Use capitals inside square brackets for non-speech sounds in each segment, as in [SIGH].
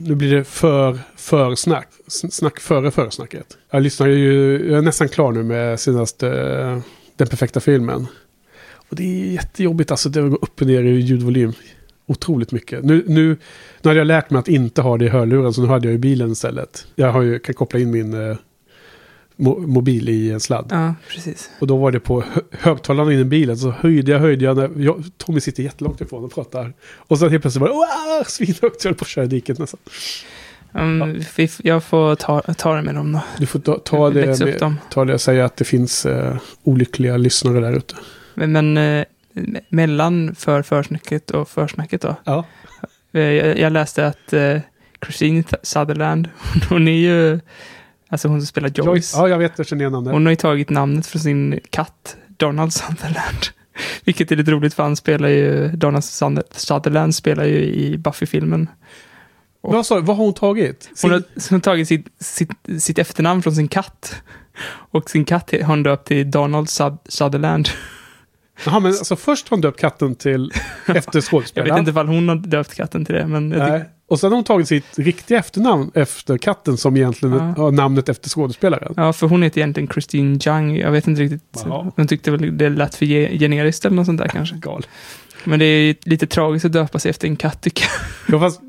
nu blir det för för snack. Snack före försnacket. Jag lyssnar ju, jag är nästan klar nu med senaste Den perfekta filmen. Och det är jättejobbigt alltså, det går upp och ner i ljudvolym. Otroligt mycket. Nu, nu, nu hade jag lärt mig att inte ha det i hörluren, så nu hade jag i bilen istället. Jag har ju, kan koppla in min eh, mo, mobil i en sladd. Ja, precis. Och då var det på hö- högtalarna in i bilen, så höjde jag, höjde jag. När jag Tommy sitter jättelångt ifrån och pratar. Och så helt plötsligt bara, "Åh, svinhögt, jag höll på att köra i diket nästan. Um, vi, jag får ta, ta det med dem då. Du får ta, ta, det, med, ta det och säga att det finns eh, olyckliga lyssnare där ute. Men, men eh, me- mellan för försnacket och försnacket då. Ja. Eh, Jag, jag läste att eh, Christine Sutherland, [LAUGHS] hon är ju, alltså hon som spelar Joyce. Joyce. Ja, jag vet, jag känner igen namnet. Hon har ju tagit namnet från sin katt, Donald Sutherland. [LAUGHS] Vilket är lite roligt för han spelar ju, Donald Suther- Sutherland spelar ju i Buffy-filmen. Vad, sa, vad har hon tagit? Hon har, hon har tagit sitt, sitt, sitt efternamn från sin katt. Och sin katt har hon döpt till Donald Sutherland. [LAUGHS] Jaha, men alltså först har hon döpt katten till [LAUGHS] efter Jag skådespelaren. vet inte ifall hon har döpt katten till det, men jag Nej. Och sen har hon tagit sitt riktiga efternamn efter katten som egentligen Ja. har namnet efter skådespelaren. ja, för hon heter egentligen Christine Jung. Jag vet inte riktigt. Jaha. Hon tyckte väl det lät för ge- generiskt eller något sånt där [LAUGHS] kanske. Gal. Men det är lite tragiskt att döpa sig efter en katt tycker jag. Ja, fast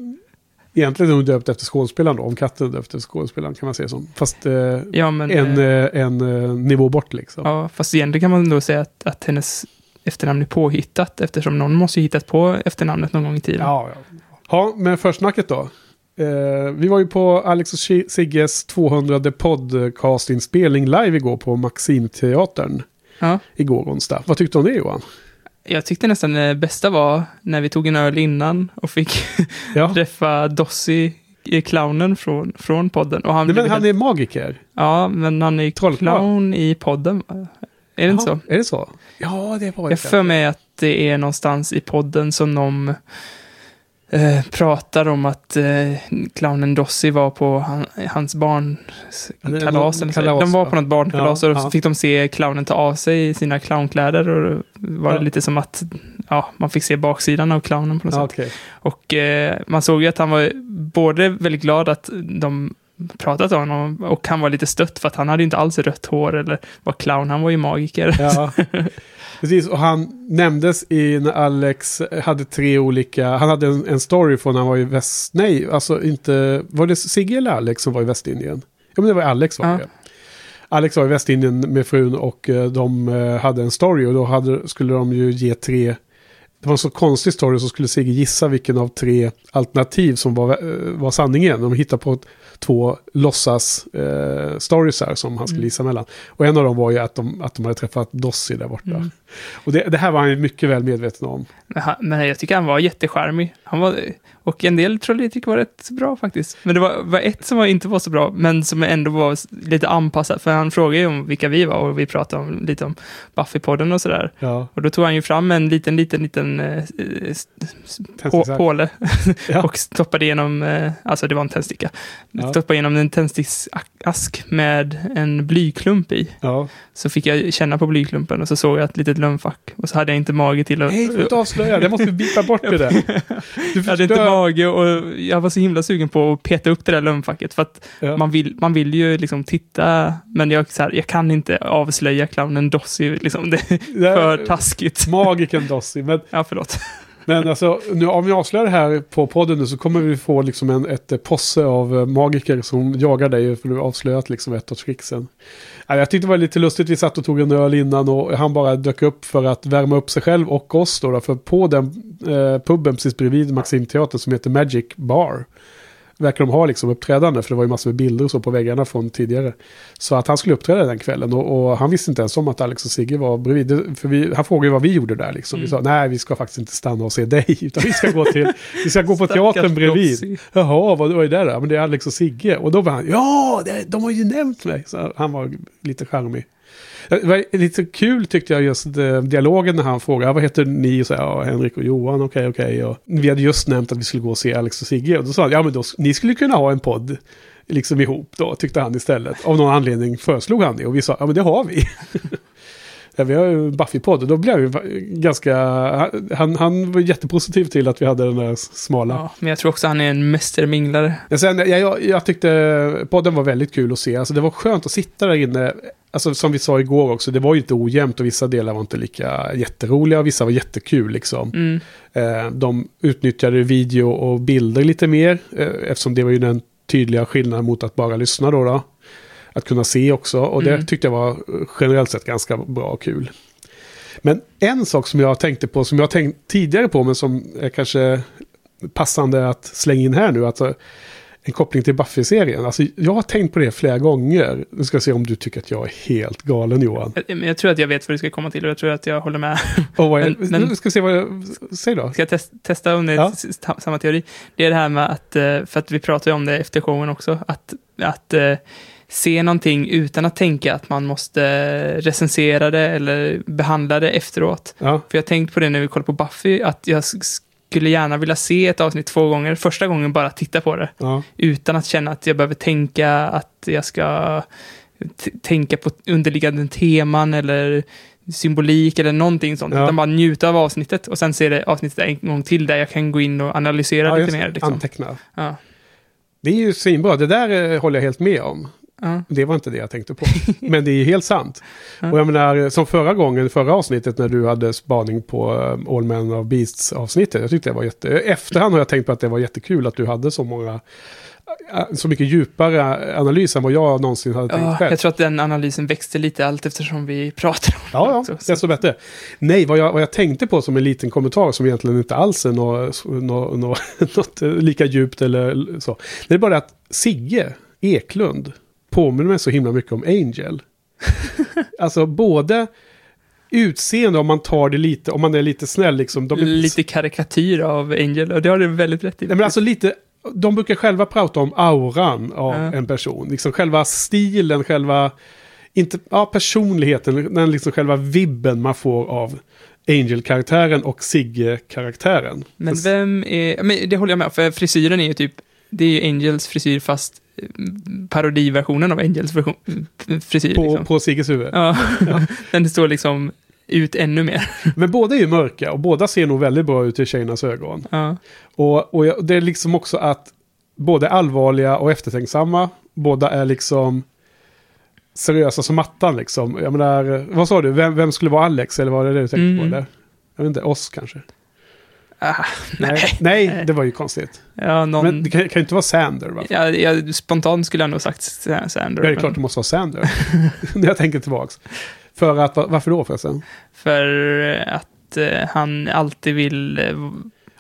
egentligen är hon döpt efter skådespelaren då. Om katten är döpt efter skådespelaren kan man säga som. Fast eh, Ja, men... en, eh, eh, en eh, nivå bort liksom. Ja, fast egentligen kan man då säga att, att hennes efternamn är påhittat eftersom någon måste ju hittat på efternamnet någon gång i tiden. Ja, ja. Ja men försnacket då. Eh, vi var ju på Alex och Sigges 200 podcastinspelning live igår på Maximteatern. Ja. Igår onsdag. Vad tyckte du om det Johan? Jag tyckte nästan det bästa var när vi tog en öl innan och fick [LAUGHS] Ja. träffa Dossi, eh, clownen från, från podden. Och han, Nej, men han är magiker. Ja, men han är ju Trollkarl. clown i podden. Är det inte så? Är det så? Ja, det var det. Jag för mig att det är någonstans i podden som de eh, pratar om att eh, clownen Dossi var på han, hans barns Ja, det är kalas. någon Eller så. kalas, de var va? på något barnkalas Ja, och ja. fick de se clownen ta av sig sina clownkläder och var Ja. det lite som att ja, man fick se baksidan av clownen på något Ja, sätt. okej. Och eh, man såg ju att han var både väldigt glad att de pratat om honom och han var lite stött för att han hade inte alls rött hår eller var clown, han var ju magiker. Ja. [LAUGHS] Precis, och han nämndes i när Alex hade tre olika, han hade en, en story från när han var i väst, nej, alltså inte, var det Sigge eller Alex som var i Västindien? Ja men det var Alex var Ja. det. Alex var i Västindien med frun och eh, de eh, hade en story och då hade, skulle de ju ge tre, det var en så konstig story så skulle Sigge gissa vilken av tre alternativ som var, eh, var sanningen. De hittade på ett, två låtsas eh, som han skulle Mm. gissa mellan. Och en av dem var ju att de, att de hade träffat Dossi där borta. Och det, det här var han mycket väl medveten om. Men, han, men jag tycker han var jättecharmig. Han var, och en del trolleri var rätt bra faktiskt. Men det var, var ett som var, inte var så bra, men som ändå var lite anpassat. För han frågade ju om vilka vi var och vi pratade om, lite om Buffy-podden och sådär. Ja. Och då tog han ju fram en liten, liten, liten eh, Tändsticksax. påle [LAUGHS] Ja. och stoppade igenom, eh, alltså det var en tändsticka, Ja. stoppade igenom en tändsticksask med en blyklump i. ja. Så fick jag känna på blyklumpen och så såg jag ett litet lönnfack. Och så hade jag inte mage till att... Nej, du får inte avslöja. Det måste vi bipa bort det där. Du Jag hade inte mage och jag var så himla sugen på att peta upp det där lönnfacket. För att Ja. man, vill, man vill ju liksom titta, men jag, så här, jag kan inte avslöja clownen Dossi. Liksom. Det är är för taskigt. Magikern Dossi. Men, Ja, förlåt. men alltså, nu, om vi avslöjar det här på podden nu så kommer vi få liksom en, ett eh, posse av eh, magiker som jagar dig för du har avslöjat liksom ett av tricksen. Jag tyckte det var lite lustigt, vi satt och tog en öl innan och han bara dök upp för att värma upp sig själv och oss då. då för på den eh, puben precis bredvid Maximteatern som heter Magic Bar. Verkar de ha liksom uppträdande, för det var ju massor med bilder och så på väggarna från tidigare. Så att han skulle uppträda den kvällen och, och han visste inte ens om att Alex och Sigge var bredvid. För vi, han frågade ju vad vi gjorde där liksom. Vi Mm. sa nej, vi ska faktiskt inte stanna och se dig, [LAUGHS] utan vi ska gå till, vi ska gå på teatern bredvid. Jaha, vad är det där? Men det är Alex och Sigge. Och då var han, ja, det, de har ju nämnt mig. Så han var lite charmig. Det var lite kul tyckte jag just eh, dialogen när han frågade, "Ja, vad heter ni? Och så, ja, Henrik och Johan, okej, okej. Och Vi hade just nämnt att vi skulle gå och se Alex och Sigge. Och då sa han, ja men då, ni skulle kunna ha en podd liksom ihop då, tyckte han istället. Av någon anledning föreslog han det och vi sa, ja men det har vi. [LAUGHS] Ja, vi har ju Buffy-podd och då blev ju ganska... Han, han var jättepositiv till att vi hade den där smala. Ja, men jag tror också han är en mästerminglare. Ja, sen, jag, jag, jag tyckte podden var väldigt kul att se. Alltså, det var skönt att sitta där inne. Alltså, som vi sa igår också, det var ju inte ojämnt och vissa delar var inte lika jätteroliga och vissa var jättekul. Liksom. Mm. Eh, de utnyttjade video och bilder lite mer eh, eftersom det var ju den tydliga skillnaden mot att bara lyssna då. då. Att kunna se också och det Mm. tyckte jag var eh, generellt sett ganska bra och kul. Men en sak som jag tänkte på, som jag har tänkt tidigare på, men som är kanske passande att slänga in här nu, alltså en koppling till Buffy-serien. Alltså, jag har tänkt på det flera gånger. Nu ska jag se om du tycker att jag är helt galen Johan. Jag, men jag tror att jag vet vad du ska komma till och jag tror att jag håller med. Är, Men- men- nu ska se vad jag... Säg då. Ska jag tes- testa om det är Ja. samma teori? Det är det här med att, eh, för att vi pratade ju om det efter showen också, att, att eh, se någonting utan att tänka att man måste recensera det eller behandla det efteråt. Ja, För jag har tänkt på det när vi kollar på Buffy, att jag skulle gärna vilja se ett avsnitt två gånger. Första gången bara titta på det, ja, utan att känna att jag behöver tänka att jag ska tänka på underliggande teman eller symbolik eller någonting sånt. Ja. Utan bara njuta av avsnittet och sen se det avsnittet en gång till där jag kan gå in och analysera ja lite mer. Liksom. anteckna. Ja. Det är ju svinbra, det där eh, håller jag helt med om. Ja. Det var inte det jag tänkte på. [LAUGHS] Men det är helt sant. Ja. Och jag menar, som förra gången, förra avsnittet när du hade spaning på eh, All Men of Beasts avsnittet. Jag tyckte det var jätte... Efterhand har jag tänkt på att det var jättekul att du hade så många... eh, Så mycket djupare analys än vad jag någonsin hade tänkt Ja, själv. jag tror att den analysen växte lite allt eftersom vi pratade om Ja, det ja, också. Så- desto bättre. Nej, vad jag, vad jag tänkte på som en liten kommentar som egentligen inte alls är något, något, något, [LAUGHS] något lika djupt eller så. Det är bara att Sigge Eklund påminner mig så himla mycket om Angel. [LAUGHS] alltså både utseende om man tar det lite, om man är lite snäll liksom. De är, Lite karikatyr av Angel, och det har du väldigt rätt i. Nej, men alltså lite, de brukar själva prata om auran av Ja. en person. Liksom själva stilen, själva, inte, ja, personligheten, den liksom själva vibben man får av Angel-karaktären och Sigge-karaktären. Men vem är... Men det håller jag med för frisyren är ju typ... Det är ju Angels frisyr fast parodiversionen av Angels version, frisyr. på, liksom. på Sigges huvud. Ja, [LAUGHS] den står liksom ut ännu mer. [LAUGHS] Men båda är ju mörka och båda ser nog väldigt bra ut i tjejernas ögon. Ja, Och, och jag- det är liksom också att båda är allvarliga och eftertänksamma. Båda är liksom seriösa som mattan liksom. Jag menar, vad sa du? Vem, vem skulle vara Alex? Eller var det det du tänkte på? Mm. Eller? Jag vet inte, oss kanske? Ah, Nej, nej det var ju konstigt. ja någon... Men det kan, ju inte vara Sander ja, jag, spontant skulle jag nog sagt Sa- Sander. Ja, det är men- klart [LAUGHS] [LAUGHS] det måste vara Sander. När jag tänker tillbaks. För att, va- varför då förresten? För att eh, han alltid vill... eh,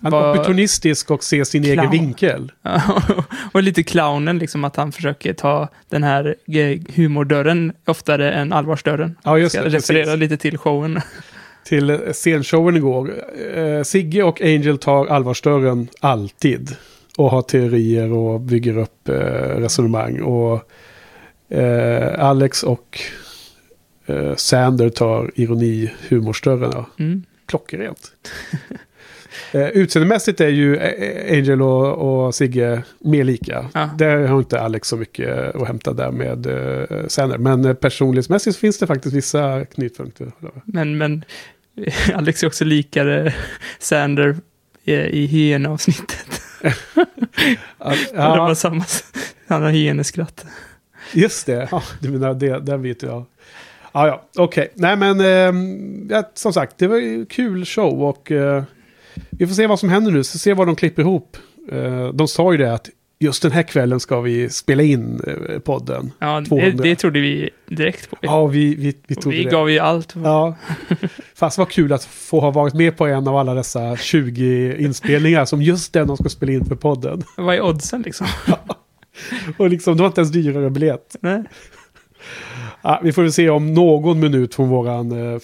Han är opportunistisk och ser sin egen Clown. vinkel. [LAUGHS] och lite clownen, liksom att han försöker ta den här eh, humordörren oftare än allvarsdörren. Ja, just Ska det. referera precis. lite till showen. Till scenshowen igår. Eh, Sigge och Angel tar allvarsdörren alltid. Och har teorier och bygger upp eh, resonemang. Och eh, Alex och eh, Sander tar ironi humorsdörren. Ja. Mm. Klockrent. [LAUGHS] eh, utseendemässigt är ju eh, Angel och, och Sigge mer lika. Ja. Där har inte Alex så mycket att hämta där med eh, Sander. Men eh, personlighetsmässigt finns det faktiskt vissa knytpunkter. Men, men [LAUGHS] Alex är också likare Sander i, i hyenavsnittet. [LAUGHS] Ja, [LAUGHS] De har samma, han har hyeneskratt. just det. Ja, du menar det, där vet jag. Ja, ja, okej. Nej, men ja, som sagt, det var ju kul show och eh, vi får se vad som händer nu. Så se vad de klipper ihop. Eh, de sa ju det att just den här kvällen ska vi spela in eh, podden. Ja, det, 200. det trodde vi direkt på. Ja, vi, vi, vi trodde vi det. gav ju allt. Ja. Fast vad kul att få ha varit med på en av alla dessa 20 inspelningar som just den de ska spela in för podden. Vad är oddsen liksom? [LAUGHS] Och liksom, det var inte ens dyrare biljett. Nej. Ja, vi får väl se om någon minut från våran eh,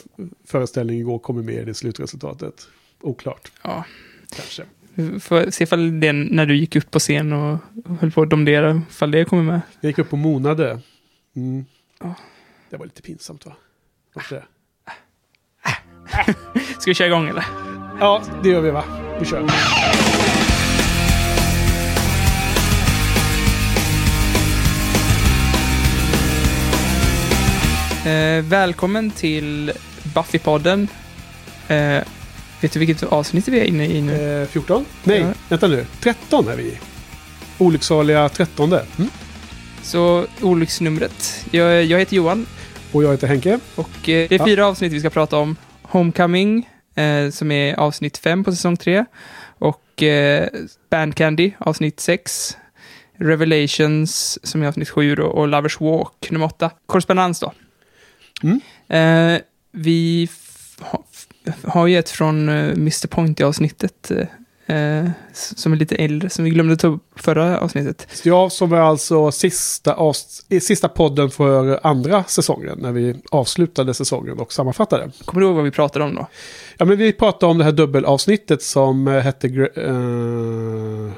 föreställning igår kommer med i slutresultatet. Oklart, Ja. kanske. Får se ifall det när du gick upp på scen och höll på att domdera, ifall det kommer med. Jag gick upp och monade. Mm. Ja. Det var lite pinsamt va? Varför det? [LAUGHS] Ska vi köra igång eller? Ja, det gör vi va? Vi kör. Eh, välkommen till Buffy-podden. Eh, vet du vilket avsnitt vi är inne i nu? Eh, 14? Nej, Ja. vänta nu. 13 är vi i. Olycksaliga 13. Mm. Så olycksnumret. Jag, jag heter Johan Och jag heter Henke. och eh, det är Ja. fyra avsnitt vi ska prata om. Homecoming, eh, som är avsnitt fem på säsong tre. Och eh, Band Candy, avsnitt sex. Revelations, som är avsnitt sju då, och Lovers Walk, nummer åtta. Korrespondens då. Mm. Eh, vi har ju ett från eh, Mr. Pointy-avsnittet. Eh, s- som är lite äldre, som vi glömde ta upp förra avsnittet. Ja, som är alltså sista, avs- eh, sista podden för andra säsongen. När vi avslutade säsongen och sammanfattade. Kommer du ihåg vad vi pratade om då? Ja, men vi pratade om det här dubbelavsnittet som eh, hette eh,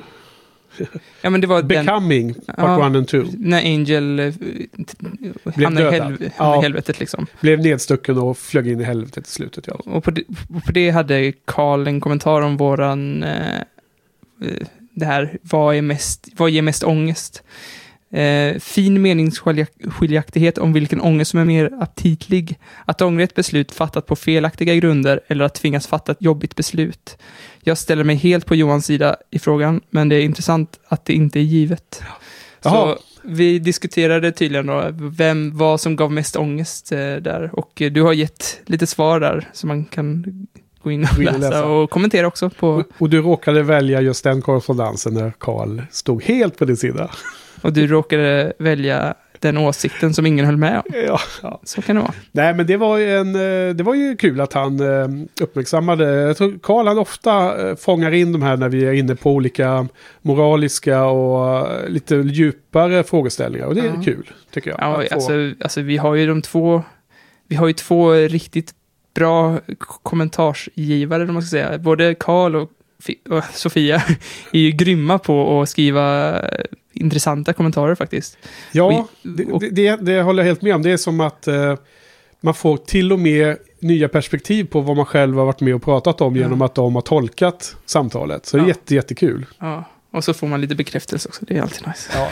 Ja, men det var den... Becoming, Part Ja. 1 and 2. När Angel eh, t- hamnade i, helv- Ja. helvetet liksom. Blev nedstucken och flög in i helvetet i slutet. Ja. Och på det, på det hade Karl en kommentar om våran... Eh, eh, det här, vad, är mest, vad ger mest ångest? Eh, fin meningsskiljaktighet om vilken ångest som är mer aptitlig. Att ångra ett beslut fattat på felaktiga grunder eller att tvingas fatta ett jobbigt beslut. Jag ställer mig helt på Johans sida i frågan, men det är intressant att det inte är givet. Jaha. Så vi diskuterade tydligen då vem, vad som gav mest ångest eh, där. Och eh, du har gett lite svar där som man kan gå in och, Gå in och läsa, läsa. och kommentera också på. Och, och du råkade välja just den korrespondensen när Karl stod helt på din sida. Och du råkade välja den åsikten som ingen höll med om. Ja, ja. Så kan det vara. Nej, men det var, ju en, eh, det var ju kul att han eh, uppmärksammade. Jag tror Karl han ofta eh, fångar in de här när vi är inne på olika moraliska och lite djupare frågeställningar. Och det är Ja. kul, tycker jag. Ja, få- alltså, alltså, vi har ju de två, vi har ju två riktigt bra kommentarsgivare, om man ska säga. Både Karl och, Fi- och Sofia [LAUGHS] är ju grymma på att skriva intressanta kommentarer faktiskt. ja och- det, och- det, det, det håller jag helt med om. Det är som att eh, man får till och med nya perspektiv på vad man själv har varit med och pratat om Ja. genom att de har tolkat samtalet. Så det är Ja. jätte, jättekul. Ja. Och så får man lite bekräftelse också, det är alltid nice. Ja.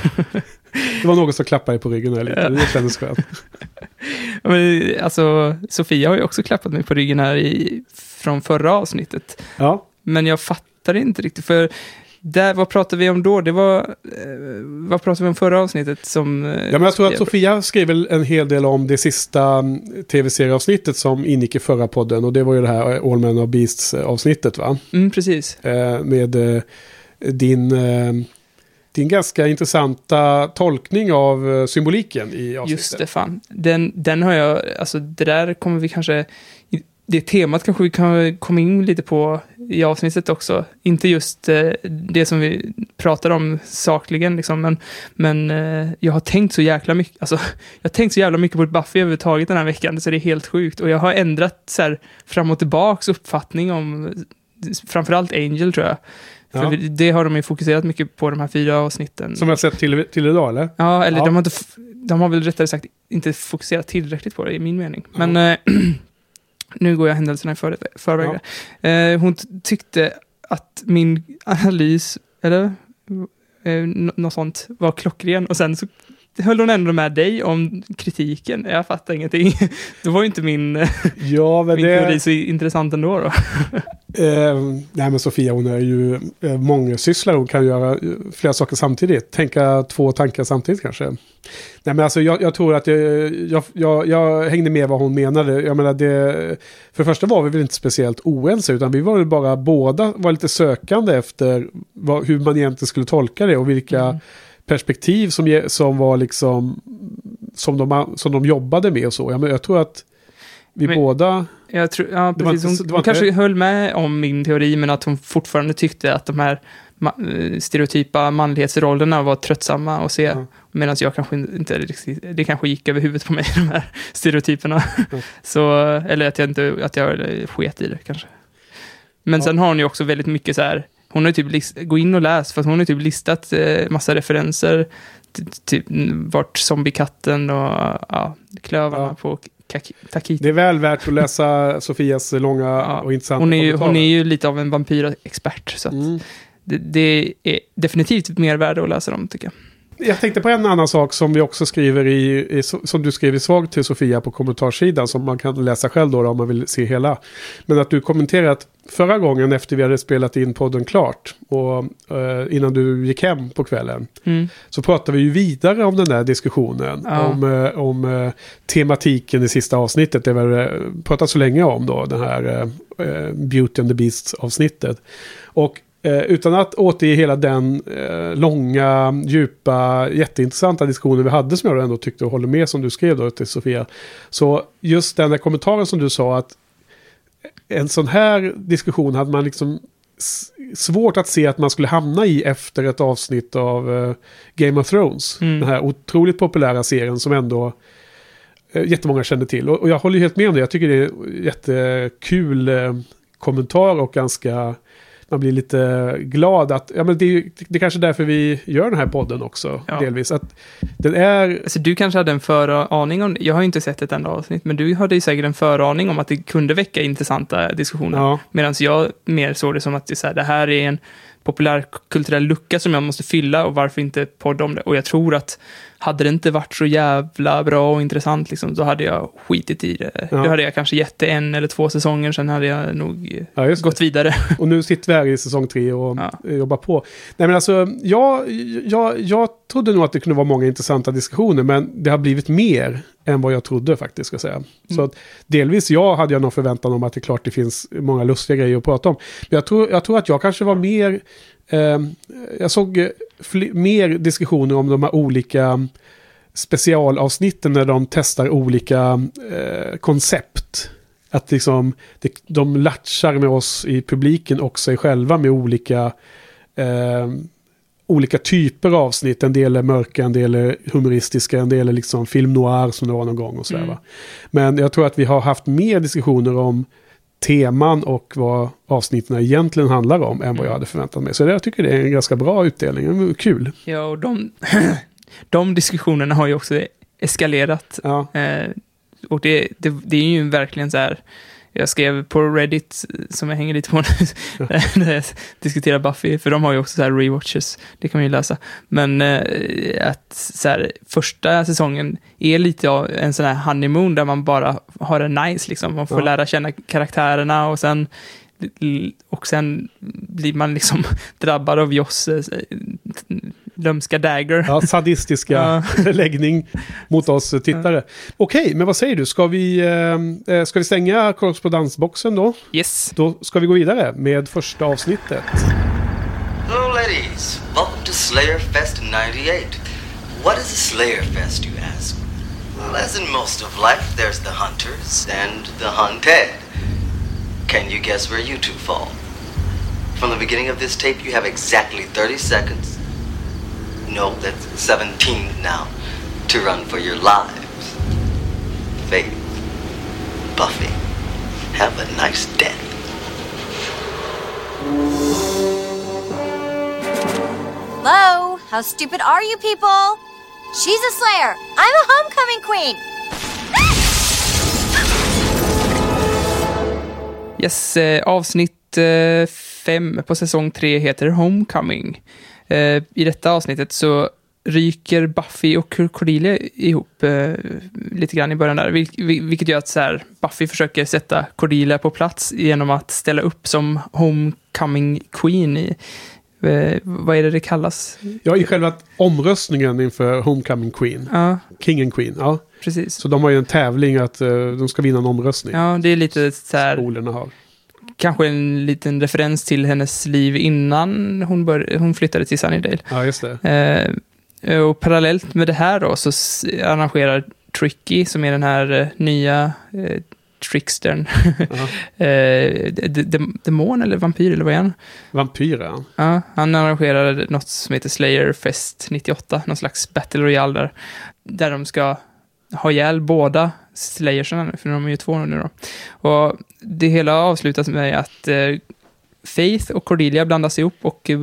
Det var någon som klappade på ryggen här lite. Det kändes skönt. [LAUGHS] Ja, Men, alltså, Sofia har ju också klappat mig på ryggen här i, från förra avsnittet. Ja. Men jag fattar inte riktigt, för där, vad pratade vi om då? Det var, eh, vad pratade vi om förra avsnittet som... eh, Ja, men jag tror att Sofia- skrev en hel del om det sista mm, tv-serieavsnittet som ingick i förra podden. Och det var ju det här All Men of Beasts-avsnittet, va? Mm, precis. Eh, med eh, din, eh, din ganska intressanta tolkning av eh, symboliken i avsnittet. Just det, fan. Den, den har jag, alltså det där kommer vi kanske, det temat kanske vi kan komma in lite på i avsnittet också. Inte just eh, det som vi pratar om sakligen, liksom, men, men eh, jag har tänkt så jäkla mycket, alltså, [LAUGHS] jag har tänkt så jävla mycket på Buffy överhuvudtaget den här veckan, så det är helt sjukt. Och jag har ändrat så här, fram och tillbaks uppfattning om framförallt Angel, tror jag. För Ja. vi- det har de ju fokuserat mycket på de här fyra avsnitten. Som jag sett till, till idag, eller? Ja, eller Ja. De, har inte, de har väl rättare sagt inte fokuserat tillräckligt på det, i min mening. Ja. Men eh, [CLEARS THROAT] nu går jag händelserna i för, förväg. där. Eh, hon tyckte att min analys, eller eh, något sånt, var klockren. Och sen så höll hon ändå med dig om kritiken. Jag fattar ingenting. [LAUGHS] Det var ju inte min, eh, Ja, min det... teori så intressant ändå. Då. [LAUGHS] Eh, nej men Sofia hon är ju eh, mångsysslare. Hon kan göra eh, flera saker samtidigt. Tänka två tankar samtidigt kanske. Nej men alltså jag, jag tror att jag, jag, jag, jag hängde med vad hon menade. Jag menar det, för det första var vi väl inte speciellt oense utan vi var väl bara båda var lite sökande efter vad, hur man egentligen skulle tolka det och vilka Mm. perspektiv som, som var liksom som de, som de jobbade med och så. Jag, men, jag tror att vi Men- båda... Jag tror, ja, precis. inte- Hon, hon inte- kanske höll med om min teori, men att hon fortfarande tyckte att de här eh, stereotypa manlighetsrollerna var tröttsamma att se. Ja. Medan jag kanske inte det kanske gick över huvudet på mig, [LAUGHS] de här stereotyperna. Ja. [LAUGHS] Så, eller att jag inte, att jag sket i det kanske. Men Ja. sen har hon ju också väldigt mycket så här, hon har ju typ, list, gå in och läs, för hon har ju typ listat eh, massa referenser, ty- typ vart zombiekatten och ja, klövarna på Takiti. Det är väl värt att läsa Sofias långa Ja, och intressanta Hon är, ju, hon är ju lite av en vampyrexpert, så Mm. det, det är definitivt mer värde att läsa dem, tycker jag. Jag tänkte på en annan sak som vi också skriver i, i som du skrev i svar till Sofia på kommentarsidan som man kan läsa själv då, då om man vill se hela. Men att du kommenterar att förra gången efter vi hade spelat in podden klart och eh, innan du gick hem på kvällen Mm. så pratade vi ju vidare om den där diskussionen. Ja. Om, eh, om eh, tematiken i sista avsnittet. Det var eh, pratat så länge om då, den här eh, eh, Beauty and the Beast avsnittet. Och eh, utan att återge hela den eh, långa, djupa, jätteintressanta diskussionen vi hade som jag ändå tyckte och håller med som du skrev då till Sofia. Så just den där kommentaren som du sa att en sån här diskussion hade man liksom svårt att se att man skulle hamna i efter ett avsnitt av eh, Game of Thrones. Mm. Den här otroligt populära serien som ändå eh, jättemånga känner till. Och, och jag håller ju helt med om det. Jag tycker det är jättekul eh, kommentar och ganska... Man blir lite glad att... Ja, men det, är det är kanske därför vi gör den här podden också, Ja. delvis. Att den är... Alltså, du kanske hade en föraning om. Jag har ju inte sett ett enda avsnitt, men du hade ju säkert en föraning om att det kunde väcka intressanta diskussioner. Ja, Medan jag mer såg det som att det, är så här, det här är en populärkulturell lucka som jag måste fylla och varför inte podda om det? Och jag tror att hade det inte varit så jävla bra och intressant, liksom, då hade jag skitit i det. Ja. Då hade jag kanske gett det en eller två säsonger, sen hade jag nog eh, ja gått vidare. [LAUGHS] Och nu sitter vi här i säsong tre och Ja. jobbar på. Nej men alltså, jag, jag, jag trodde nog att det kunde vara många intressanta diskussioner, men det har blivit mer än vad jag trodde faktiskt, ska säga. Så Mm. att delvis jag hade jag någon förväntan om att det är klart det finns många lustiga grejer att prata om. Men jag tror, jag tror att jag kanske var mer, eh, jag såg eh, mer diskussioner om de här olika specialavsnitten när de testar olika eh, koncept. Att liksom, det, de latchar med oss i publiken och sig själva med olika, eh, olika typer av avsnitt. En del är mörka, en del är humoristiska, en del är liksom film noir som det var någon gång och sådär Mm. Men jag tror att vi har haft mer diskussioner om teman och vad avsnitten egentligen handlar om än vad jag hade förväntat mig. Så det, jag tycker det är en ganska bra utdelning, kul. Ja, och de, [CLEARS THROAT] de diskussionerna har ju också eskalerat Ja, Eh, och det, det, det är ju verkligen så här, jag skrev på Reddit, som jag hänger lite på nu, [LAUGHS] när jag diskuterar Buffy, för de har ju också så här rewatches, det kan man ju läsa. Men eh, att så här, första säsongen är lite av en sån här honeymoon där man bara har det nice, liksom. Man får Ja. lära känna karaktärerna och sen och sen blir man liksom [LAUGHS] drabbad av Josses eh, lömska dagger. ja sadistiska [LAUGHS] läggning mot oss tittare. Okej, men vad säger du? Ska vi, eh, eh, ska vi stänga korrespondensboxen då? Yes. Då ska vi gå vidare med första avsnittet. Hello, ladies. Welcome to Slayer Fest 98. What is a Slayer Fest, you ask? Well, as in most of life, there's the hunters and the hunted. Can you guess where you two fall? From the beginning of this tape, you have exactly 30 seconds. No, that's 17 now. To run for your lives. Faith. Buffy. Have a nice death. Hello? How stupid are you people? She's a slayer. I'm a homecoming queen. Yes, eh, avsnitt eh, fem på säsong tre heter Homecoming. Eh, I detta avsnittet så ryker Buffy och Cordelia ihop eh, lite grann i början där, vil, vil, vilket gör att så här, Buffy försöker sätta Cordelia på plats genom att ställa upp som Homecoming Queen i, eh, vad är det det kallas? Ja, i själva omröstningen inför Homecoming Queen. Ja, King and Queen, ja. precis. Så de har ju en tävling att eh, de ska vinna en omröstning. Ja, det är lite så här, Skolorna har. Kanske en liten referens till hennes liv innan hon, bör, hon flyttade till Sunnydale. Ja, just det. Eh, och parallellt med det här då så arrangerar Tricky, som är den här eh, nya eh, trickstern, [LAUGHS] Ja. eh, de- de- demon eller vampyr eller vad är han? Vampyrer. Ja, han arrangerar något som heter Slayer Fest 98, någon slags Battle Royale där, där de ska ha ihjäl båda Slayersarna nu, för de är ju två nu då. Och det hela avslutas med att eh, Faith och Cordelia blandas ihop och eh,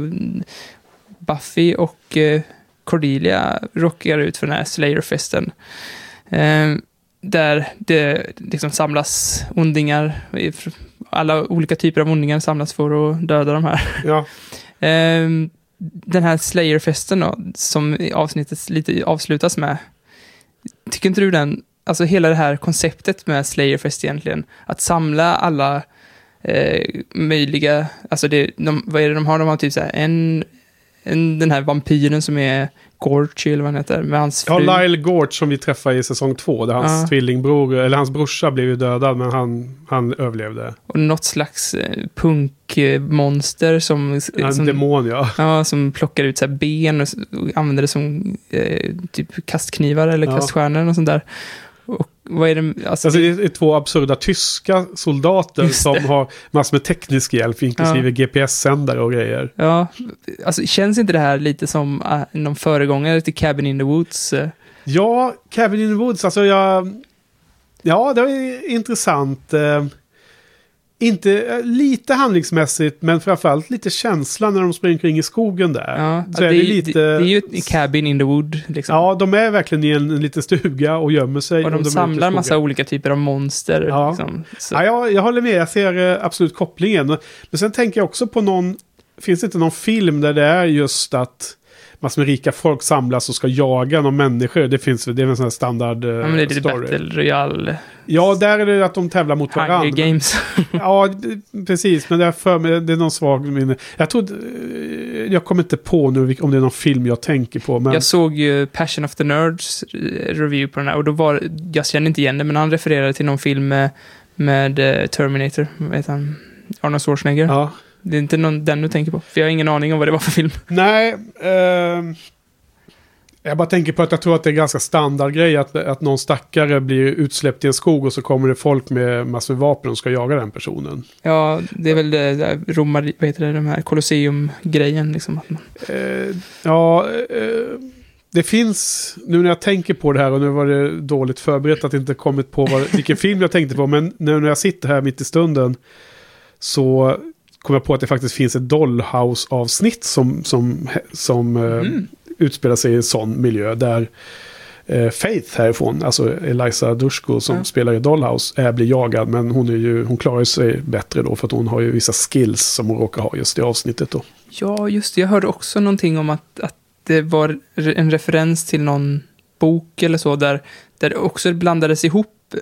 Buffy och eh, Cordelia rockar ut för den här Slayer-festen. Eh, där det liksom samlas ondingar, alla olika typer av ondingar samlas för att döda de här. Ja, [LAUGHS] Ehm, den här Slayer-festen då, som avsnittet lite avslutas med. Tycker inte du den, alltså hela det här konceptet med Slayerfest egentligen, att samla alla eh, möjliga, alltså det, de, vad är det de har? De har typ så här en, en den här vampyren som är Gorchi eller vad han heter, med hans Ja, fru. Lyle Gorch som vi träffade i säsong två. Där hans Ja. tvillingbror, eller hans brorsa blev ju dödad men han, han överlevde. Och något slags eh, punkmonster som... En som demon ja. Ja, som plockar ut så ben och, och använder det som eh, typ kastknivar eller Ja. kaststjärnor och sånt där. Vad är det? Alltså, Alltså det är två absurda tyska soldater som har massor med teknisk hjälp, inklusive GPS-sändare och grejer. ja, alltså känns inte det här lite som äh, någon föregångare till Cabin in the Woods? eh? Ja, Cabin in the Woods, alltså jag... Ja, det är intressant. Inte eh, lite handlingsmässigt, men framförallt lite känslan när de springer kring i skogen där. Ja, Så det, är det lite... det, är ju ett Cabin in the Wood. Liksom. Ja, de är verkligen i en, en liten stuga och gömmer sig. och de i samlar massa olika typer av monster. Ja. Liksom. Ja, jag, jag håller med, jag ser eh, absolut kopplingen. Men sen tänker jag också på någon, finns det inte någon film där det är just att massor med rika folk samlas och ska jaga någon människor? Det finns det är en sån här standard eh, ja, men det är lite story. Battle Royale, Ja, där är det att de tävlar mot Hunger varandra. Games. [LAUGHS] Ja, precis. Men det är, för mig, det är någon svag minne. Jag tror... eh, Jag kommer inte på nu om det är någon film jag tänker på. Men Jag såg ju Passion of the Nerds eh, review på den här och då var jag känner inte igen det, men han refererade till någon film med, med eh, Terminator, vad heter han? Arnold Schwarzenegger. ja. Det är inte någon, den du tänker på, för jag har ingen aning om vad det var för film. Nej, ehm, jag bara tänker på att jag tror att det är ganska standardgrej att, att någon stackare blir utsläppt i en skog och så kommer det folk med massor med vapen och ska jaga den personen. Ja, det är väl det där Romar, vad heter det, de här Colosseum-grejen liksom. Att man, Eh, ja, eh, det finns, nu när jag tänker på det här och nu var det dåligt förberett att inte kommit på vad, vilken film jag tänkte på, men nu när jag sitter här mitt i stunden så kom jag på att det faktiskt finns ett Dollhouse-avsnitt som, som, som eh, utspelar sig i en sån miljö där eh, Faith härifrån, alltså Eliza Dushku som Ja. spelar i Dollhouse, är, blir jagad men hon, är ju, hon klarar sig bättre då för att hon har ju vissa skills som hon råkar ha just i avsnittet då. ja, just det, jag hörde också någonting om att, att det var en referens till någon bok eller så, där, där det också blandades ihop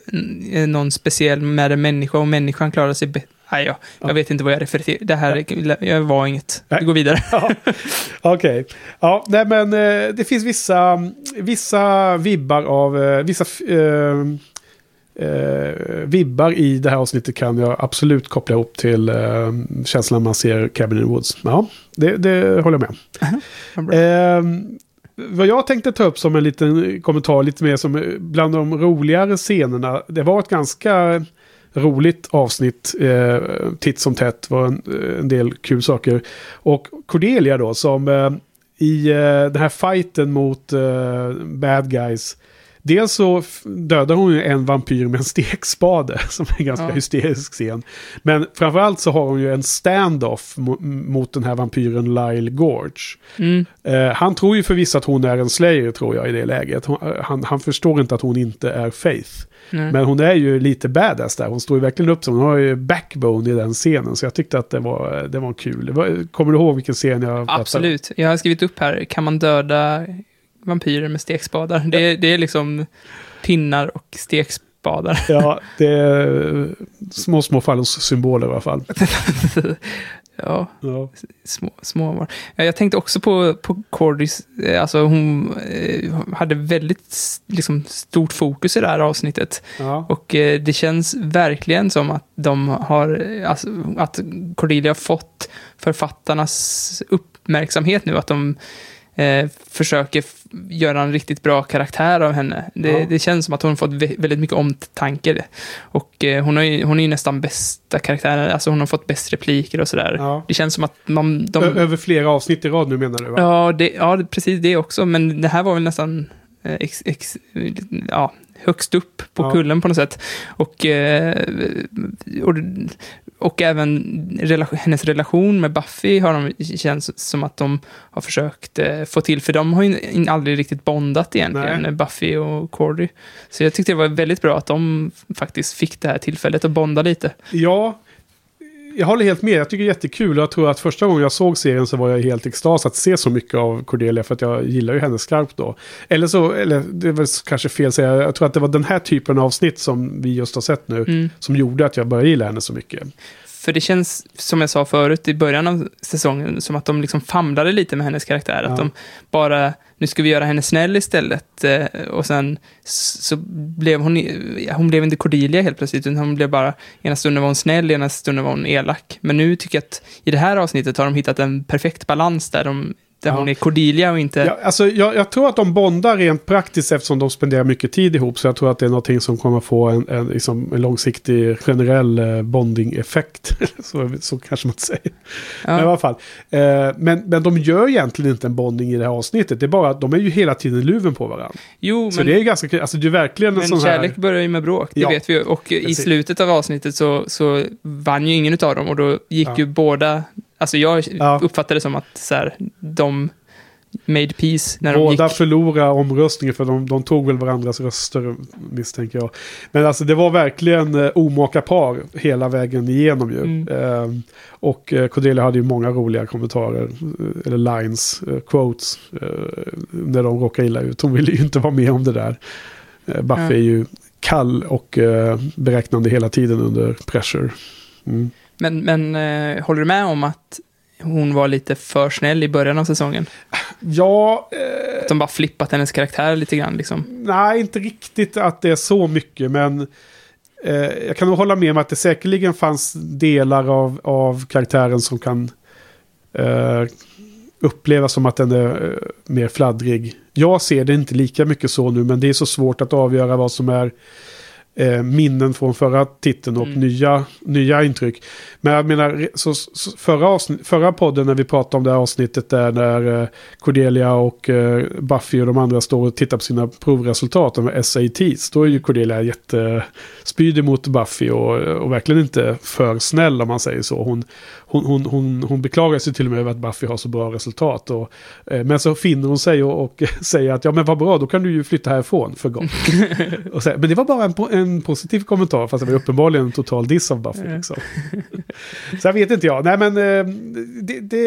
eh, någon speciell med en människa och människan klarade sig bättre. Nej, jag, jag Ja. vet inte vad jag refererar till. Det här jag var inget. Vi går vidare. [LAUGHS] Ja, Okej. Ja, nej men eh, det finns vissa, vissa vibbar av, eh, vissa eh, eh, vibbar i det här avsnittet kan jag absolut koppla ihop till eh, känslan man ser Cabin in the Woods. Ja, det, det håller jag med. Vad bra. Eh, vad jag tänkte ta upp som en liten kommentar, lite mer som bland de roligare scenerna. Det var ett ganska roligt avsnitt, eh, titt som tätt, var en, en del kul saker. Och Cordelia då, som eh, i eh, den här fighten mot eh, bad guys, Dels så dödar hon ju en vampyr med en stekspade, [LAUGHS] som är en ganska Ja. hysterisk scen. Men framförallt så har hon ju en standoff mo- mot den här vampyren Lyle Gorge. Mm. Eh, han tror ju förvisso att hon är en slayer tror jag i det läget. Hon, eh, han, han förstår inte att hon inte är Faith. Nej. Men hon är ju lite badass där. Hon står ju verkligen upp som hon har ju backbone i den scenen. Så jag tyckte att det var, det var kul. Kommer du ihåg vilken scen jag pratar om? Absolut. Jag har skrivit upp här, kan man döda vampyrer med stekspadar? Det, det är liksom pinnar och stekspadar. Ja, det är små, små fallossymboler i alla fall. [LAUGHS] ja, Ja. små, små Jag tänkte också på, på Cordys, eh, alltså hon eh, hade väldigt liksom, stort fokus i det här avsnittet. Ja. Och eh, det känns verkligen som att de har, alltså, att Cordelia har fått författarnas uppmärksamhet nu, att de eh, försöker göra en riktigt bra karaktär av henne. Det, Ja. det känns som att hon fått vä- väldigt mycket omtanke. Och eh, hon, har ju, hon är ju nästan bästa karaktären, alltså hon har fått bäst repliker och sådär. Ja. Det känns som att man, de... Över flera avsnitt i rad nu menar du va? Ja, det, ja, precis det också. Men det här var väl nästan eh, ex, ex, ja, högst upp på Ja. kullen på något sätt. Och, eh, och, och även relation, hennes relation med Buffy har de, känns som att de har försökt eh, få till. För de har ju in- aldrig riktigt bondat egentligen, Nej. Buffy och Cordy. Så jag tyckte det var väldigt bra att de faktiskt fick det här tillfället att bonda lite. Ja, jag håller helt med. Jag tycker det är jättekul. Jag tror att första gången jag såg serien så var jag helt extas att se så mycket av Cordelia. För att jag gillar ju henne skarpt då. Eller så, eller det är väl kanske fel att säga. Jag tror att det var den här typen av avsnitt som vi just har sett nu. Mm. Som gjorde att jag började gilla henne så mycket. För det känns, som jag sa förut, i början av säsongen, som att de liksom famlade lite med hennes karaktär. Ja. Att de bara, nu ska vi göra henne snäll istället. eh, Och sen så blev hon, hon blev inte Cordelia helt plötsligt, utan hon blev bara, ena stunden var hon snäll, ena stunden var hon elak. Men nu tycker jag att i det här avsnittet har de hittat en perfekt balans där, de, där Ja. hon är Cordelia och inte... Ja, alltså, jag, jag tror att de bondar rent praktiskt eftersom de spenderar mycket tid ihop. Så jag tror att det är någonting som kommer få en, en, liksom, en långsiktig generell eh, bonding-effekt. [LAUGHS] så, så kanske man säger. Men i alla fall. Eh, men, men de gör egentligen inte en bonding i det här avsnittet. Det är bara att de är ju hela tiden i luven på varandra. jo, Så men... det är ju ganska. Alltså det är verkligen en Men sån kärlek här... börjar ju med bråk, det Ja, vet vi ju. Och i slutet av avsnittet så, så vann ju ingen av dem och då gick Ja. ju båda... Alltså jag Ja. uppfattade det som att så här, de made peace när de Båda förlorade omröstningen för de, de tog väl varandras röster misstänker jag. Men alltså det var verkligen eh, omaka par hela vägen igenom ju. Mm. Eh, och eh, Cordelia hade ju många roliga kommentarer, eh, eller lines, eh, quotes, eh, när de råkade illa ut. Hon ville ju inte vara med om det där. Buffy Ja. är ju kall och beräknande hela tiden under pressure. Mm. Men, men eh, håller du med om att hon var lite för snäll i början av säsongen? Ja, eh, Att de bara flippat hennes karaktär lite grann liksom. Nej, inte riktigt att det är så mycket, men eh, jag kan nog hålla med om att det säkerligen fanns delar av, av karaktären som kan eh, upplevas som att den är eh, mer fladdrig. Jag ser det inte lika mycket så nu, men det är så svårt att avgöra vad som är eh, minnen från förra titeln och Mm. nya, nya intryck. Men jag menar, så, så, förra, avsnitt, förra podden när vi pratade om det här avsnittet där när eh, Cordelia och eh, Buffy och de andra står och tittar på sina provresultat, de SATs, då är ju Cordelia jättespydig mot Buffy och, och verkligen inte för snäll om man säger så. Hon, hon, hon, hon, hon beklagar sig till och med över att Buffy har så bra resultat. Och, eh, men så finner hon sig och, och [LAUGHS] säger att ja men vad bra, då kan du ju flytta härifrån för gott. [LAUGHS] och så, men det var bara en, en positiv kommentar, fast det var uppenbarligen en total diss av Buffy. Liksom. [LAUGHS] så jag vet inte jag. Nej men eh, det, det,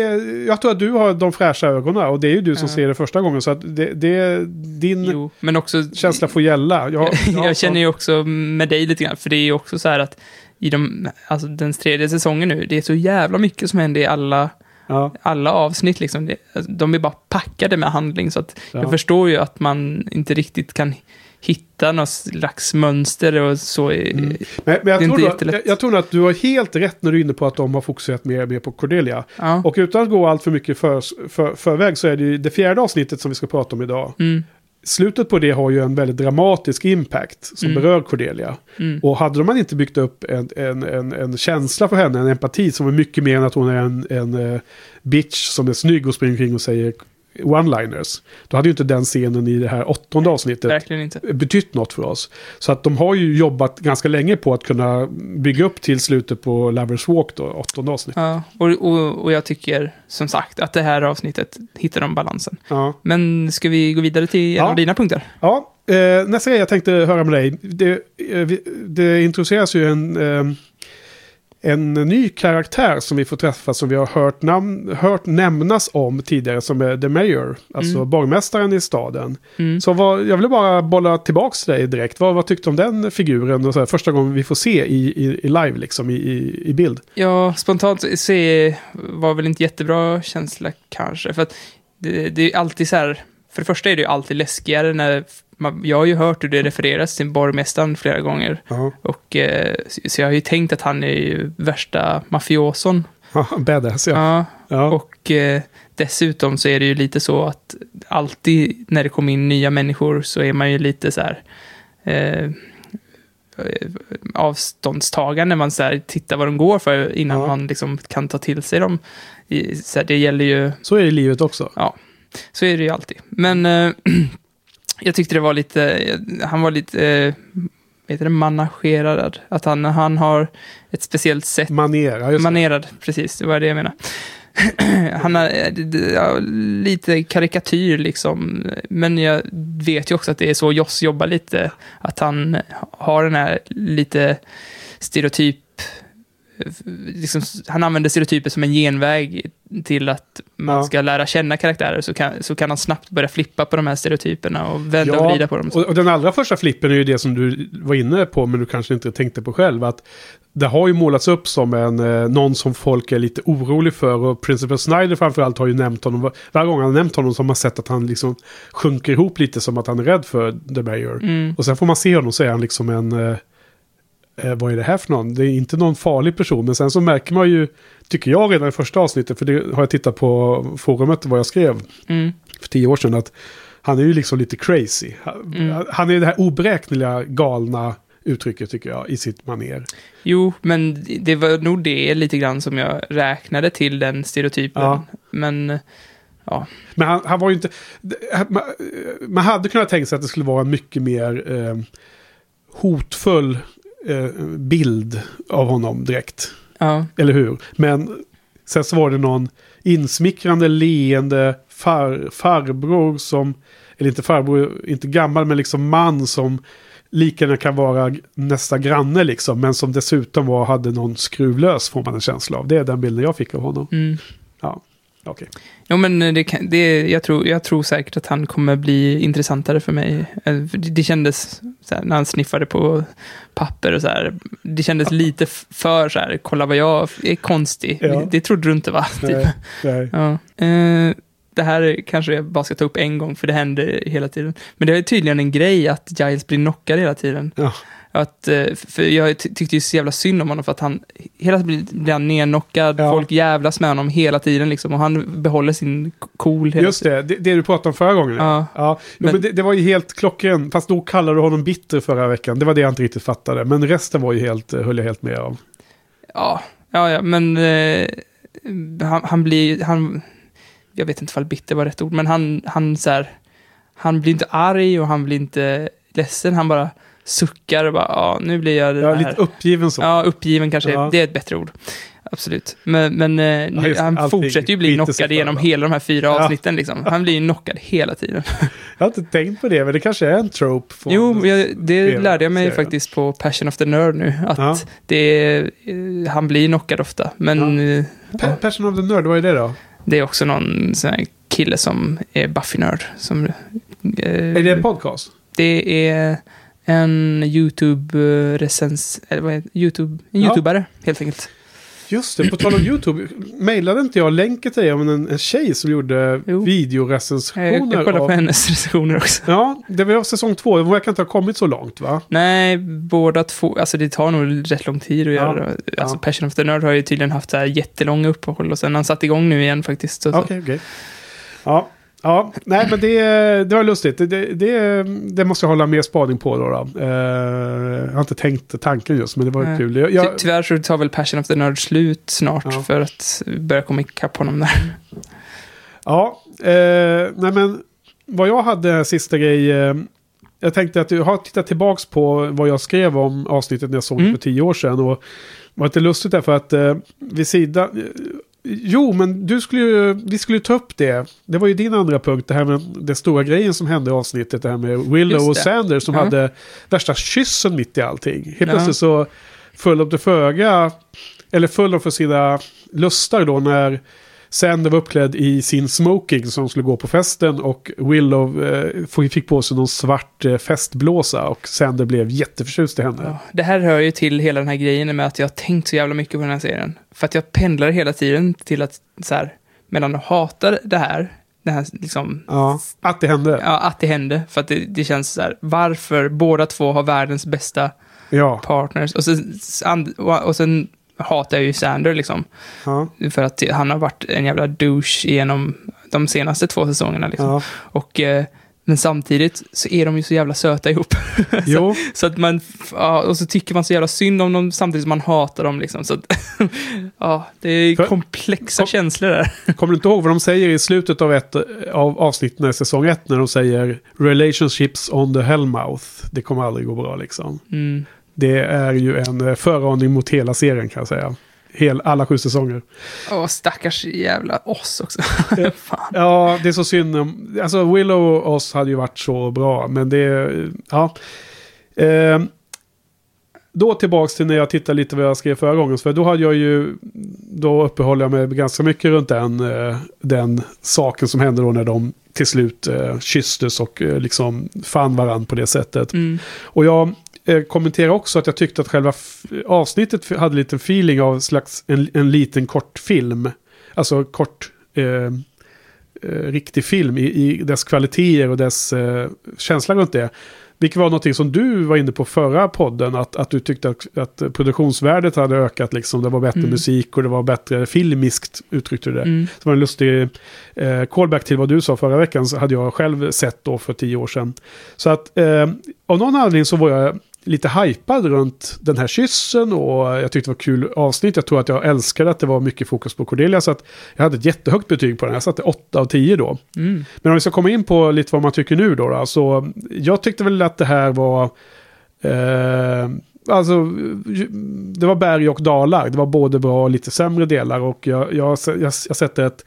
jag tror att du har de fräscha ögonen och det är ju du som ser det första gången. Så att det, det, din Jo, men också... känsla får gälla. Jag, jag känner ju också med dig lite grann, för det är ju också så här att i de, alltså den tredje säsongen nu, det är så jävla mycket som händer i alla, Ja, alla avsnitt liksom. Det, alltså, de är bara packade med handling, så att Ja. jag förstår ju att man inte riktigt kan hitta något slags mönster och så. Mm. Men, men jag, tror nog, jag, jag tror att du har helt rätt när du är inne på att de har fokuserat mer, mer på Cordelia. Ja. Och utan att gå allt för mycket för, för, förväg så är det ju det fjärde avsnittet som vi ska prata om idag. Mm, Slutet på det har ju en väldigt dramatisk impact som Mm. berör Cordelia. mm. Och hade man inte byggt upp en, en, en, en känsla för henne, en empati som är mycket mer än att hon är en, en eh, bitch som är snygg och springer omkring och säger one-liners. Då hade ju inte den scenen i det här åttonde avsnittet Verkligen inte. betytt något för oss. Så att de har ju jobbat ganska länge på att kunna bygga upp till slutet på Lovers Walk då, åttonde avsnittet. Ja, och, och, och jag tycker som sagt att det här avsnittet hittar de balansen. Ja. Men ska vi gå vidare till en Ja. av dina punkter? Ja, eh, nästa grej jag tänkte höra med dig. Det, eh, det introduceras ju en, eh, en ny karaktär som vi får träffa som vi har hört, namn, hört nämnas om tidigare som är The Mayor. Alltså Mm. borgmästaren i staden. Mm. Så vad, jag vill bara bolla tillbaka till dig direkt. Vad, vad tyckte du om den figuren? Och så här, första gången vi får se i, i, i live liksom, i, i, i bild. Ja, spontant se var väl inte jättebra känsla kanske. För att det, det är alltid så här, för det första är det ju alltid läskigare när, man, jag har ju hört hur det refereras till borgmästaren flera gånger. Ja, Och eh, så- så jag har ju tänkt att han är ju värsta mafioson. badass ja. Ja, ja. och eh, dessutom så är det ju lite så att alltid när det kommer in nya människor så är man ju lite så här eh, avståndstagande. Man så här, tittar vad de går för innan Ja. man liksom kan ta till sig dem. I, så här, det gäller ju, Så är det i livet också. så är det ju alltid. Men eh, [CLEARS THROAT] jag tyckte det var lite, han var lite, eh, vet det, managerad. Att han, han har ett speciellt sätt Manera, just. Manerad, precis. Det var det jag menade. [CLEARS THROAT] Han har eh, ja, lite karikatyr liksom. Men jag vet ju också att det är så Joss jobbar lite. Att han har den här lite stereotyp liksom, han använder stereotyper som en genväg till att man Ja. ska lära känna karaktärer, så kan, så kan han snabbt börja flippa på de här stereotyperna och vända och vrida på dem. och, och den allra första flippen är ju det som du var inne på, men du kanske inte tänkte på själv. Att det har ju målats upp som en, eh, någon som folk är lite orolig för. Och Principal Snyder framförallt har ju nämnt honom. var- Varje gång han har nämnt honom så har man sett att han liksom sjunker ihop lite som att han är rädd för The Mayor. Mm. Och sen får man se honom så är han liksom en... Eh, eh, vad är det här för någon? Det är inte någon farlig person. Men sen så märker man ju, tycker jag redan i första avsnittet, för det har jag tittat på forumet vad jag skrev Mm. för tio år sedan, att han är ju liksom lite crazy. Han, Mm. han är det här oberäkneliga, galna uttrycket tycker jag, i sitt maner. Jo, men det var nog det lite grann som jag räknade till den stereotypen. Ja. Men, ja. Men han, han var ju inte... Man, man hade kunnat tänka sig att det skulle vara en mycket mer eh, hotfull bild av honom direkt. ja. Eller hur? Men sen så var det någon insmickrande, leende far, farbror som... Eller inte farbror, inte gammal, men liksom man som lika gärna kan vara nästa granne liksom. Men som dessutom var, hade någon skruvlös får man en känsla av. Det är den bilden jag fick av honom. Mm. Ja, okej. Jo, men det kan, det, jag, tror, jag tror säkert att han kommer bli intressantare för mig. Eh, Det, det kändes, här, när han sniffade på papper och så här, det kändes lite f- för så här, kolla vad jag är konstig. Ja. Det, det trodde du inte va? Typ. Nej, nej. Ja. Eh, det här kanske jag bara ska ta upp en gång, för det händer hela tiden. Men det är tydligen en grej att Giles blir knockad hela tiden. Ja. Att, eh, för jag ty- tyckte ju så jävla synd om honom för att han hela tiden blir han nerknockad, Ja. folk jävlas med honom hela tiden liksom och han behåller sin cool hela Just det, det, det du pratade om förra gången. Ja. ja. Men- men det, det var ju helt klockren. Fast då kallade du honom bitter förra veckan. Det var det jag inte riktigt fattade. Men resten var ju helt, eh, höll jag helt med om. Ja, ja, ja men eh, han, han blir, han, jag vet inte ifall bitter var rätt ord, men han, han så här, han blir inte arg och han blir inte ledsen, han bara suckar och bara, ja, nu blir jag det är här. lite uppgiven så. Ja, uppgiven kanske, Ja. det är ett bättre ord. Absolut. Men, men eh, nu, just han fortsätter ju bli knockad genom hela de här fyra Ja. avsnitten. Liksom. Han blir ju knockad hela tiden. [LAUGHS] Jag har inte tänkt på det, men det kanske är en trope. Jo, jag, det lärde jag mig Serien. faktiskt på Passion of the Nerd nu. Att Ja. det eh, han blir knockad ofta. Men eh, Pa- Passion of the Nerd, vad är det då? det är också någon sån här kille som är Buffy-nörd. Som, eh, Är det en podcast? det är en YouTube-recens... YouTube, en Ja. YouTubare, helt enkelt. Just det, på tal om YouTube. Mejlade inte jag länken till dig om en, en tjej som gjorde Jo. Jag, videorecensioner? jag kollar av- på hennes [LAUGHS] recensioner också. Ja, det var säsong två. Det verkar inte ha kommit så långt va? Nej, båda två, alltså det tar nog rätt lång tid att Ja, göra. Alltså ja. Passion of the Nerd har ju tydligen haft så här jättelånga uppehåll och sen han satt igång nu igen faktiskt. Okej, okej. Ja, ja, nej men det, det var lustigt. Det, det, det, måste jag hålla mer spaning på då. då. Eh, jag har inte tänkt tanken just, men det var Nej. kul. Jag, jag, tyvärr så tar väl Passion of the Nerd slut snart Ja. för att börja komma ikapp honom där. ja, eh, nej men vad jag hade sista grej. Eh, jag tänkte att jag har tittat tillbaka på vad jag skrev om avsnittet när jag såg det Mm. för tio år sedan. Och det var lite lustigt därför att eh, vid sidan... Jo, men du skulle ju, vi skulle ju ta upp det. Det var ju din andra punkt, det här med den stora grejen som hände i avsnittet. Det här med Willow och. Sanders som Ja. hade värsta kyssen mitt i allting. Helt Ja. plötsligt så föll de till föga, eller föll de för sina lustar då när Sander var uppklädd i sin smoking som skulle gå på festen och Willow eh, fick på sig någon svart eh, festblåsa och Sander blev jätteförtjust i henne. Ja, det här hör ju till hela den här grejen med att jag har tänkt så jävla mycket på den här serien. För att jag pendlar hela tiden till att så här, mellan att hata det här, det här liksom, Ja, att det hände. ja, att det hände. För att det, det känns så här, varför båda två har världens bästa Ja. partners. Och sen, och sen hatar jag ju Sander liksom. ja, För att han har varit en jävla douche genom de senaste två säsongerna liksom. ja. Och, eh, men samtidigt så är de ju så jävla söta ihop. [LAUGHS] Jo, Så att man, ja, och så tycker man så jävla synd om dem samtidigt som man hatar dem liksom. Så att, [LAUGHS] ja, det är För- komplexa kom- känslor där. [LAUGHS] kommer du inte ihåg vad de säger i slutet av, ett, av avsnitten i säsong ett när de säger relationships on the hellmouth. Det kommer aldrig gå bra liksom. Mm. Det är ju en eh, föraning mot hela serien kan jag säga. Hel, alla sju säsonger. Åh, stackars jävla oss också. [LAUGHS] Fan. Ja, det är så synd. om- Alltså Willow och oss hade ju varit så bra, men det... Ja. Eh, då tillbaks till när jag tittade lite vad jag skrev förra gången. För då hade jag ju, då uppehöll jag mig ganska mycket runt den, eh, den saken som hände då när de till slut eh, kysstes och eh, liksom fann varandra på det sättet. Mm. Och jag eh, kommenterar också att jag tyckte att själva avsnittet hade lite feeling av slags en, en liten kort film. Alltså kort eh, eh, riktig film i, i dess kvaliteter och dess eh, känsla runt det. Vilket var någonting som du var inne på förra podden, att, att du tyckte att, att produktionsvärdet hade ökat, liksom. det var bättre Mm. musik och det var bättre filmiskt, uttryckte du det. Mm. Det var en lustig eh, callback till vad du sa förra veckan, så hade jag själv sett då för tio år sedan. Så att eh, av någon anledning så var jag lite hypad runt den här kyssen och jag tyckte det var kul avsnitt. Jag tror att jag älskade att det var mycket fokus på Cordelia, så att jag hade ett jättehögt betyg på den. Jag satte 8 av 10 då. Mm. Men om vi ska komma in på lite vad man tycker nu då. då så jag tyckte väl att det här var... Eh, alltså, det var berg och dalar. Det var både bra och lite sämre delar. Och jag, jag, jag, jag sätter ett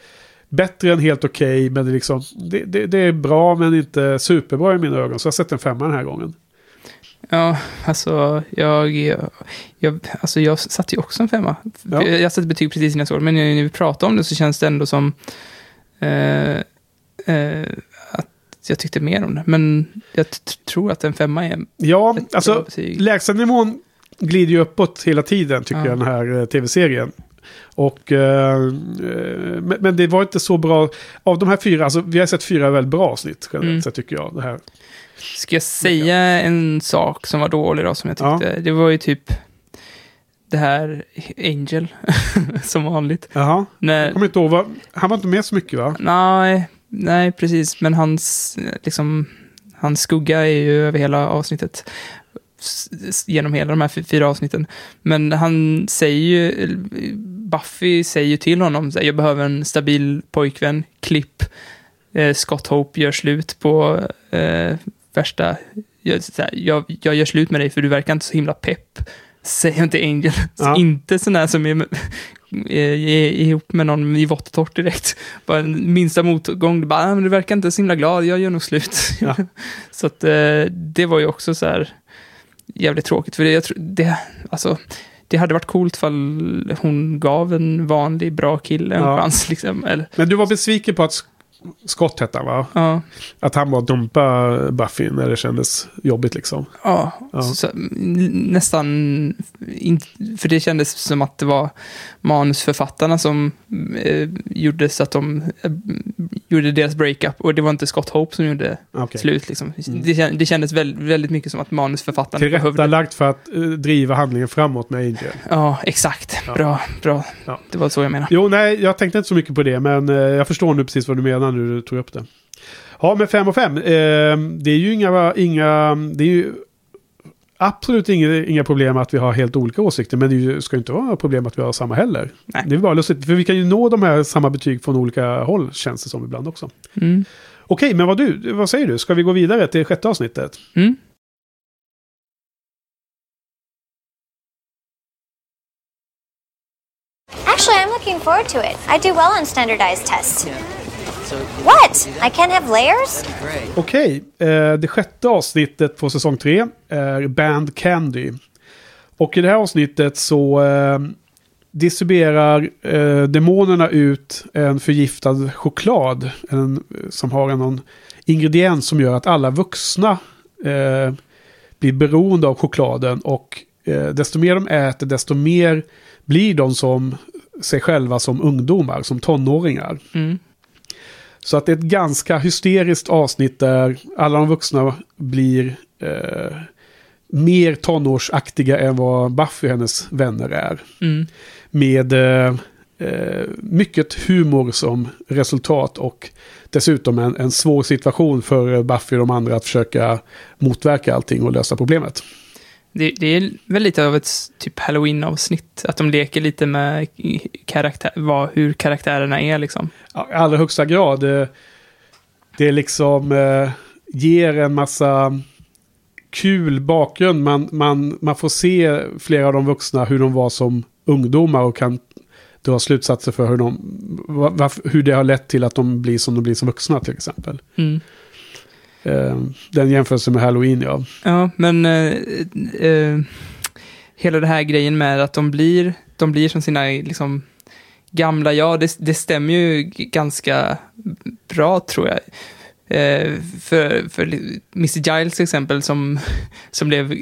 bättre än helt okej. men det, är liksom, det, det, det är bra men inte superbra i mina ögon. Så jag sätter en femma den här gången. Ja, alltså jag, jag, alltså jag satte ju också en femma. Ja. Jag satte betyg precis innan jag såg men när vi pratar om det så känns det ändå som eh, eh, att jag tyckte mer om det. Men jag tror att en femma är Ja, alltså betyg. lägsta nivån glider ju uppåt hela tiden tycker Ja. jag den här eh, tv-serien. Och, eh, eh, men, men det var inte så bra. Av de här fyra, alltså vi har sett fyra väldigt bra avsnitt generellt Mm. sett tycker jag. Det här. Ska jag säga en sak som var dålig då, som jag Ja. tyckte? Det var ju typ det här Angel, [LAUGHS] som vanligt. Jaha, När, jag kommer inte ihåg. Han var inte med så mycket va? Nej, nej, precis. Men hans, liksom, hans skugga är ju över hela avsnittet. Genom hela de här fy- fyra avsnitten. Men han säger ju, Buffy säger ju till honom, jag behöver en stabil pojkvän, klipp. Eh, Scott Hope gör slut på eh, värsta, jag, här, jag, jag gör slut med dig för du verkar inte så himla pepp. Säger inte Angel. Ja. [LAUGHS] Inte sån där som är, är, är ihop med någon i vått och torrt direkt. Bara minsta motgång, bara, "Ah, men du verkar inte så himla glad, jag gör nog slut. Ja. [LAUGHS] så att eh, det var ju också så här jävligt tråkigt, för det, jag tror, det, alltså, det hade varit coolt ifall hon gav en vanlig bra kille en Ja. chans. Liksom. Eller, Men du var besviken på att Scott hette han va? ja, Att han var dumpa Buffy när det kändes jobbigt liksom. ja, Ja. Så, nästan, in, för det kändes som att det var manusförfattarna som eh, gjorde så att de eh, gjorde deras breakup och det var inte Scott Hope som gjorde Okej. slut. Liksom. Mm. Det, det kändes väldigt, väldigt mycket som att manusförfattarna behövde... Tillrättalagt för att eh, driva handlingen framåt med Angel. Ja, exakt. Ja. Bra, bra. Det var så jag menade. Jo, nej, jag tänkte inte så mycket på det, men eh, jag förstår nu precis vad du menar när du tog upp det. Ja, men fem och fem. Eh, det är ju inga, inga, det är ju absolut inga, inga problem att vi har helt olika åsikter, men det ju, ska ju inte vara något problem att vi har samma heller. Nej. Det är bara lustigt, för vi kan ju nå de här samma betyg från olika håll, känns det som ibland också. Mm. Okej, men vad, du, vad säger du? Ska vi gå vidare till sjätte avsnittet? Mm. Actually, I'm looking forward to it. I do well on standardized tests. So What? I can't have layers? Okej, eh, det sjätte avsnittet på säsong tre är Band Candy. Och i det här avsnittet så eh, distribuerar eh, demonerna ut en förgiftad choklad en, som har en någon ingrediens som gör att alla vuxna eh, blir beroende av chokladen och desto mer de äter desto mer blir de som sig själva som ungdomar, som tonåringar. Mm. Så att det är ett ganska hysteriskt avsnitt där alla de vuxna blir eh, mer tonårsaktiga än vad Buffy och hennes vänner är. Mm. Med eh, eh, mycket humor som resultat och dessutom en, en svår situation för Buffy och de andra att försöka motverka allting och lösa problemet. Det, det är väl lite av ett typ halloween-avsnitt. Att de leker lite med karaktär, vad, hur karaktärerna är liksom. Ja, I allra högsta grad. eh, Det liksom eh, ger en massa kul bakgrund. Man, man, man får se flera av de vuxna hur de var som ungdomar och kan dra slutsatser för hur, de, va- varf- hur det har lett till att de blir som de blir som vuxna till exempel. Mm. Eh, Den jämförelsen med Halloween ja. Ja, men... eh, eh, hela den här grejen med att de blir, de blir som sina liksom, gamla jag, det, det stämmer ju ganska bra tror jag. Eh, för, för Mr. Giles till exempel som, [LAUGHS] som blev,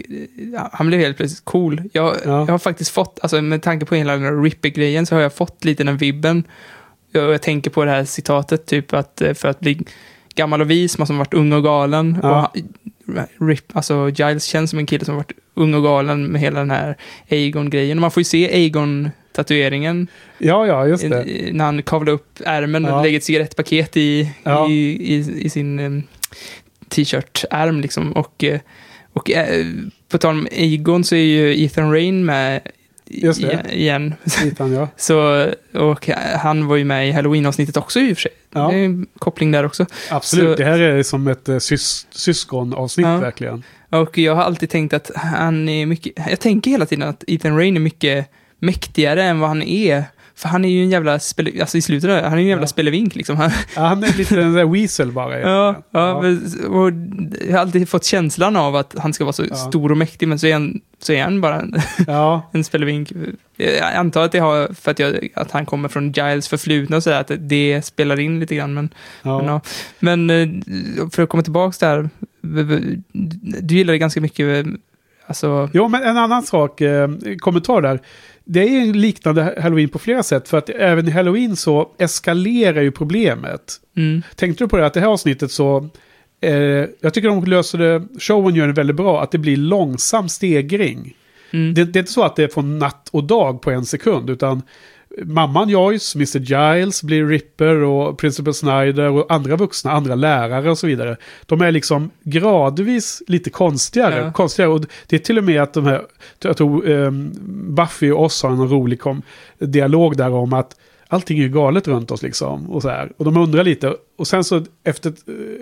ja, han blev helt plötsligt cool. Jag, Ja. jag har faktiskt fått, alltså med tanke på hela den Ripper-grejen så har jag fått lite den vibben. Jag, jag tänker på det här citatet, typ att eh, för att bli gammal och vis man ha varit ung och galen. Ja. Och han, Rip, alltså Giles känns som en kille som varit ung och galen med hela den här Aegon-grejen. Man får ju se Aegon-tatueringen Ja, ja, just det. i- när han kavlar upp ärmen Ja. och lägger ett cigarettpaket i, Ja. i, i, i sin um, t-shirt-ärm. Liksom. Och, eh, och eh, på tal om Aegon så är ju Ethan Rain med Just det. igen. Titan, ja. [LAUGHS] Så, och han var ju med i Halloween-avsnittet också i och för sig. Ja. Det är en koppling där också. Absolut, Så- det här är som ett eh, sys syskonavsnitt Ja. verkligen. Och jag har alltid tänkt att han är mycket... Jag tänker hela tiden att Ethan Rain är mycket mäktigare än vad han är. För han är ju en jävla spele, alltså i slutet där, han är ju en jävla Ja. spelevink liksom. Han, Ja, han är lite den där Weasel bara. [LAUGHS] ja, ja, men- och jag har alltid fått känslan av att han ska vara så Ja. stor och mäktig, men så är han, så är han bara en, [LAUGHS] ja. en spelevink. Jag antar att det har, för att, jag, att han kommer från Giles förflutna och sådär, att det spelar in lite grann, men ja. Men, ja. Men eh, för att komma tillbaka där, du gillar det ganska mycket, eh, alltså, Jo, men en annan sak, eh, kommentar där. Det är ju liknande Halloween på flera sätt, för att även i Halloween så eskalerar ju problemet. mm, Tänkte du på det, att det här avsnittet så... Eh, jag tycker de löser det, showen gör det väldigt bra, att det blir långsam stegring. mm, Det, det är inte så att det är från natt och dag på en sekund, utan mamman Joyce, Mr. Giles blir Ripper och Principal Snyder och andra vuxna, andra lärare och så vidare. De är liksom gradvis lite konstigare. Ja. konstigare. Och det är till och med att de här, jag tror ehm, Buffy och oss har en rolig kom, dialog där om att allting är galet runt oss liksom. Och, så här. och de undrar lite. Och sen så efter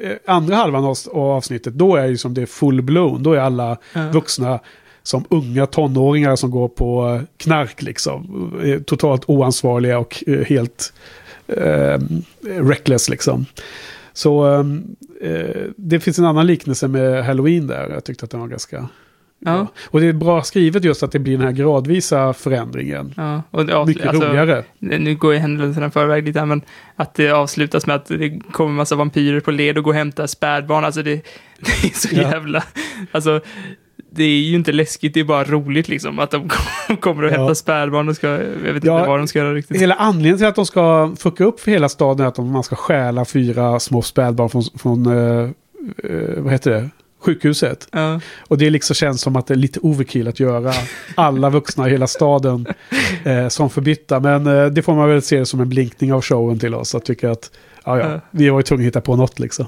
eh, andra halvan av av avsnittet, då är ju som det är full blown. Då är alla Ja. vuxna som unga tonåringar som går på eh, knark liksom. Eh, Totalt oansvariga och eh, helt eh, reckless liksom. Så eh, eh, det finns en annan liknelse med Halloween där. Jag tyckte att den var ganska... Ja. Och det är bra skrivet just att det blir den här gradvisa förändringen. ja. Och det Mycket alltså, roligare. Nu går jag händelserna förväg lite här, men att det avslutas med att det kommer massa vampyrer på led och går och hämtar spädbarn, alltså det, [LAUGHS] det är så Ja. jävla, alltså det är ju inte läskigt, det är bara roligt liksom att de [LAUGHS] kommer och Ja. hämtar spädbarn och ska, jag vet Ja. inte vad de ska göra riktigt. Hela anledningen till att de ska fucka upp för hela staden är att de, man ska stjäla fyra små spädbarn från, från eh, eh, vad heter det? Sjukhuset. Ja. Och det liksom känns som att det är lite overkill att göra [LAUGHS] alla vuxna i hela staden eh, som förbytta. Men eh, det får man väl se som en blinkning av showen till oss. Att tycka att ja, ja, vi var ju tvungna att hitta på något liksom.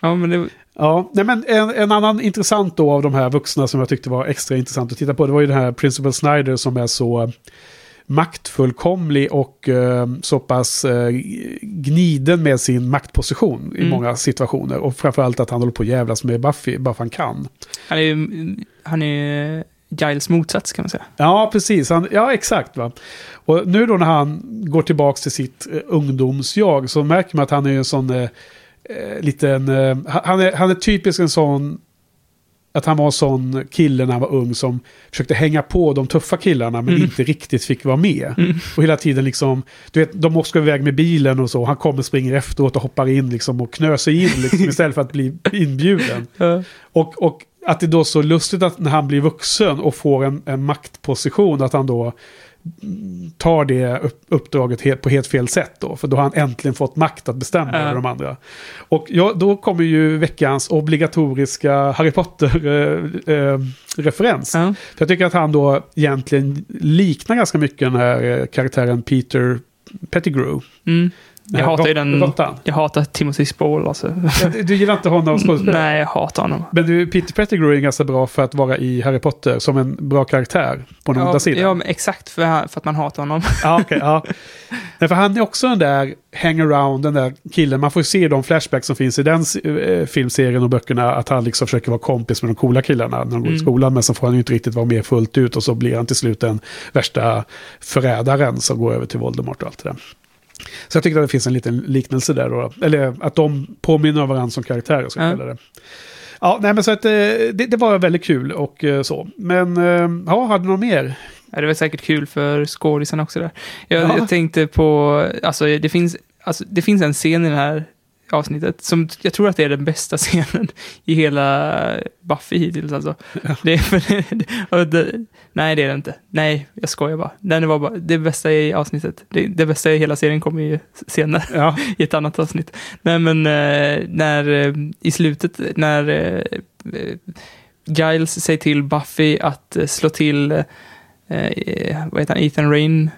ja, men det, Ja, nej men en, en annan intressant då av de här vuxna som jag tyckte var extra intressant att titta på. Det var ju den här Principal Snyder som är så maktfullkomlig och eh, så pass eh, gniden med sin maktposition i Mm. många situationer. Och framförallt att han håller på att jävlas med Buffy, bara för han kan. han är ju, han är Giles motsats kan man säga. Ja, precis. Han, ja, exakt. Va? Och nu då när han går tillbaka till sitt eh, ungdomsjag så märker man att han är en sån eh, eh, liten... Eh, han, är, han är typisk en sån... Att han var en sån kille när han var ung som försökte hänga på de tuffa killarna men Mm. inte riktigt fick vara med. Mm. Och hela tiden liksom, du vet, de måste gå iväg med bilen och så. Han kommer, springer efteråt och hoppar in liksom och knöser in liksom, [LAUGHS] istället för att bli inbjuden. Ja. Och, och att det då är så lustigt att när han blir vuxen och får en, en maktposition att han då tar det upp, uppdraget på helt fel sätt då. För då har han äntligen fått makt att bestämma över de andra. Och ja, då kommer ju veckans obligatoriska Harry Potter-referens. Ja. För jag tycker att han då egentligen liknar ganska mycket den här eh, karaktären Peter Pettigrew. Mm. Jag hatar ju den, råttan. jag hatar Timothy Spall alltså. Du- Du gillar inte honom skådespelare? Nej, jag hatar honom. Men du, Peter Pettigrew är ganska bra för att vara i Harry Potter som en bra karaktär på den Ja, andra sidan. ja, men exakt för, för att man hatar honom. [LAUGHS] Ja, okej, ja. Nej, för han är också den där hangaround, den där killen. Man får ju se de flashbacks som finns i den eh, filmserien och böckerna. Att han liksom försöker vara kompis med de coola killarna när de går i Mm. skolan. Men så får han ju inte riktigt vara med fullt ut. Och så blir han till slut den värsta förrädaren som går över till Voldemort och allt det där. Så jag tycker att det finns en liten liknelse där. Då. Eller att de påminner om varandra som karaktärer, ska jag Ja. kalla det. Ja, nej men så att eh, det, det var väldigt kul och eh, så. Men eh, ja, hade något mer? Ja, det var säkert kul för skådisarna också där. Jag, Ja. jag tänkte på, alltså det finns, alltså det finns en scen i det här avsnittet som jag tror att det är den bästa [LAUGHS] scenen i hela Buffy hittills alltså. Det är för, [LAUGHS] det, nej, det är det inte. Nej, jag skojar bara. Den var bara det bästa i avsnittet. Det, det bästa i hela serien kommer ju senare Ja, [LAUGHS] i ett annat avsnitt. Nej, men eh, när eh, i slutet, när eh, Giles säger till Buffy att slå till, eh, vad heter han, Ethan Rain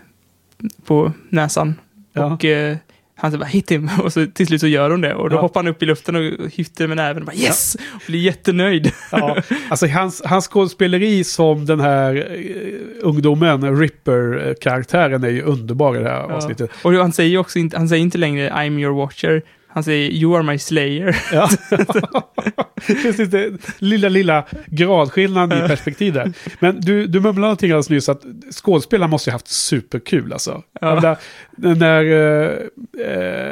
på näsan. Ja. Och eh, han säger bara hit him [LAUGHS] och så till slut så gör hon det. Och då Ja. hoppar han upp i luften och hytter med näven och bara yes! Och blir jättenöjd. ja. Alltså hans, hans skådespeleri som den här eh, ungdomen, Ripper-karaktären är ju underbar i det här avsnittet. Och han säger också inte, han säger inte längre I'm your watcher. Han säger you are my slayer. [LAUGHS] Ja. [LAUGHS] Precis, det lilla, lilla gradskillnaden i perspektiv där. Men du, du mumlade någonting alldeles nyss att skådespelaren måste ju haft superkul alltså. Ja. Menar, När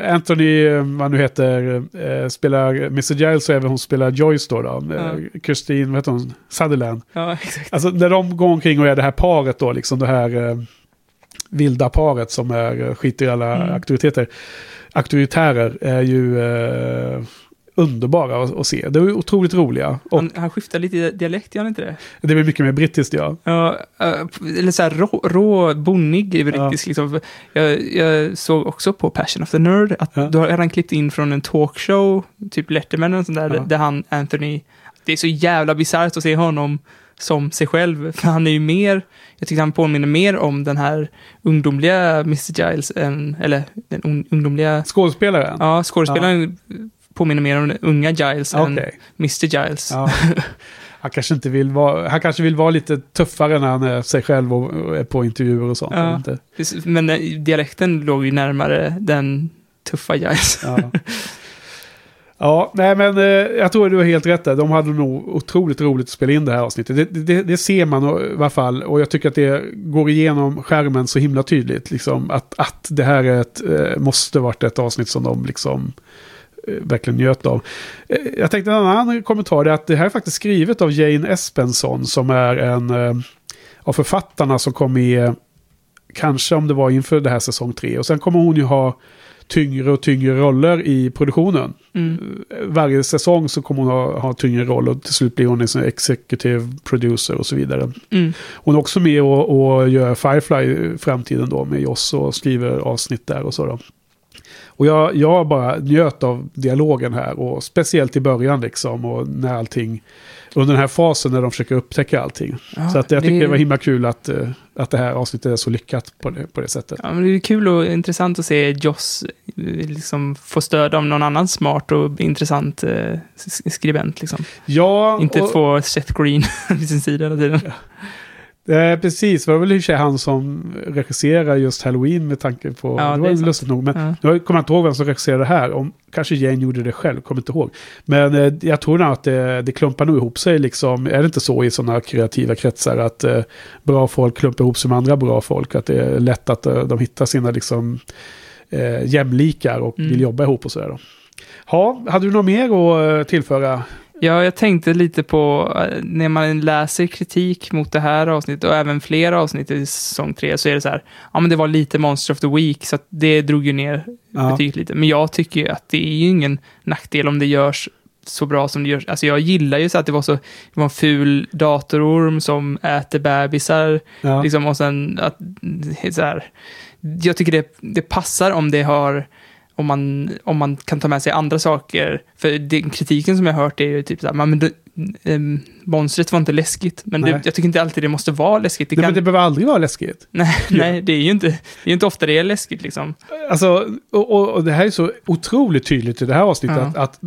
eh, Anthony, vad nu heter, eh, spelar Mr. Giles och även hon spelar Joyce då, då eh, Christine, vad heter hon, Sutherland. Ja, exakt. Alltså när de går omkring och är det här paret då, liksom det här eh, vilda paret som är, skiter i alla Mm. auktoriteter. Auktoritärer är ju eh, underbara att, att se. Det är otroligt roliga. Och Han, han skiftar lite dialekt, gör han inte det? det blir mycket mer brittiskt ja. Ja, eh, eller så här rå, rå bonnig brittisk liksom. Jag, jag såg också på Passion of the Nerd att Ja. då har han klippt in från en talkshow, typ Letterman och sånt där, Ja. där han, Anthony, det är så jävla bisarrt att se honom som sig själv, för han är ju mer, jag tyckte han påminner mer om den här ungdomliga Mr. Giles än, eller den un, ungdomliga, Skådespelaren? ja, skådespelaren påminner mer om den unga Giles än Okej. Mr. Giles. Ja. Han kanske inte vill vara, han kanske vill vara lite tuffare när han är sig själv och är på intervjuer och sånt. Ja. Men eh, dialekten låg ju närmare den tuffa Giles. Ja. Ja, nej men eh, jag tror du har helt rätt där. De hade nog otroligt roligt att spela in det här avsnittet. Det, det, det ser man i alla fall. Och jag tycker att det går igenom skärmen så himla tydligt. Liksom, att, att det här är ett, eh, måste varit ett avsnitt som de liksom eh, verkligen njöt av. Eh, jag tänkte en annan kommentar är att det här är faktiskt skrivet av Jane Espenson som är en eh, av författarna som kom med, eh, kanske om det var inför det här säsong tre. Och sen kommer hon ju ha tyngre och tyngre roller i produktionen. Mm. Varje säsong så kommer hon ha, ha tyngre roll och till slut blir hon en sån executive producer och så vidare. Mm. Hon är också med och, och gör Firefly i framtiden då med oss och skriver avsnitt där och så då. Och jag, jag bara njöt av dialogen här och speciellt i början liksom och när allting, under den här fasen när de försöker upptäcka allting. Ja, så att jag tycker det, det- var himla kul att, eh, att det här avsnittet är så lyckat på det, på det sättet. Ja, men det är kul och intressant att se Joss eh, liksom få stöd av någon annan smart och intressant eh, skribent. Liksom. Ja, Inte och, få Seth Green [LAUGHS] vid sin sida hela tiden. Eh, precis, det var väl i och för sig han som regisserar just Halloween med tanke på... Ja, det det var sant. lustigt nog. Men Ja. nu kommer jag inte ihåg vem som regisserade det här. Om, kanske Jane gjorde det själv, kommer inte ihåg. Men eh, jag tror nog att det, det klumpar nog ihop sig liksom. Är det inte så i sådana kreativa kretsar att eh, bra folk klumpar ihop sig med andra bra folk? Att det är lätt att eh, de hittar sina liksom eh, jämlikar och Mm. vill jobba ihop och sådär då. Ja, hade du något mer att eh, tillföra? Ja, jag tänkte lite på eh, när man läser kritik mot det här avsnittet och även flera avsnitt i säsong tre så är det så här, ja men det var lite Monster of the Week så det drog ju ner Ja. betyget lite. Men jag tycker ju att det är ju ingen nackdel om det görs så bra som det görs. Alltså jag gillar ju så att det var så, det var en ful datororm som äter bebisar, Ja. liksom och sen att, så här, jag tycker det, det passar om det har om man, om man kan ta med sig andra saker. För den kritiken som jag har hört är ju typ så här, men det, ähm, monstret var inte läskigt. Men det, jag tycker inte alltid det måste vara läskigt. Det kan, men det behöver aldrig vara läskigt. [LAUGHS] nej, nej, det är ju inte, det är inte ofta det är läskigt liksom. Alltså, och, och, det här är så otroligt tydligt i det här avsnittet. Ja. Att, att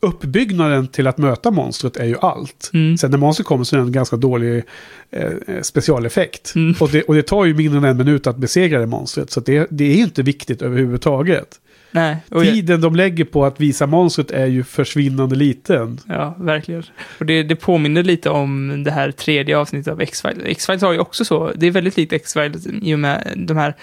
uppbyggnaden till att möta monstret är ju allt. Mm. Sen när monstret kommer så är det en ganska dålig eh, eh, specialeffekt. Mm. Och, det, och det tar ju mindre än en minut att besegra det monstret. Så det, det är ju inte viktigt överhuvudtaget. Nej, och jag, Tiden de lägger på att visa monstret är ju försvinnande liten. Ja, verkligen. Och det, det påminner lite om det här tredje avsnittet av X-Files. X-Files har ju också så, det är väldigt likt X-Files i och med de här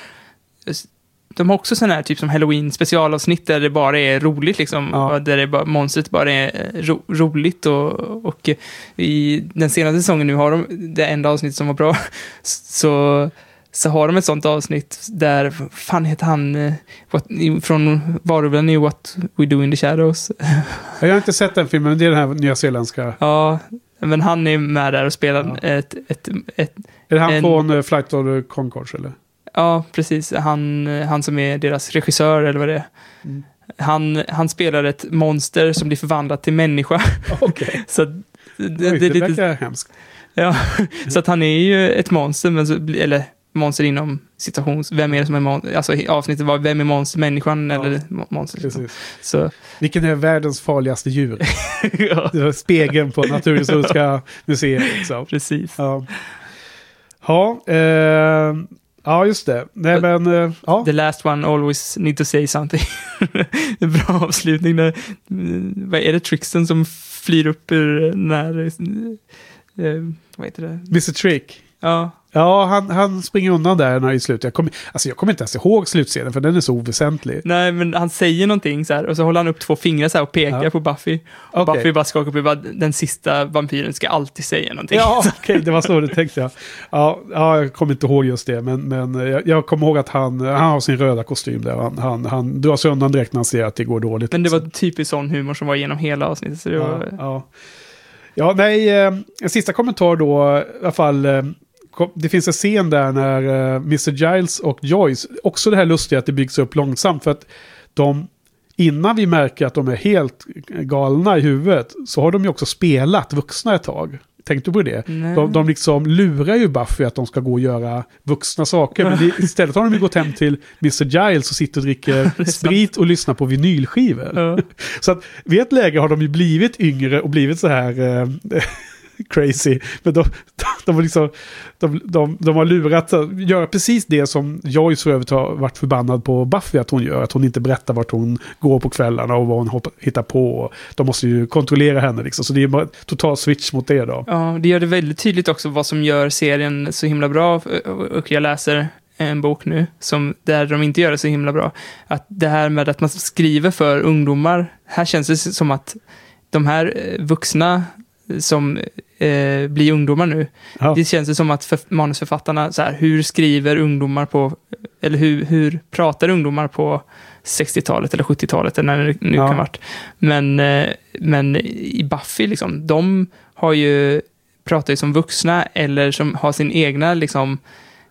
de har också sådana här typ som Halloween specialavsnitt där det bara är roligt liksom. Ja. Där det bara, monstret bara är ro, roligt och, och i den senaste säsongen nu har de det enda avsnittet som var bra. [LAUGHS] Så, så har de ett sånt avsnitt där, fan heter han, eh, what, från Varulven i What We Do In The Shadows. [LAUGHS] Jag har inte sett den filmen, men det är den här nyzeeländska. ja, men han är med där och spelar Ja. ett, ett, ett, Är det han En- från uh, Flight of the Conchords eller? Ja, precis. Han, han som är deras regissör, eller vad det är. Mm. Han, han spelar ett monster som blir förvandlat till människa. [LAUGHS] Okej. [LAUGHS] Så att det, Det, det, det, är lite, verkar hemskt. ja, så att han är ju ett monster, men så, eller monster inom situations... Vem är det som är monster? Alltså avsnittet var vem är monster? Människan Ja. eller mo- monster? Liksom. Så, Vilken är världens farligaste djur? [LAUGHS] ja, Det var spegeln på Naturhistoriska [LAUGHS] museet. Liksom. precis. Ja, ja, eh, ja just det. Nej, men eh, ja. The last one always need to say something. [LAUGHS] en bra avslutning där. Vad är det, Trixton som flyr upp ur när... Eh, vad heter det? Mr Trick. Ja, Ja, han, han springer undan där när i slutet. Jag kommer, alltså jag kommer inte ens ihåg slutscenen för den är så oväsentlig. nej men han säger någonting så här och så håller han upp två fingrar så här och pekar Ja. på Buffy. Och Okej. Buffy bara skakar och bara, den sista vampyren ska alltid säga någonting. Ja, [LAUGHS] okej, det var så det tänkte jag. Ja, ja, jag kommer inte ihåg just det, men, men jag, jag kommer ihåg att han, han har sin röda kostym där. Han, han, han drar sig undan direkt när han ser att det går dåligt. Men det var typiskt sån humor som var genom hela avsnittet. Så det ja, var, ja. ja, nej, eh, en sista kommentar då, i alla fall. Det finns en scen där när eh, Mr. Giles och Joyce, också det här lustiga att det byggs upp långsamt för att de, innan vi märker att de är helt galna i huvudet, så har de ju också spelat vuxna ett tag. Tänkte du på det? Nej. De, de liksom lurar ju Buffy att de ska gå och göra vuxna saker. Men det, [LAUGHS] istället har de ju gått hem till Mr. Giles och sitter och dricker sprit och lyssnar på vinylskivor. Ja. [LAUGHS] Så att vid ett läge har de ju blivit yngre och blivit så här eh, crazy. Men de, de, har liksom, de, de, de har lurat att göra precis det som Joyce för övrigt har varit förbannad på Buffy att hon gör. Att hon inte berättar vart hon går på kvällarna och vad hon hoppar, hittar på. De måste ju kontrollera henne liksom. Så det är bara total switch mot det då. Ja, det gör det väldigt tydligt också vad som gör serien så himla bra. Och jag läser en bok nu som, där de inte gör det så himla bra. Att det här med att man skriver för ungdomar, här känns det som att de här eh, vuxna som eh, blir ungdomar nu, Ja. det känns det som att för, manusförfattarna, så här, hur skriver ungdomar på, eller hur, hur pratar ungdomar på 60-talet eller 70-talet, eller när det nu Ja. kan varit. Men, eh, men i Buffy, liksom, de har ju, pratar ju som vuxna eller som har sin egna liksom,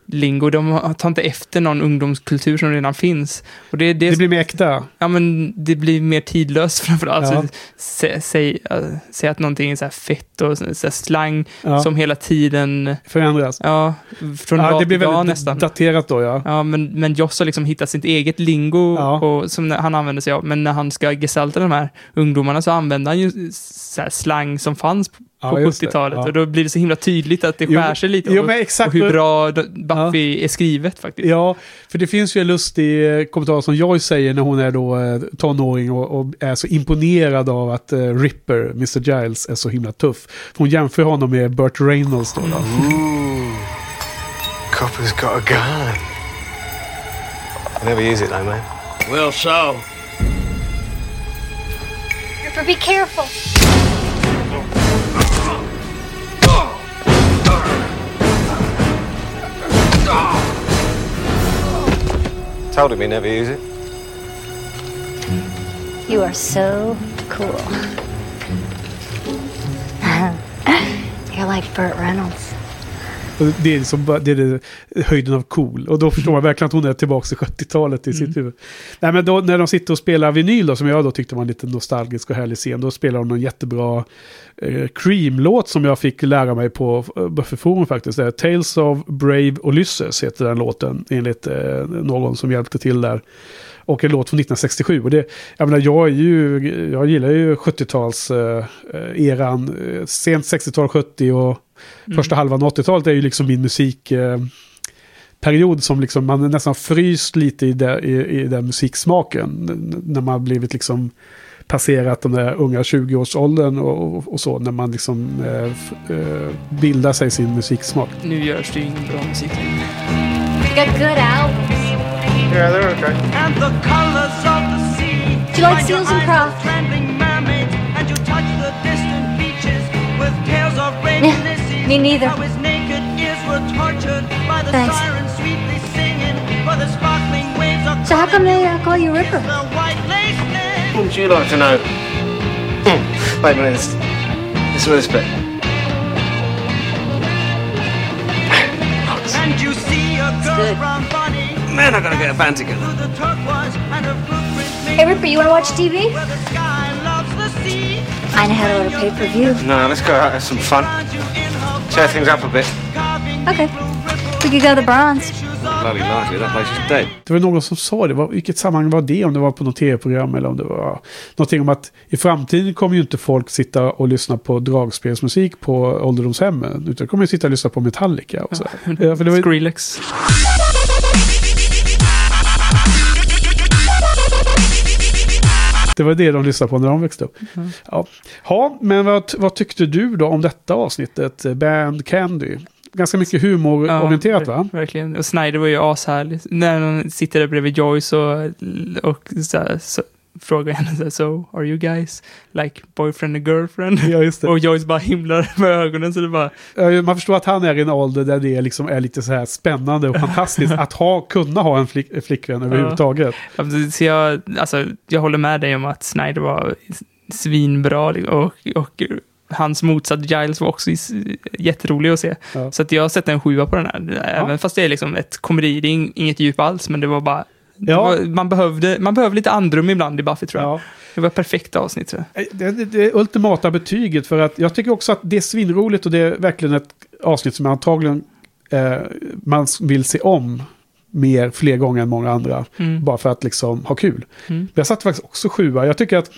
lingo. De tar inte efter någon ungdomskultur som redan finns. Och det, det, Det blir mer äkta. ja, men det blir mer tidlöst [LAUGHS] framförallt. Ja. Alltså, sä, säg, äh, att någonting är så fett och så, slang Ja. som hela tiden, Förändras. ja, från Ja, dag det blir till dag nästan. daterat då ja. Ja, men, men Joss har liksom hittat sitt eget lingo Ja. och, som han använder sig av. Men när han ska gestalta de här ungdomarna så använder han ju slang som fanns på Ja, just det. 70-talet. Ja. Och då blir det så himla tydligt att det Jo, skär sig lite. jo, och, men exakt. och hur bra Buffy är skrivet faktiskt. Ja, för det finns ju en lustig eh, kommentar som Joyce säger när hon är då eh, tonåring och, och är så imponerad av att eh, Ripper, Mr. Giles, är så himla tuff. För hon jämför honom med Burt Reynolds då. då. Ooh. Copper's got a gun. I never use it though, man. Well, so. Ripper, be careful. Told him he never use it. You are so cool. [LAUGHS] You're like Burt Reynolds. Det är, liksom, det är höjden av cool. Och då förstår man verkligen att hon är tillbaka i 70-talet i sitt huvud. Nej, men då, när de sitter och spelar vinyl, då, som jag då tyckte var en lite nostalgisk och härlig scen, då spelar de någon jättebra eh, Cream-låt som jag fick lära mig på eh, Buffy Forum faktiskt. Det är Tales of Brave Ulysses heter den låten, enligt eh, någon som hjälpte till där. Och en låt från 1967. Och det, jag menar, jag, är ju, jag gillar ju 70-tals eh, eran, eh, sent 60-tal, 70 och första halvan av 80-talet är ju liksom min musik... Eh, period som liksom man nästan fryst lite i, det, i, i den musiksmaken. När man har blivit liksom passerat den där unga 20-årsåldern och, och, och så. När man liksom eh, f, eh, bildar sig sin musiksmak. Nu görs det ju ingen bra musik längre. Yeah, they're okay. and the colors of the sea. Do you like Find your seals and eyes craft? of trembling mermaids, and you touch the distant beaches with tales of rain Yeah, in the sea. me neither. How his naked ears were tortured by the Thanks. sirens sweetly singing, for the sparkling waves are So how come they uh, call you Ripper? the white lace net. Wouldn't you like to know? Hmm. Wait a minute. This, this is this bit. And you see a girl's good. Man, I gotta get a band together. and Hey, Ripper, you want to watch TV? I know how to order pay-per-view. No, let's go out have some fun. Tear things up a bit. Okay. We could go to the Bronze. Bloody likely, that place is dead. Det var någon som sa det. Vilket sammanhang var det? Om det var på något tv-program eller om det var någonting om att i framtiden kommer ju inte folk sitta och lyssna på dragspelsmusik på ålderdomshemmen. Utan kommer ju sitta och lyssna på Metallica. Och så. Ja, för det var, Skrillex. Det var det de lyssnade på när de växte upp. Ja, ja men vad, vad tyckte du då om detta avsnittet? Band Candy. Ganska mycket humororienterat va? ver- Verkligen. Och Snyder var ju ashärlig. När han sitter där bredvid Joyce och, och så, så, frågar henne så, här, so are you guys like boyfriend and girlfriend? Ja. Och Joyce bara himlar [LAUGHS] med ögonen så det bara, Man förstår att han är i en ålder där det liksom är lite så här spännande och fantastiskt att ha, kunna ha en flick, flickvän överhuvudtaget. Ja, Så jag, alltså, jag håller med dig om att Snyder var svinbra liksom, och, och hans motsatt Giles var också jätterolig att se. Ja. Så att jag sätter en sjua på den här. Även fast det är liksom ett komedi, det är ing- inget djup alls, men det var bara... Ja. var, man, behövde, man behöver lite andrum ibland i Buffy tror jag. Ja. Det var ett perfekt avsnitt tror jag. Eh, Det, det, det ultimata betyget för att jag tycker också att det är svinroligt och det är verkligen ett avsnitt som antagligen eh, man vill se om mer, fler gånger än många andra. Mm. Bara för att liksom ha kul. Mm. Jag satte faktiskt också sjua. Jag tycker att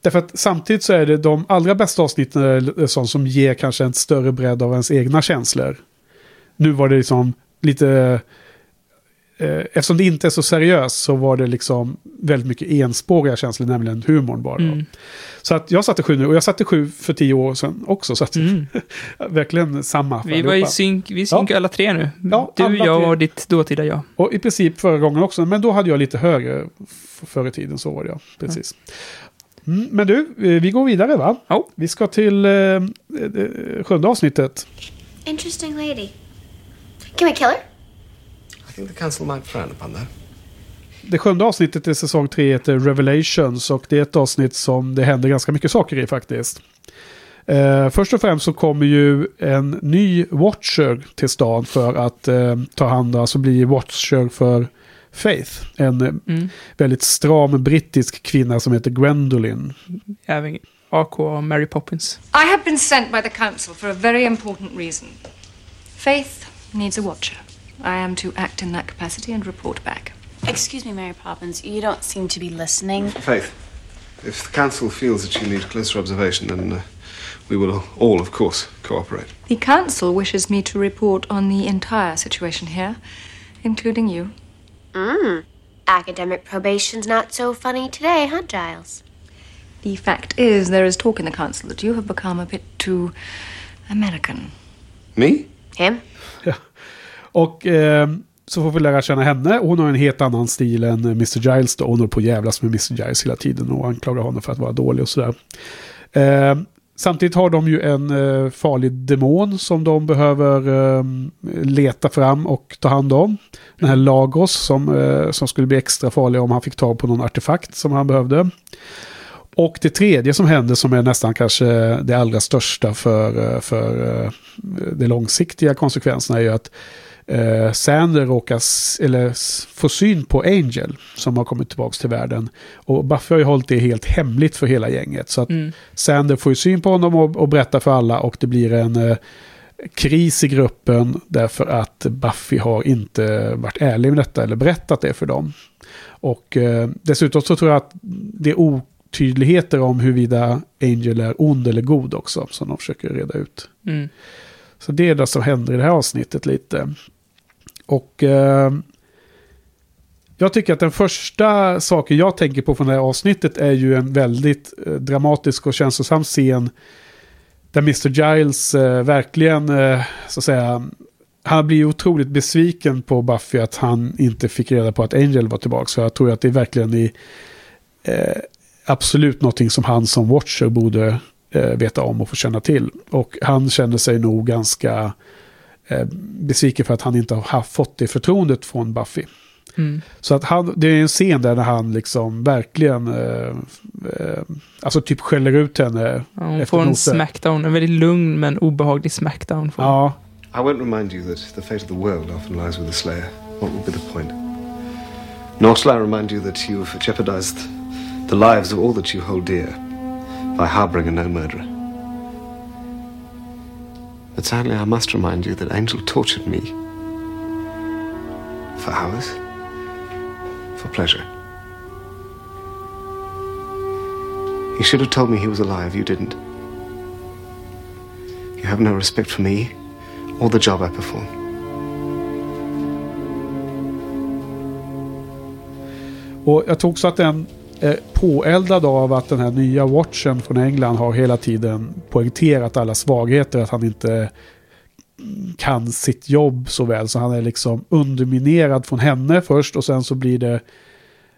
Därför att samtidigt så är det de allra bästa avsnitten sånt som ger kanske en större bredd av ens egna känslor. Nu var det liksom lite... Eh, eftersom det inte är så seriöst så var det liksom väldigt mycket enspåriga känslor, nämligen humorn bara. Mm. Så att jag satte sju nu och jag satte sju för tio år sedan också. Så att Mm. [LAUGHS] verkligen samma Vi var i synk, vi synk alla tre nu. Ja, du, jag tre. och ditt dåtida jag. Och i princip förra gången också, men då hade jag lite högre förr i tiden, så var det ja. Precis. Mm, men du, eh, vi går vidare va? Ja. Vi ska till eh, eh, sjunde avsnittet. Interesting lady. Can we kill her? I think the council might frown upon that. Det sjunde avsnittet i säsong tre heter Revelations och det är ett avsnitt som det händer ganska mycket saker i faktiskt. Eh, först och främst så kommer ju en ny Watcher till stan för att eh, ta hand om, alltså bli Watcher för Faith. En eh, Mm. väldigt stram brittisk kvinna som heter Gwendolyn. Även AK och Mary Poppins. I have been sent by the council for a very important reason. Faith needs a watcher. I am to act in that capacity and report back. Excuse me, Mary Poppins. You don't seem to be listening. Faith, if the council feels that you need closer observation, then uh, we will all, of course, cooperate. The council wishes me to report on the entire situation here, including you. Mmm. Academic probation's not so funny today, huh, Giles? The fact is, there is talk in the council that you have become a bit too American. Me? Him? Och eh, så får vi lära känna henne. Hon har en helt annan stil än eh, Mr. Giles. Då. Hon håller på att jävlas med Mr. Giles hela tiden och anklagar honom för att vara dålig och sådär. Eh, samtidigt har de ju en eh, farlig demon som de behöver eh, leta fram och ta hand om. Den här Lagos som, eh, som skulle bli extra farlig om han fick tag på någon artefakt som han behövde. Och det tredje som händer som är nästan kanske det allra största för, eh, för eh, de långsiktiga konsekvenserna är ju att eh, Sander råkar s- eller s- få syn på Angel som har kommit tillbaka till världen. Och Buffy har ju hållit det helt hemligt för hela gänget. Så att Mm. Sander får ju syn på honom och, och berättar för alla och det blir en eh, kris i gruppen därför att Buffy har inte varit ärlig med detta eller berättat det för dem. Och eh, dessutom så tror jag att det är otydligheter om huruvida Angel är ond eller god också som de försöker reda ut. Mm. Så det är det som händer i det här avsnittet lite. Och eh, jag tycker att den första saken jag tänker på från det här avsnittet är ju en väldigt eh, dramatisk och känslosam scen. Där Mr. Giles eh, verkligen, eh, så att säga, han blir otroligt besviken på Buffy att han inte fick reda på att Angel var tillbaka. Så jag tror att det är verkligen i, eh, absolut någonting som han som Watcher borde eh, veta om och få känna till. Och han känner sig nog ganska eh, besviken för att han inte har haft, fått det förtroendet från Buffy. Mm. Så att han, det är en scen där han liksom verkligen, eh, eh, alltså typ skäller ut henne. Ja, hon får en noter. smackdown, en väldigt lugn men obehaglig smackdown. Får. Ja, I won't remind you that the fate of the world often lies with the Slayer. What would be the point? Nor shall I remind you that you've jeopardized the lives of all that you hold dear by harboring a no murderer. But sadly, I must remind you that Angel tortured me for hours, for pleasure. He should have told me he was alive. You didn't. You have no respect for me or the job I perform. och jag tror också att den är påeldad av att den här nya watchen från England har hela tiden poängterat alla svagheter. Att han inte kan sitt jobb så väl. Så han är liksom underminerad från henne först och sen så blir det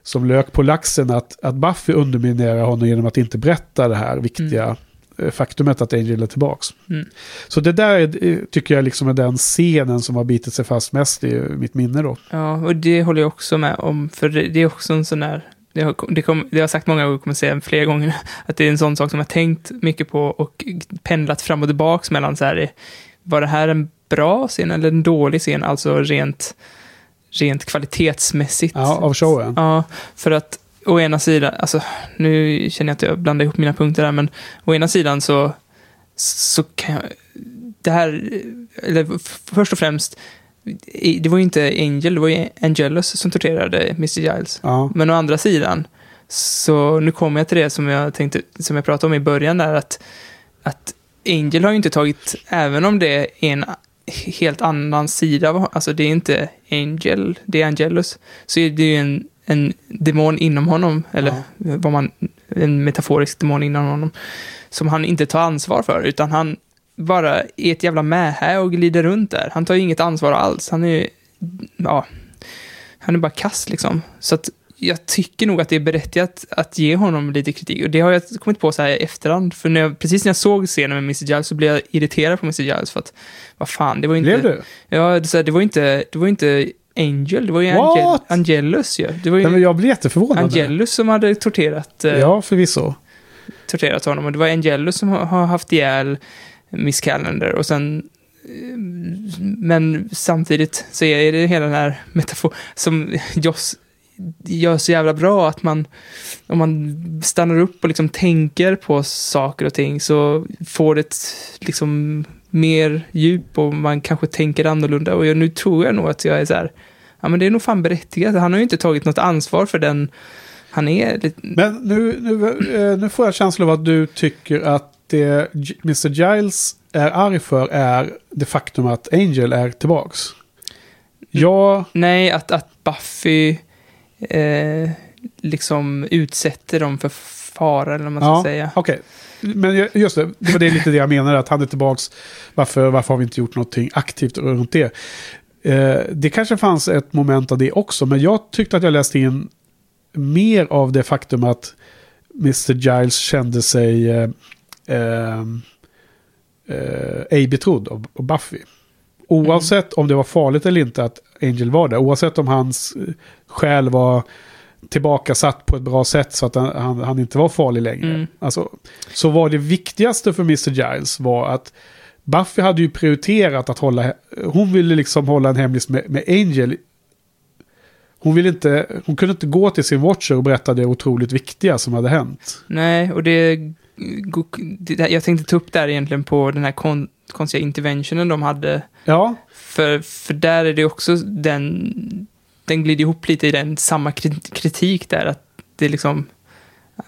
som lök på laxen att, att Buffy underminerar honom genom att inte berätta det här viktiga eh, faktumet att Angel är tillbaks. Mm. Så det där är, eh, tycker jag liksom är den scenen som har bitit sig fast mest i mitt minne då. Ja, och det håller jag också med om. För det, det är också en sån där... Det har, det, kom, det har jag sagt många gånger, och kommer säga flera gånger, [LAUGHS] att det är en sån sak som jag tänkt mycket på och pendlat fram och tillbaks mellan så här, var det här en bra scen eller en dålig scen, alltså rent, rent kvalitetsmässigt. Ja, av showen. Ja, för att å ena sidan, alltså nu känner jag att jag blandar ihop mina punkter där, men å ena sidan så, så kan jag, det här, eller först och främst, det var ju inte Angel, det var ju Angelus som torterade Mr. Giles. Ja. Men å andra sidan, så nu kommer jag till det som jag tänkte, som jag pratade om i början där, att, att Angel har ju inte tagit, även om det är en helt annan sida, alltså det är inte Angel, det är Angelus, så är det ju en, en demon inom honom, eller vad man, en metaforisk demon inom honom, som han inte tar ansvar för, utan han bara är ett jävla mähä och glider runt där. Han tar ju inget ansvar alls. Han är ju, ja, han är bara kass liksom. Så att jag tycker nog att det är berättigat att ge honom lite kritik. Och det har jag kommit på så här i efterhand. För när jag, precis när jag såg scenen med Mr. Giles så blev jag irriterad på Mr. Giles för att, vad fan, det var inte... Blev du? Ja, det, här, det var inte, det var inte Angel, det var ju Angel? Angelus ju. Det var ju Nej, jag blir jätteförvånad. Angelus som hade torterat, eh, Ja, förvisso. torterat honom. Och det var Angelus som har, har haft ihjäl Miss Calendar. Och sen... Eh, men samtidigt så är det hela den här metafor som Joss gör så jävla bra att man, om man stannar upp och liksom tänker på saker och ting så får det ett liksom mer djup och man kanske tänker annorlunda. Och jag, nu tror jag nog att jag är så här, ja men det är nog fan berättigat. Han har ju inte tagit något ansvar för den han är. Lite, Men nu, nu, eh, nu får jag känslan av att du tycker att det Mr. Giles är arg för är det faktum att Angel är tillbaks. Ja, Nej, att, att Buffy eh, liksom utsätter dem för fara, eller vad man ska ja säga. okej. Men ju- just det, det var det lite det jag menade, att han är tillbaks. Varför, varför har vi inte gjort någonting aktivt runt det? Eh, det kanske fanns ett moment av det också, men jag tyckte att jag läste in mer av det faktum att Mr. Giles kände sig eh, eh, eh, ej betrodd av, av Buffy. Oavsett om det var farligt eller inte att Angel var där, oavsett om hans eh, själ var tillbaka satt på ett bra sätt så att han, han, han inte var farlig längre. Mm. Alltså, så var det viktigaste för Mr. Giles var att Buffy hade ju prioriterat att hålla, hon ville liksom hålla en hemlis med, med Angel. Hon, ville inte, hon kunde inte gå till sin watcher och berätta det otroligt viktiga som hade hänt. Nej, och det, Jag tänkte ta upp där egentligen på den här kon, konstiga interventionen de hade. Ja, För, för där är det också den... Den glider ihop lite i den samma kri- kritik där, att det är liksom...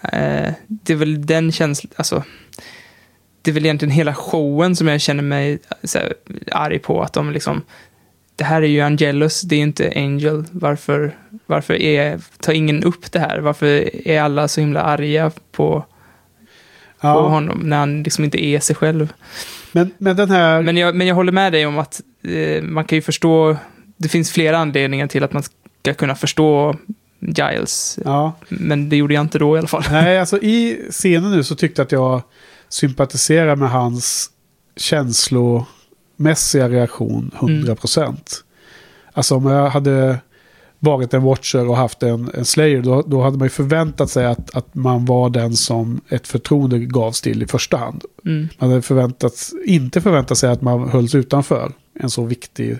Eh, det är väl den känslan, alltså... Det är väl egentligen hela showen som jag känner mig så här, arg på, att de liksom... Det här är ju Angelus, det är ju inte Angel. Varför, varför är, tar ingen upp det här? Varför är alla så himla arga på, på ja. honom när han liksom inte är sig själv? Men, men den här... Men jag, men jag håller med dig om att eh, man kan ju förstå, det finns flera anledningar till att man ska kunna förstå Giles. Ja. Men det gjorde jag inte då i alla fall. Nej, alltså i scenen nu så tyckte jag att jag sympatiserar med hans känslomässiga reaktion 100%. Alltså om jag hade varit en watcher och haft en, en slayer, då, då hade man ju förväntat sig att, att man var den som ett förtroende gavs till i första hand. Mm. Man hade förväntats, inte förväntat sig att man hölls utanför en så viktig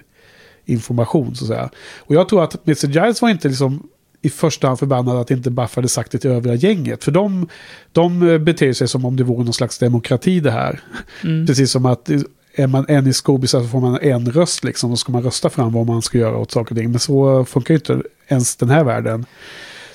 information så att säga. Och jag tror att Mr. Giles var inte liksom i första hand förbannad att inte Buff hade sagt det till övriga gänget. För de, de beter sig som om det vore någon slags demokrati det här. Mm. Precis som att är man en i Scooby så får man en röst liksom. Då ska man rösta fram vad man ska göra åt saker och ting. Men så funkar ju inte ens den här världen.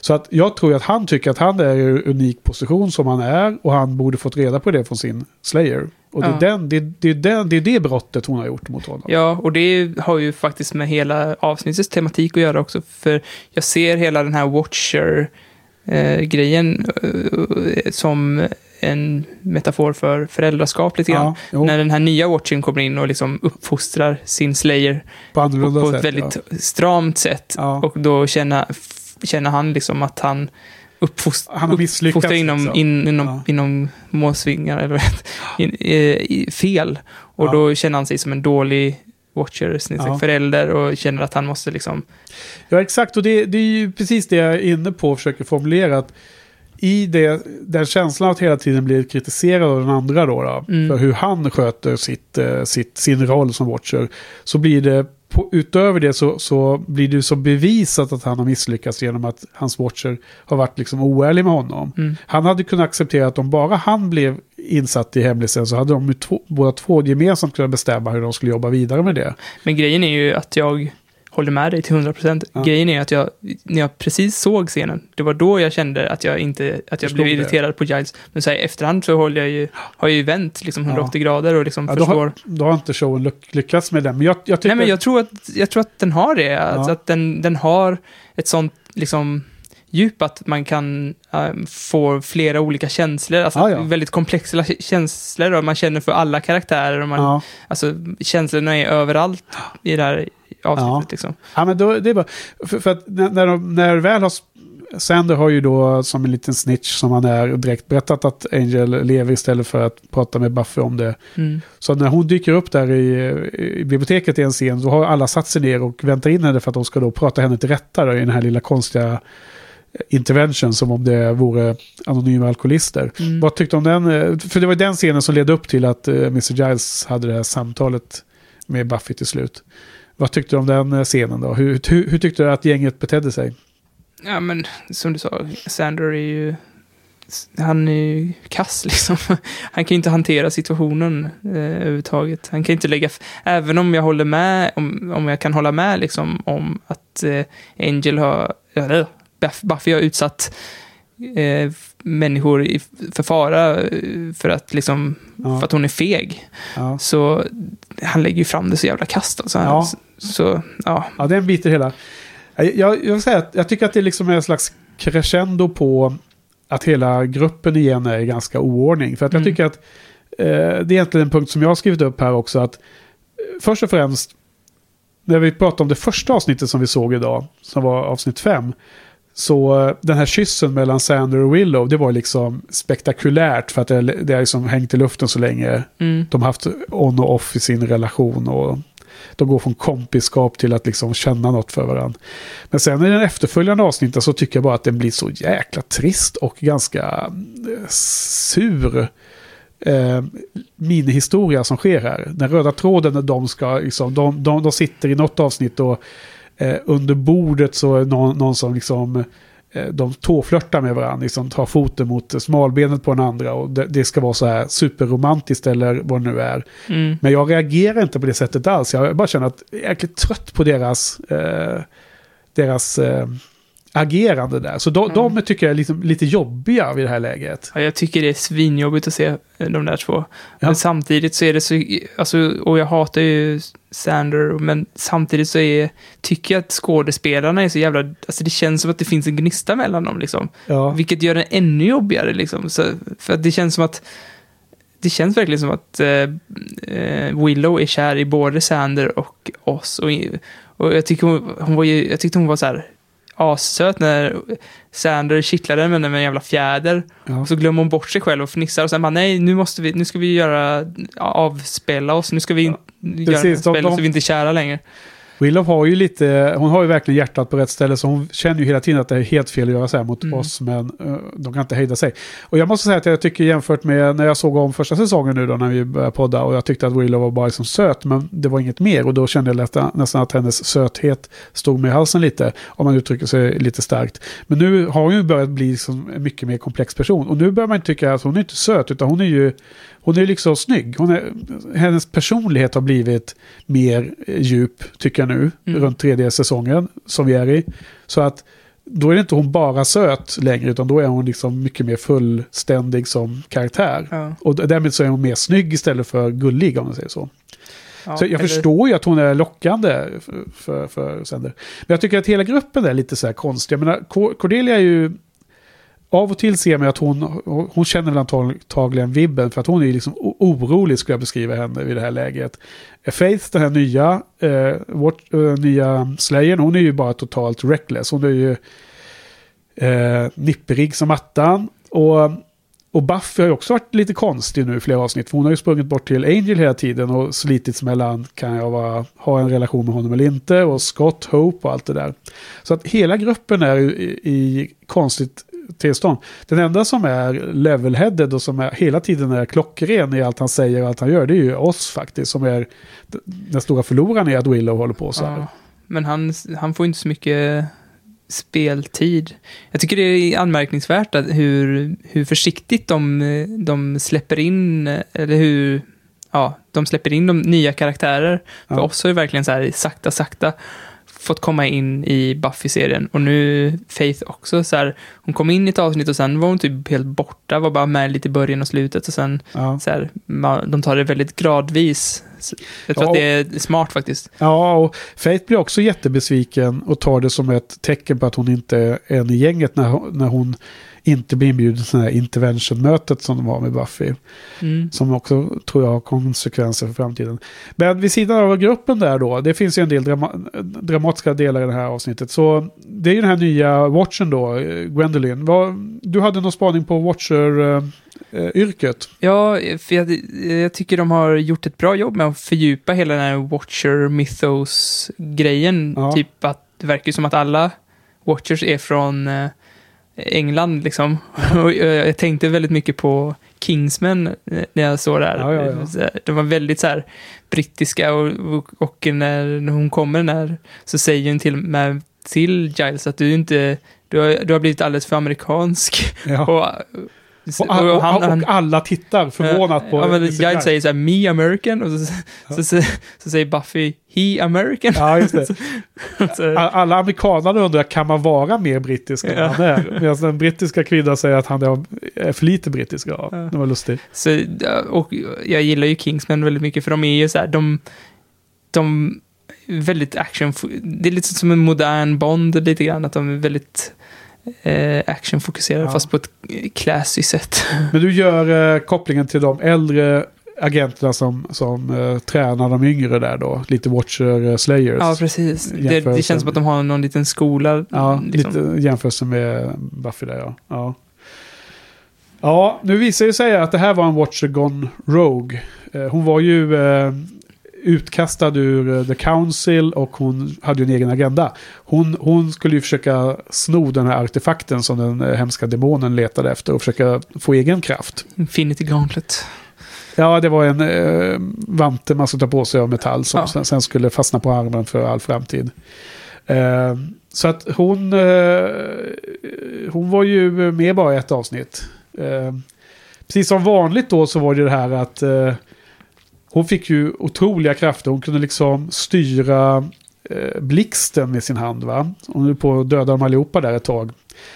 Så att jag tror att han tycker att han är i unik position som han är. Och han borde fått reda på det från sin Slayer. Och det, är Ja. den, det, det, den, det är det brottet hon har gjort mot honom. Ja, och det har ju faktiskt med hela avsnittets tematik att göra också. För jag ser hela den här Watcher-grejen eh, som en metafor för föräldraskap lite grann. Ja. När den här nya Watchen kommer in och liksom uppfostrar sin Slayer på på sätt. ett väldigt ja. stramt sätt. Ja. Och då känner, känner han liksom att han uppfost, Han har misslyckats, uppfostrar inom, liksom. in, inom, Ja. inom måsvingar, eller heter, in, eh, fel. Och då känner han sig som en dålig watcher, Ja. förälder och känner att han måste liksom... Ja, exakt. Och det, det är ju precis det jag är inne på och försöker formulera. Att I det, den känslan att hela tiden bli kritiserad av den andra då, då Mm. för hur han sköter sitt, eh, sitt, sin roll som watcher, så blir det på, utöver det så, så blir det så bevisat att han har misslyckats genom att hans watcher har varit liksom oärlig med honom. Mm. Han hade kunnat acceptera att om bara han blev insatt i hemlisen så hade de två, båda två gemensamt kunnat bestämma hur de skulle jobba vidare med det. Men grejen är ju att jag håller med dig till 100%. Ja. Grejen är att jag, när jag precis såg scenen, det var då jag kände att jag inte, att jag Förstod blev det. irriterad på Giles. Men så här, i efterhand så håller jag ju, har jag ju vänt liksom 180 grader och liksom Ja, då, förstår. har, då har inte showen lyck- lyckats med det. Men jag, jag tycker... Nej, men jag tror att, jag tror att den har det. Alltså Ja. att den, den har ett sånt liksom djup att man kan ähm, få flera olika känslor. Alltså Ja, ja. väldigt komplexa känslor och man känner för alla karaktärer och man, Ja. alltså känslorna är överallt i det här avsnittet Ja. liksom. Ja, men då, det är bara, för, för att när, när, de, när väl har... Sander har ju då som en liten snitch som han är direkt berättat att Angel lever istället för att prata med Buffy om det. Mm. Så när hon dyker upp där i, i biblioteket i en scen så har alla satt sig ner och väntar in henne för att de ska då prata henne till rätta då, i den här lilla konstiga intervention som om det vore anonyma alkoholister. Mm. Vad tyckte du om den? eh, För det var den scenen som ledde upp till att eh, Mr. Giles hade det här samtalet med Buffy till slut. Vad tyckte du om den eh, scenen då? Hur, hur, hur tyckte du att gänget betedde sig? Ja, men som du sa, Sander är ju... Han är ju kass [LAUGHS] liksom. Han kan ju inte hantera situationen eh, överhuvudtaget. Han kan inte lägga... Även om jag håller med, om, om jag kan hålla med liksom om att eh, Angel har... Eller, Buffy har utsatt eh, människor i, för fara eh, för att liksom... Ja. För att hon är feg. Ja, Så han lägger ju fram det så jävla kast alltså. Ja. Så, ja. ja den biter hela. Jag, jag, jag, vill säga att jag tycker att det liksom är en slags crescendo på att hela gruppen igen är i ganska oordning. För att jag Mm. tycker att eh, det är egentligen en punkt som jag har skrivit upp här också. att eh, Först och främst, när vi pratar om det första avsnittet som vi såg idag, som var avsnitt fem, så eh, den här kyssen mellan Sander och Willow, det var liksom spektakulärt för att det, det har liksom hängt i luften så länge. Mm. De har haft on och off i sin relation och de går från kompiskap till att liksom känna något för varandra. Men sen i den efterföljande avsnitten så tycker jag bara att den blir så jäkla trist och ganska eh, sur eh, minihistoria som sker här. Den röda tråden när de ska, liksom, de, de, de sitter i något avsnitt och eh, under bordet så är någon, någon som liksom eh, de tåflörtar med varandra, liksom tar foten mot smalbenet på den andra och det, det ska vara så här superromantiskt eller vad det nu är. Mm. Men jag reagerar inte på det sättet alls. Jag bara känner att jag är jäkligt trött på deras, eh, deras eh, agerande där. Så de, de tycker jag är lite, lite jobbiga vid det här läget. Ja, jag tycker det är svinjobbigt att se eh, de där två. Ja. Men samtidigt så är det så, alltså, och jag hatar ju Sander, men samtidigt så är, tycker jag att skådespelarna är så jävla, alltså det känns som att det finns en gnista mellan dem liksom. Ja, Vilket gör det ännu jobbigare liksom. Så, för att det känns som att det känns verkligen som att eh, eh, Willow är kär i både Sander och oss. Och, och jag, tycker hon, hon var ju, jag tyckte hon var så här assöt när Sander kittlade henne med en jävla fjäder. Ja. Och så glömmer hon bort sig själv och fnissar och sen bara nej, nu måste vi, nu ska vi göra, avspela oss, nu ska vi Ja, göra precis, ett spel de- så vi inte är kära längre. Willow har ju lite, hon har ju verkligen hjärtat på rätt ställe så hon känner ju hela tiden att det är helt fel att göra så här mot Mm. oss men eh, de kan inte hejda sig. Och jag måste säga att jag tycker jämfört med när jag såg om första säsongen nu då när vi började podda och jag tyckte att Willow var bara liksom söt men det var inget mer och då kände jag nästan, nästan att hennes söthet stod med i halsen lite om man uttrycker sig lite starkt. Men nu har hon ju börjat bli liksom en mycket mer komplex person och nu börjar man tycka att hon är inte söt utan hon är ju hon är liksom snygg. Hon är, hennes personlighet har blivit mer eh, djup, tycker jag nu, Mm. runt tredje säsongen som vi är i. Så att då är det inte hon bara söt längre, utan då är hon liksom mycket mer fullständig som karaktär. Ja. Och därmed så är hon mer snygg istället för gullig, om man säger så. Ja, så jag eller- förstår ju att hon är lockande för, för, för Sender. Men jag tycker att hela gruppen är lite så här konstig. Jag menar, Co- Cordelia är ju... Av och till ser man att hon, hon känner väl antagligen vibben för att hon är liksom orolig skulle jag beskriva henne vid det här läget. Faith, den här nya, eh, vårt, eh, nya Slayern, hon är ju bara totalt reckless. Hon är ju eh, nipprig som attan. Och, och Buffy har ju också varit lite konstig nu i flera avsnitt. För hon har ju sprungit bort till Angel hela tiden och slitits mellan kan jag vara, ha en relation med honom eller inte. Och Scott, Hope och allt det där. Så att hela gruppen är i, i konstigt tillstånd. Den enda som är level-headed och som är, hela tiden är klockren i allt han säger och allt han gör, det är ju oss faktiskt. Som är den stora förloraren i att Willow håller på så här. Ja, men han, han får inte så mycket speltid. Jag tycker det är anmärkningsvärt att hur, hur försiktigt de, de släpper in, eller hur, ja, de släpper in de nya karaktärer. För Ja. oss har ju verkligen så här sakta, sakta fått komma in i Buffy-serien. Och nu Faith också så här, hon kom in i ett avsnitt och sen var hon typ helt borta, var bara med lite i början och slutet och sen Ja. så här, man, de tar det väldigt gradvis. Jag tror Ja, att det är smart faktiskt. Ja, och Faith blir också jättebesviken och tar det som ett tecken på att hon inte är en i gänget när hon, när hon inte blir inbjuden till det här intervention-mötet som de har med Buffy. Mm. Som också tror jag har konsekvenser för framtiden. Men vid sidan av gruppen där då, det finns ju en del drama dramatiska delar i det här avsnittet. Så det är ju den här nya Watchen då, Gwendolyn. Vad, du hade någon spaning på Watcher-yrket? Ja, för jag, jag tycker de har gjort ett bra jobb med att fördjupa hela den här Watcher Mythos-grejen. Ja. Typ att det verkar som att alla Watchers är från eh, England liksom. [LAUGHS] Och jag tänkte väldigt mycket på Kingsmen eh, när jag såg det här. Ja, ja, ja. De var väldigt så här brittiska och, och, och när, när hon kommer där så säger hon till, med, till Giles att du inte, du har, du har blivit alldeles för amerikansk. Ja. [LAUGHS] Och, Och, all, och, och alla tittar förvånat på... Ja, men Giles. säger så här, me American, och så, så, så, så säger Buffy, he American. Ja, just det. [LAUGHS] Alla amerikaner undrar, kan man vara mer brittisk än Ja. han är? Medan den brittiska kvinnan säger att han är, för lite brittisk. Ja, Ja. det var lustigt. Så, och jag gillar ju Kingsman väldigt mycket för de är ju så här, de, de är väldigt action, det är lite som en modern Bond lite grann, att de är väldigt actionfokuserade Ja. fast på ett classy sätt. [LAUGHS] Men du gör eh, kopplingen till de äldre agenterna som, som eh, tränar de yngre där då. Lite Watcher eh, Slayers. Ja, precis. Det, det känns som att de har någon liten skola. Ja, liksom. lite jämförelse med Buffy där ja. ja. Ja, nu visar det sig att det här var en Watcher Gone Rogue. Eh, hon var ju eh, utkastad ur eh, The Council och hon hade ju en egen agenda. Hon, hon skulle ju försöka sno den här artefakten som den eh, hemska demonen letade efter och försöka få egen kraft. Infinity Gauntlet. Ja, det var en eh, vante man skulle ta på sig av metall som Ja. sen, sen skulle fastna på armen för all framtid. Eh, så att hon, eh, hon var ju med bara i ett avsnitt. Eh, precis som vanligt då så var det det här att eh, hon fick ju otroliga krafter. Hon kunde liksom styra eh, blixten med sin hand. Va? Hon höll på att döda dem allihopa där ett tag.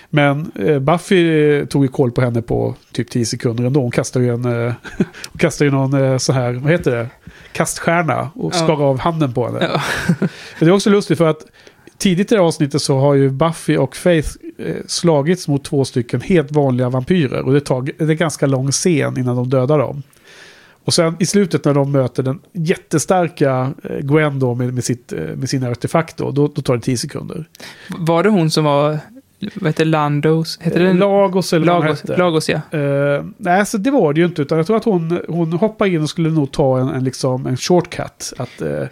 Men eh, Buffy tog ju koll på henne på typ 10 sekunder ändå. Hon kastade ju en, eh, [LAUGHS] hon kastade ju någon eh, så här, vad heter det? Kaststjärna och Ja. skar av handen på henne. Ja. [LAUGHS] Det är också lustigt för att tidigt i det här avsnittet så har ju Buffy och Faith eh, slagits mot två stycken helt vanliga vampyrer. Och det tar det är ganska lång scen innan de dödar dem. Och sen i slutet när de möter den jättestarka eh, Gwen då med, med, sitt, eh, med sina artefakt då, då, då tar det 10 sekunder. Var det hon som var, vad heter Landos? Heter det? Lagos eller vad Lagos, hette. Lagos, ja. Eh, nej, så det var det ju inte. Utan jag tror att hon, hon hoppar in och skulle nog ta en, en, liksom, en shortcut. Att, eh,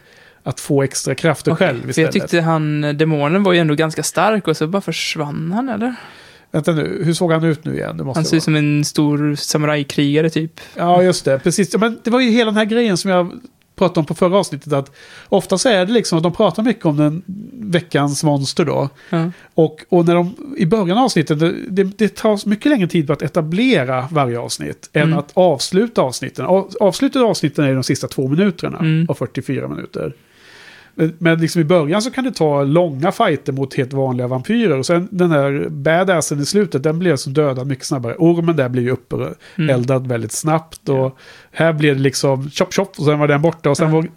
att få extra krafter Okej, själv För istället. jag tyckte han, demonen var ju ändå ganska stark och så bara försvann han eller? Vänta nu, hur såg han ut nu igen? Han ser ut som en stor samurajkrigare typ. Ja, just det. Precis. Men det var ju hela den här grejen som jag pratade om på förra avsnittet. Att ofta så är det liksom att de pratar mycket om den veckans monster då. Ja. Och, och när de, i början av avsnittet, det, det, det tar mycket längre tid på att etablera varje avsnitt än Mm. att avsluta avsnitten. Av, avslutet av avsnitten är de sista två minuterna Mm. av 44 minuter. Men, men liksom i början så kan det ta långa fighter mot helt vanliga vampyrer. Och sen den här badassen i slutet, den blir som dödad mycket snabbare. Ormen där blir ju uppeldad väldigt snabbt. Och här blir det liksom chop chop och sen var den borta. Och sen Ja. var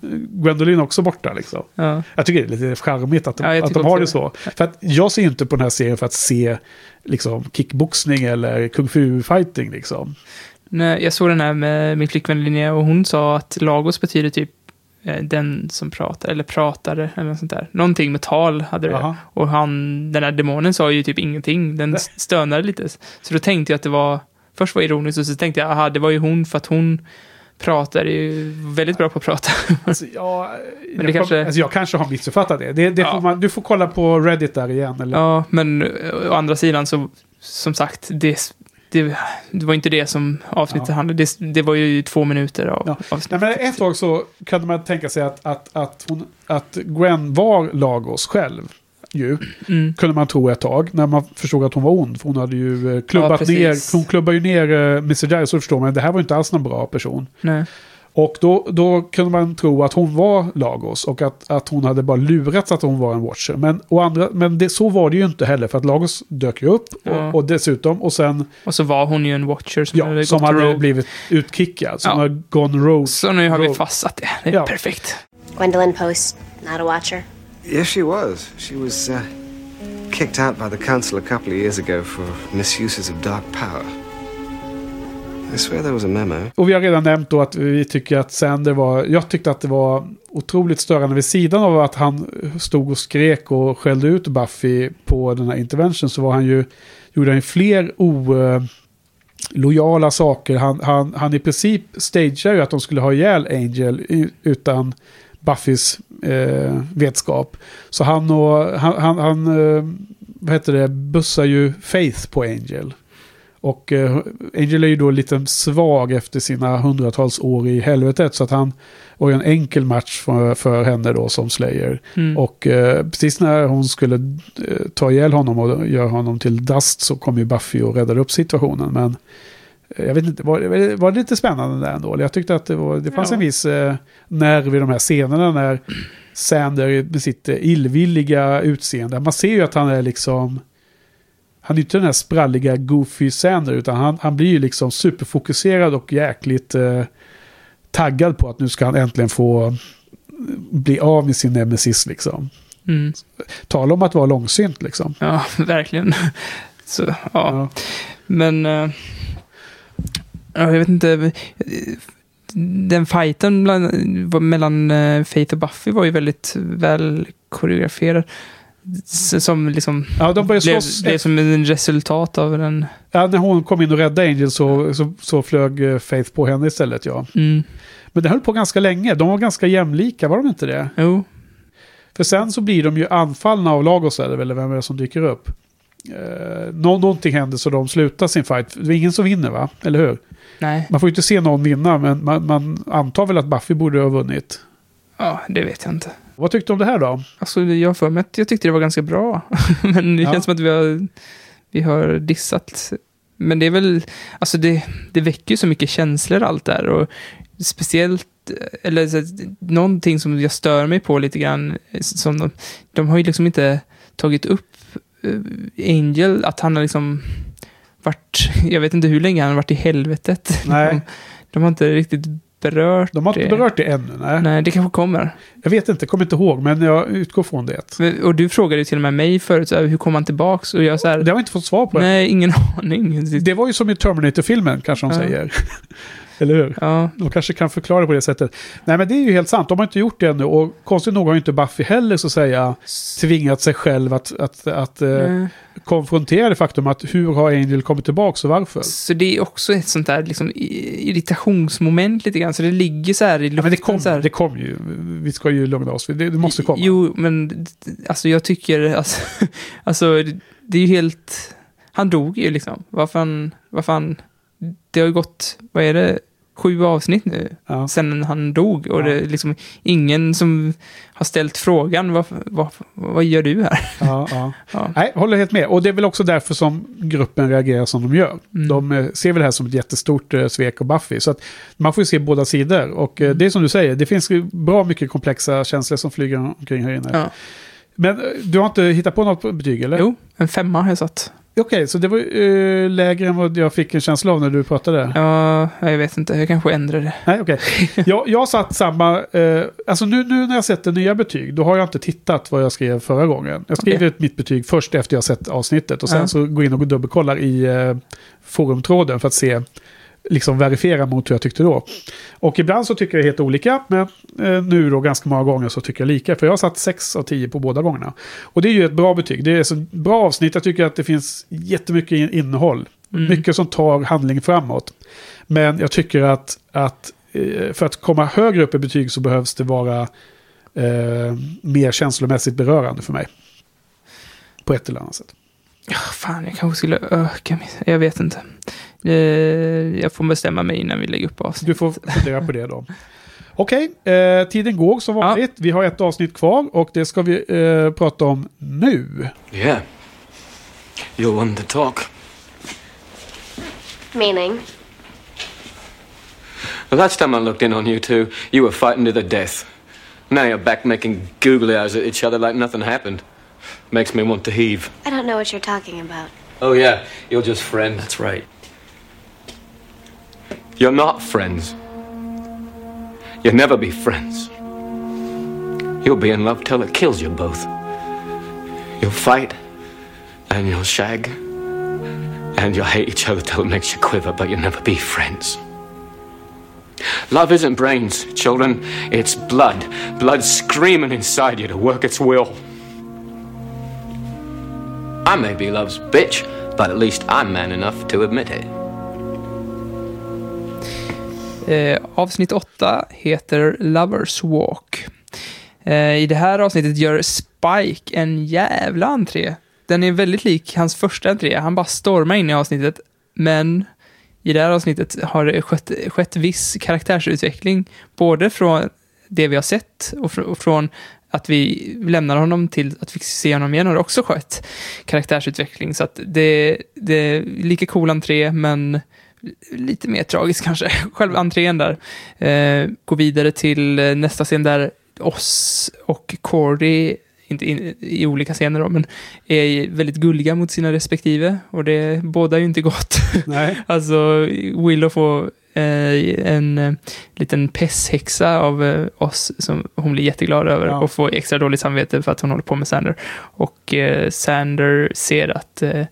Gwendolyn också borta liksom. Ja. Jag tycker det är lite charmigt att de, Ja, att de har det så. För att jag ser inte på den här serien för att se liksom, kickboxning eller kung fu-fighting. Liksom. Nej, jag såg den här med min flickvän Linnea och hon sa att Lagos betyder typ eh, den som pratar, eller pratare, eller något sånt där. Någonting med tal hade det. Jaha. Och han, den här demonen sa ju typ ingenting. Den stönade lite. Så då tänkte jag att det var, först var ironiskt och så tänkte jag, aha, det var ju hon för att hon pratar ju väldigt bra på att prata. [LAUGHS] Alltså, ja, Men jag, det kanske- alltså, jag kanske har missuppfattat det. det, det Ja. får man, du får kolla på Reddit där igen. Eller? ja, men eh, å andra sidan så, som sagt, det, det, det var inte det som avsnittet Ja. handlade Det, det var ju två minuter av Ja. avsnittet. Nej, men ett tag så kunde man tänka sig att, att, att, hon, att Gwen var Lagos själv. Ju, Mm. kunde man tro ett tag. När man förstod att hon var ond. För hon hade ju eh, Ja, klubbat precis. ner. Hon klubbade ju ner uh, Mr. Giles. Så förstår man. Det här var inte alls någon bra person. Nej. Och då, då kunde man tro att hon var Lagos och att, att hon hade bara lurats att hon var en Watcher. Men, och andra, men det, så var det ju inte heller för att Lagos dök ju upp Ja. och, och dessutom och sen Och så var hon ju en watcher som hade ja, som gått hade rogue. blivit utkickad. Som Ja. har gone rogue. Så nu har vi rogue. fastsatt det. Det är Ja. perfekt. Gwendolyn Post, not a watcher. Yes, she was. She was uh, kicked out by the council a couple of years ago for misuses of dark power. Och vi har redan nämnt då att vi tycker att Sander var... Jag tyckte att det var otroligt störande vid sidan av att han stod och skrek och skällde ut Buffy på den här intervention så var han ju... Gjorde han ju fler o... Eh, lojala saker. Han, han, han i princip stagear ju att de skulle ha ihjäl Angel utan Buffys eh, vetskap. Så han och... Han, han, han eh, vad heter det? Bussar ju Faith på Angel. Och eh, Angel är ju då lite svag efter sina hundratals år i helvetet. Så att han var ju en enkel match för, för henne då som Slayer. Mm. Och eh, precis när hon skulle eh, ta ihjäl honom och göra honom till dust så kom ju Buffy och räddade upp situationen. Men eh, jag vet inte, var, det- var det lite spännande där ändå? Jag tyckte att det, var, det fanns Ja. en viss eh, nerv i de här scenerna när Sander med sitt illvilliga utseende. Man ser ju att han är liksom... Han är inte den här spralliga goofy Sander utan han, han blir ju liksom superfokuserad och jäkligt eh, taggad på att nu ska han äntligen få eh, bli av med sin nemesis liksom. Mm. Tala om att vara långsynt liksom. Ja, [LAUGHS] verkligen. Så, ja. Ja. Men... eh, ja, jag vet inte. eh, Den fighten bland, mellan Faith och Buffy var ju väldigt väl koreograferad. Som liksom Ja, de började slåss. blev som en resultat av den. Ja, när hon kom in och räddade Angel så, så, så flög eh, Faith på henne istället ja. Mm. Men det höll på ganska länge. De var ganska jämlika, var de inte det? Jo, För sen så blir de ju anfallna av Lagos eller väl vem är det som dyker upp. Eh, nå- någonting händer så de slutar sin fight. Det är ingen som vinner va? Eller hur? nej. Man får ju inte se någon vinna men man, man antar väl att Buffy borde ha vunnit. Ja, det vet jag inte. Vad tyckte du om det här då? Alltså, jag för mig jag tyckte det var ganska bra. [LAUGHS] Men det Ja. känns som att vi har, vi har dissat. Men det är väl, alltså det, det väcker ju så mycket känslor allt där. Och speciellt, eller så, någonting som jag stör mig på lite grann. Som de, de har ju liksom inte tagit upp eh, Angel, att han har liksom varit, jag vet inte hur länge han har varit i helvetet. Nej. De, [LAUGHS] de har inte riktigt berört De har inte berört det ännu. Nej. Nej, det kanske kommer. Jag vet inte, kommer inte ihåg men jag utgår från det. Och du frågade ju till och med mig förut, så här, hur kom han tillbaks? Och jag så här, Det har vi inte fått svar på. nej, ingen [LAUGHS] aning. Det var ju som i Terminator-filmen kanske de Ja. säger. [LAUGHS] Eller hur? Ja, De kanske kan förklara det på det sättet. Nej men det är ju helt sant, de har inte gjort det ännu. Och konstigt nog har inte Buffy heller så att säga tvingat sig själv att, att, att eh, konfrontera det faktum att hur har Angel kommit tillbaka och varför? Så det är också ett sånt där liksom, irritationsmoment lite grann. Så det ligger så här i luften. Ja, men det så kommer här. det kom ju. Vi ska ju lugna oss. Det, det måste komma. Jo, men alltså jag tycker, [LAUGHS] alltså, alltså det- är ju helt... Han dog ju liksom. Vad fan. Det har ju gått, vad är det, sju avsnitt nu Ja. sen han dog. Och Ja. det är liksom ingen som har ställt frågan, vad, vad, vad gör du här? Ja. [LAUGHS] Nej, håller helt med. Och det är väl också därför som gruppen reagerar som de gör. Mm. De eh, ser väl det här som ett jättestort eh, svek av Buffy. Så att man får ju se båda sidor. Och Mm. eh, det är som du säger, det finns bra mycket komplexa känslor som flyger omkring här inne. Men eh, du har inte hittat på något betyg eller? Jo, en femma har jag satt. Okej, så det var eh, lägre än vad jag fick en känsla av när du pratade. Ja, jag vet inte, jag kanske ändrar det. Nej, okej. [LAUGHS] Jag, jag har satt samma... Eh, alltså nu, nu när jag sätter nya betyg, då har jag inte tittat vad jag skrev förra gången. Jag skriver ett mitt betyg först efter jag sett avsnittet. Och sen Ja. så går jag in och dubbelkollar i eh, forumtråden för att se, liksom verifiera mot hur jag tyckte då. Och ibland så tycker jag helt olika, men eh, nu då ganska många gånger så tycker jag lika. För jag har satt 6 av 10 på båda gångerna. Och det är ju ett bra betyg. Det är så bra avsnitt. Jag tycker att det finns jättemycket in- innehåll. Mm. Mycket som tar handling framåt. Men jag tycker att, att eh, för att komma högre upp i betyg så behövs det vara eh, mer känslomässigt berörande för mig. På ett eller annat sätt. Ja, fan, jag kanske skulle öka min... Jag vet inte. Eh, Jag får bestämma mig innan vi lägger upp avsnitt. Du får fundera på det då. Okej, eh, tiden går som vanligt. Vi har ett avsnitt kvar och det ska vi eh, prata om nu. Yeah. You're one to talk. Meaning? The last time I looked in on you two, you were fighting to the death. Now you're back making googly eyes at each other like nothing happened. Makes me want to heave. I don't know what you're talking about. Oh, yeah, you're just friends. That's right. You're not friends. You'll never be friends. You'll be in love till it kills you both. You'll fight, and you'll shag, and you'll hate each other till it makes you quiver, but you'll never be friends. Love isn't brains, children. It's blood. Blood screaming inside you to work its will. I may be love's bitch, but at least I'm man enough to admit it. Eh, avsnitt 8 heter Lovers Walk. Eh, I det här avsnittet gör Spike en jävla entré. Den är väldigt lik hans första entré. Han bara stormar in i avsnittet, men i det här avsnittet har det skett, skett viss karaktärsutveckling, både från det vi har sett och, fr- och från att vi lämnar honom till att vi ser honom igen har också skett karaktärsutveckling. Så att det, det är lika cool entré, men lite mer tragiskt kanske. [LAUGHS] Själva entrén där. Eh, går vidare till nästa scen där oss och Cordy, inte in, i olika scener då, men är väldigt gulliga mot sina respektive. Och det båda ju inte gott. Nej. [LAUGHS] alltså, Willow får en eh, liten pesshäxa av eh, oss som hon blir jätteglad över Ja. och får extra dåligt samvete för att hon håller på med Sander. Och eh, Sander ser att eh,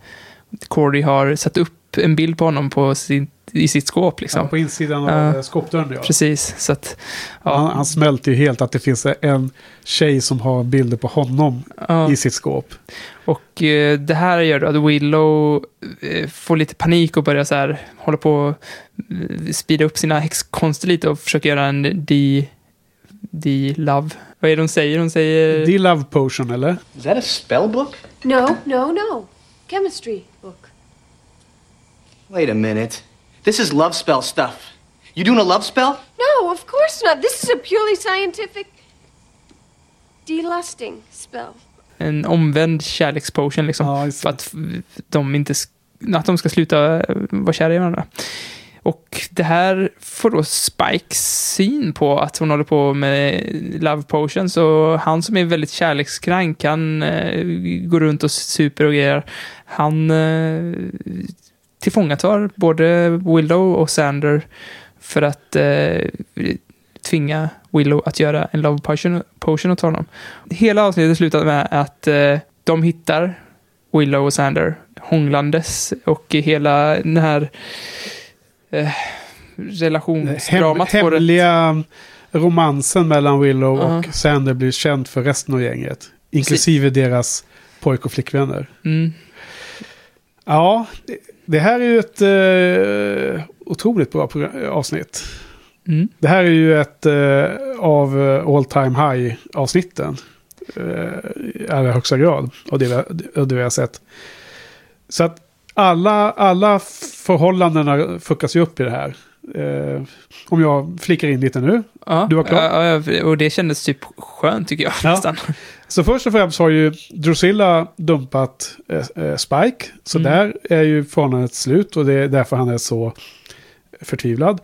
Cordy har satt upp en bild på honom på sin, i sitt skåp. Liksom. Ja, på insidan av Ja. eh, skåpdörren. Ja. Precis, så att... Ja, Han, han smälter ju helt att det finns en tjej som har bilder på honom ja. i sitt skåp. Och eh, det här gör att Willow eh, får lite panik och börjar så här, hålla på att speeda upp sina häxkonster lite och försöka göra en de, de love. Vad är det hon säger? Hon säger... Är Love Potion, eller? Is that a spell book? No, no, no. Chemistry book. Wait a minute. This is love spell stuff. You doing a love spell? No, of course not. This is a purely scientific delusting spell. en omvänd kärlekspotion liksom. Ja, för att de inte att de ska sluta eh, vara kära i varandra. Och det här får då Spikes syn på att hon håller på med love potions och han som är väldigt kärlekskrank, han eh, går runt och super och grejer. Han eh, tillfångatar både Willow och Sander för att eh, tvinga Willow att göra en love potion, potion åt honom. Hela avsnittet slutar med att eh, de hittar Willow och Sander hånglandes och hela den här eh, relationsdramat Hem, hemliga romansen mellan Willow Ja. och Sander blir känd för resten av gänget. Inklusive deras pojk och flickvänner. Mm. Ja, det- här är ju ett eh, otroligt bra avsnitt. Mm. Det här är ju ett eh, av eh, all time high avsnitten. Eh, I allra högsta grad av det, vi, av det vi har sett. Så att alla, alla förhållandena fuckas ju upp i det här. Eh, om jag flickar in lite nu. Ja, Du var klar? ja, och det kändes typ skönt tycker jag Ja. nästan. Så först och främst har ju Drusilla dumpat eh, eh, Spike. Så Mm. där är ju förhållandet slut och det är därför han är så förtvivlad.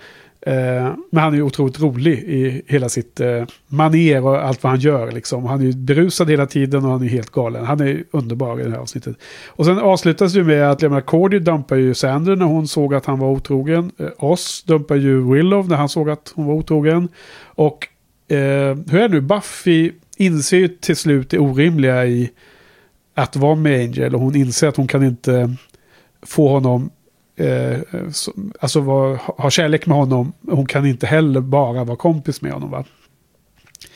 Eh, men han är ju otroligt rolig i hela sitt eh, maner och allt vad han gör. Liksom. Han är ju berusad hela tiden och han är helt galen. Han är underbar i det här avsnittet. Och sen avslutas det med att Lemma Cordy dumpar ju Sander när hon såg att han var otrogen. Eh, Oss dumpar ju Willow när han såg att hon var otrogen. Och eh, hur är det nu? Buffy inser ju till slut det orimliga i att vara med Angel. Och hon inser att hon kan inte få honom, eh, så, alltså var, ha kärlek med honom. Hon kan inte heller bara vara kompis med honom. Va?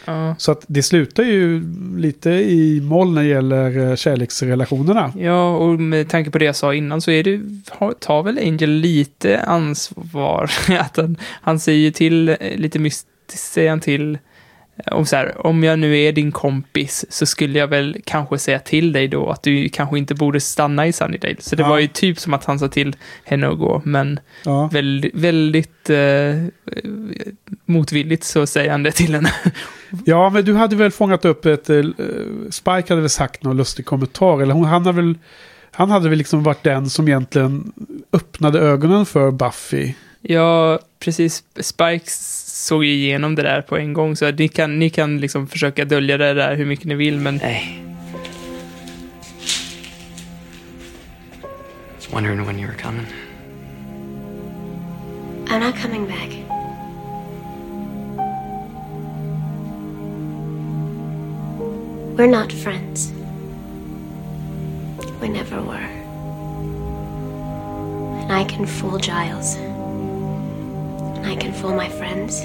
Ja. Så att det slutar ju lite i moll när det gäller eh, kärleksrelationerna. Ja, och med tanke på det jag sa innan så är det, har- tar väl Angel lite ansvar. [LAUGHS] att han, han säger ju till, eh, lite mystiskt säger han till, om så här, om jag nu är din kompis så skulle jag väl kanske säga till dig då att du kanske inte borde stanna i Sunnydale. Så det Ja. var ju typ som att han sa till henne att gå, men Ja. väldigt, väldigt eh, motvilligt så säger han det till henne. Ja, men du hade väl fångat upp ett... eh, Spike hade väl sagt någon lustig kommentar. Eller hon, han, hade väl, han hade väl liksom varit den som egentligen öppnade ögonen för Buffy. Ja, precis. Spike såg ju igenom det där på en gång, så ni kan, ni kan liksom försöka dölja det där hur mycket ni vill, men... Hey. was wondering when you were coming. I'm not coming back. We're not friends. We never were. And I can fool Giles. I can fool my friends.